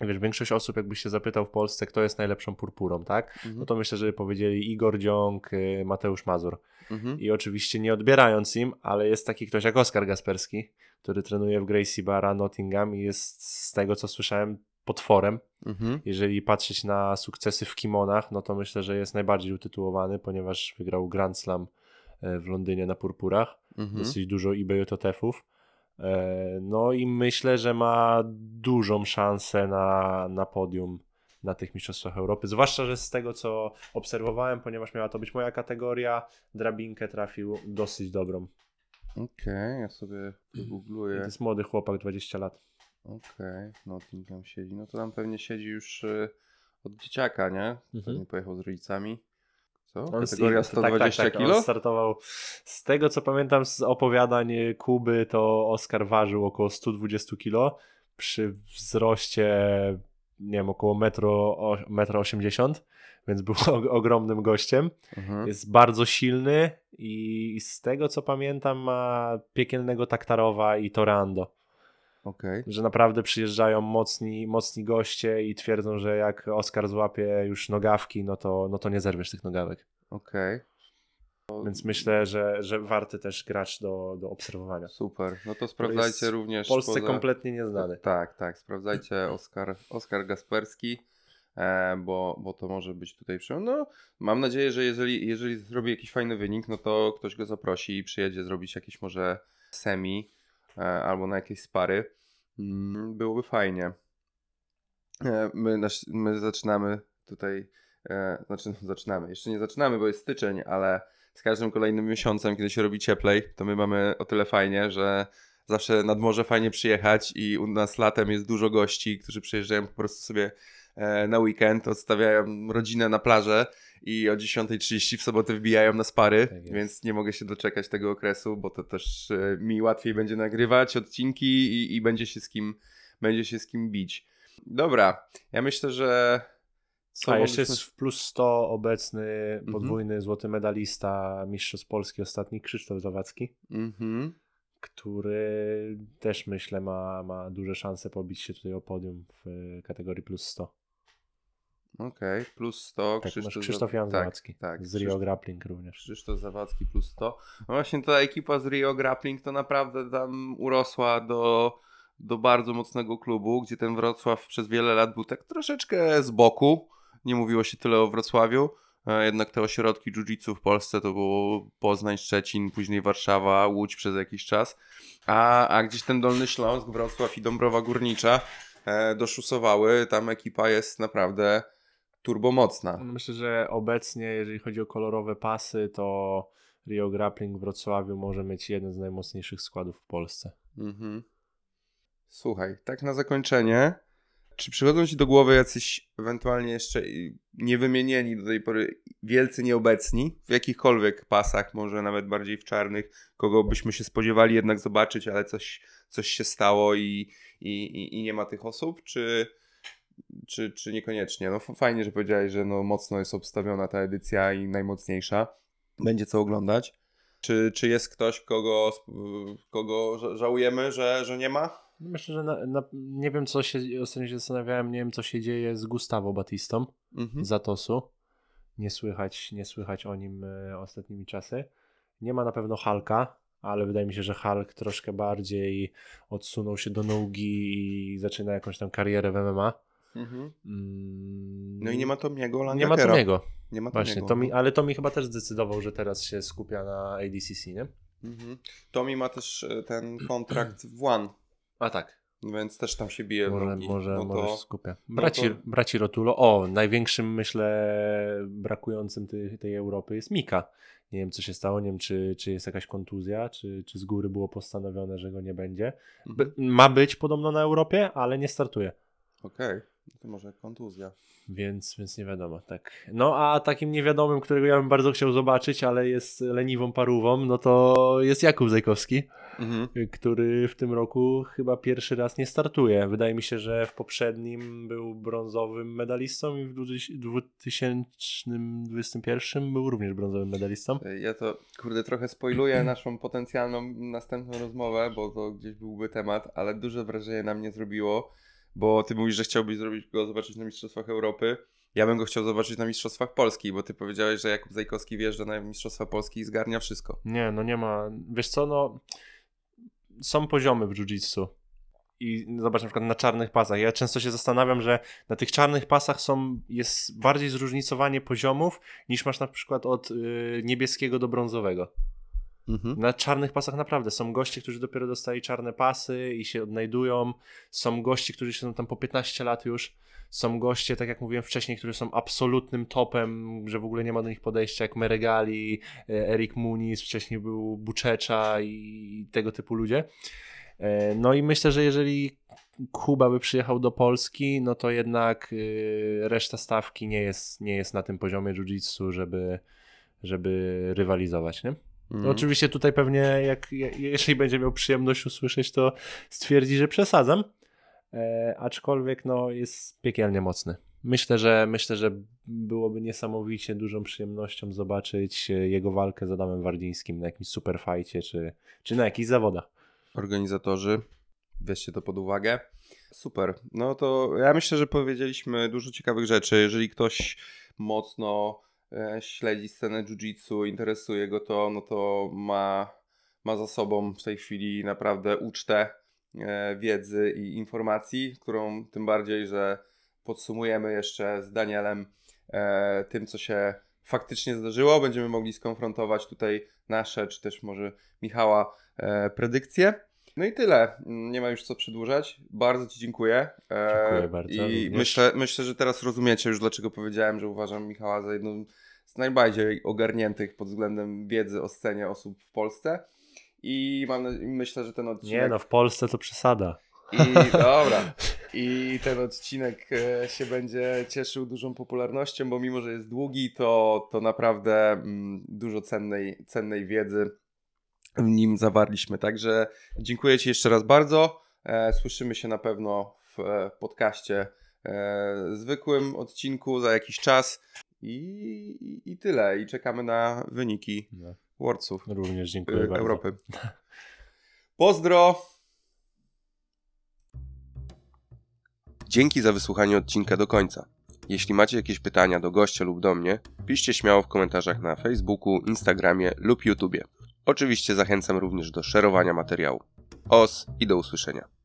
Wiesz, większość osób, jakbyś się zapytał w Polsce, kto jest najlepszą purpurą, tak? Mhm. No to myślę, że powiedzieli Igor Dziąg, yy, Mateusz Mazur. Mhm. I oczywiście nie odbierając im, ale jest taki ktoś jak Oskar Gasperski, który trenuje w Gracie Barra Nottingham i jest z tego, co słyszałem, potworem. Mhm. Jeżeli patrzeć na sukcesy w kimonach, no to myślę, że jest najbardziej utytułowany, ponieważ wygrał Grand Slam e, w Londynie na purpurach. Mhm. Dosyć dużo. E, No i myślę, że ma dużą szansę na, na podium na tych Mistrzostwach Europy. Zwłaszcza, że z tego, co obserwowałem, ponieważ miała to być moja kategoria, drabinkę trafił dosyć dobrą. Okej, ja sobie googluję. to jest młody chłopak, 20 lat. Okej, Nottingham siedzi. No to tam pewnie siedzi już y, od dzieciaka, nie? Pewnie pojechał z rodzicami. Co? On Kategoria i- 120 tak, tak, kilo? On startował. Z tego co pamiętam z opowiadań Kuby, to Oskar ważył około 120 kilo przy wzroście, nie wiem, około 1,80 m, więc był ogromnym gościem. Mhm. Jest bardzo silny i z tego co pamiętam ma piekielnego Taktarowa i Torando. Okej. Że naprawdę przyjeżdżają mocni, mocni goście i twierdzą, że jak Oskar złapie już nogawki, no to, no to nie zerwiesz tych nogawek. Okej. Więc myślę, że, że warty też gracz do, do obserwowania. Super. No to sprawdzajcie jest również. W Polsce poza- kompletnie nieznany. Tak, tak. Sprawdzajcie Oskar, Oskar Gasperski, e, bo, bo to może być tutaj przy. No, mam nadzieję, że jeżeli, jeżeli zrobi jakiś fajny wynik, no to ktoś go zaprosi i przyjedzie zrobić jakieś może semi e, albo na jakieś spary. Mm, byłoby fajnie. E, my, nasz, my zaczynamy tutaj. E, znaczy, no, zaczynamy. Jeszcze nie zaczynamy, bo jest styczeń, ale z każdym kolejnym miesiącem, kiedy się robi cieplej, to my mamy o tyle fajnie, że zawsze nad morze fajnie przyjechać i u nas latem jest dużo gości, którzy przyjeżdżają po prostu sobie na weekend, odstawiają rodzinę na plażę i o 10.30 w sobotę wbijają na spary, Tak więc nie mogę się doczekać tego okresu, bo to też e, mi łatwiej będzie nagrywać odcinki i, i będzie się z kim będzie się z kim bić. Dobra, ja myślę, że... Co A jeszcze jest w plus 100 obecny Mhm. podwójny złoty medalista mistrzostw Polski ostatni Krzysztof Zawadzki, Mhm. który też myślę ma, ma duże szanse pobić się tutaj o podium w e, kategorii plus 100. Okej, plus 100. Tak, Za- Krzysztof Jan tak, Zawadzki tak, z Rio Krzysztof- Grappling również. Krzysztof Zawadzki plus 100. No właśnie ta ekipa z Rio Grappling to naprawdę tam urosła do, do bardzo mocnego klubu, gdzie ten Wrocław przez wiele lat był tak troszeczkę z boku. Nie mówiło się tyle o Wrocławiu. E, Jednak te ośrodki jiu-jitsu w Polsce to było Poznań, Szczecin, później Warszawa, Łódź przez jakiś czas. A, a gdzieś ten Dolny Śląsk, Wrocław i Dąbrowa Górnicza e, doszusowały. Tam ekipa jest naprawdę turbomocna. Myślę, że obecnie, jeżeli chodzi o kolorowe pasy, to Rio Grappling w Wrocławiu może mieć jeden z najmocniejszych składów w Polsce. Mhm. Słuchaj, tak na zakończenie, czy przychodzą ci do głowy jacyś ewentualnie jeszcze niewymienieni do tej pory wielcy nieobecni w jakichkolwiek pasach, może nawet bardziej w czarnych, kogo byśmy się spodziewali jednak zobaczyć, ale coś, coś się stało i, i, i nie ma tych osób, czy, czy, czy niekoniecznie? No fajnie, że powiedziałeś, że no mocno jest obstawiona ta edycja i najmocniejsza. Będzie co oglądać. Czy, czy jest ktoś, kogo, kogo ża- żałujemy, że, że nie ma? Myślę, że na, na, nie wiem, co się ostatnio się zastanawiałem, nie wiem, co się dzieje z Gustavo Batistą Mhm. z Atosu. Nie słychać, nie słychać o nim e, ostatnimi czasy. Nie ma na pewno Hulka, ale wydaje mi się, że Hulk troszkę bardziej odsunął się do nogi i zaczyna jakąś tam karierę w MMA. Mhm. Mm, No i nie ma Tomiego nie ma. Tomiego. Nie ma Właśnie, Tomiego. Tomi, ale Tomi chyba też zdecydował, że teraz się skupia na ADCC, nie? Mhm. Tomi ma też e, ten kontrakt w One, A tak. więc też tam się bije w Może, nogi. może, no może to... się skupia. no Braci, to- braci Rotulo. O, największym, myślę, brakującym tej, tej Europy jest Mika. Nie wiem, co się stało, nie wiem, czy, czy jest jakaś kontuzja, czy, czy z góry było postanowione, że go nie będzie. By, Mhm. ma być podobno na Europie, ale nie startuje. Okej, No to może kontuzja. Więc, więc nie wiadomo, tak. No a takim niewiadomym, którego ja bym bardzo chciał zobaczyć, ale jest leniwą parówą, no to jest Jakub Zajkowski. Mhm. który w tym roku chyba pierwszy raz nie startuje. Wydaje mi się, że w poprzednim był brązowym medalistą i w 2021 był również brązowym medalistą. E, Ja to, kurde, trochę spoiluję naszą potencjalną następną rozmowę, bo to gdzieś byłby temat, ale duże wrażenie na mnie zrobiło, bo ty mówisz, że chciałbyś zrobić go zobaczyć na Mistrzostwach Europy. Ja bym go chciał zobaczyć na Mistrzostwach Polski, bo ty powiedziałeś, że Jakub Zajkowski wjeżdża na Mistrzostwa Polski i zgarnia wszystko. Nie, no nie ma. Wiesz co, no są poziomy w jiu-jitsu. I zobacz na przykład na czarnych pasach. Ja często się zastanawiam, że na tych czarnych pasach są, jest bardziej zróżnicowanie poziomów niż masz na przykład od y, niebieskiego do brązowego. Mhm. Na czarnych pasach naprawdę są goście, którzy dopiero dostali czarne pasy i się odnajdują. Są goście, którzy siedzą tam po 15 lat już. Są goście, tak jak mówiłem wcześniej, którzy są absolutnym topem, że w ogóle nie ma do nich podejścia, jak Meregali, e, Erik Muniz, wcześniej był Buczecza i tego typu ludzie. E, No i myślę, że jeżeli Kuba by przyjechał do Polski, no to jednak y, reszta stawki nie jest, nie jest na tym poziomie jiu-jitsu, żeby, żeby rywalizować, nie? Mhm. Oczywiście tutaj pewnie, jak, je- jeżeli będzie miał przyjemność usłyszeć, to stwierdzi, że przesadzam. E, aczkolwiek no, jest piekielnie mocny. Myślę, że myślę, że byłoby niesamowicie dużą przyjemnością zobaczyć jego walkę z Adamem Wardzińskim na jakimś superfajcie czy, czy na jakichś zawodach. organizatorzy. Weźcie to pod uwagę. Super. No to ja myślę, że powiedzieliśmy dużo ciekawych rzeczy. Jeżeli ktoś mocno śledzi scenę jiu-jitsu, interesuje go to, no to ma, ma za sobą w tej chwili naprawdę ucztę e, wiedzy i informacji, którą tym bardziej, że podsumujemy jeszcze z Danielem e, tym, co się faktycznie zdarzyło. Będziemy mogli skonfrontować tutaj nasze, czy też może Michała e, predykcje. No i tyle. Nie ma już co przedłużać. Bardzo Ci dziękuję. E, Dziękuję bardzo, I również. myślę, myślę, że teraz rozumiecie już, dlaczego powiedziałem, że uważam Michała za jedną z najbardziej ogarniętych pod względem wiedzy o scenie osób w Polsce. I mam, myślę, że ten odcinek. Nie no, w Polsce to przesada. I dobra. I ten odcinek e, się będzie cieszył dużą popularnością, bo mimo, że jest długi, to, to naprawdę mm, dużo cennej, cennej wiedzy w nim zawarliśmy. Także dziękuję Ci jeszcze raz bardzo. E, Słyszymy się na pewno w e, podcaście e, zwykłym odcinku za jakiś czas. I, i, tyle. I czekamy na wyniki No. Worldsów Również dziękuję bardzo. Europy. Pozdro! Dzięki za wysłuchanie odcinka do końca. Jeśli macie jakieś pytania do gościa lub do mnie, piszcie śmiało w komentarzach na Facebooku, Instagramie lub YouTubie. Oczywiście zachęcam również do szerowania materiału. Os i do usłyszenia.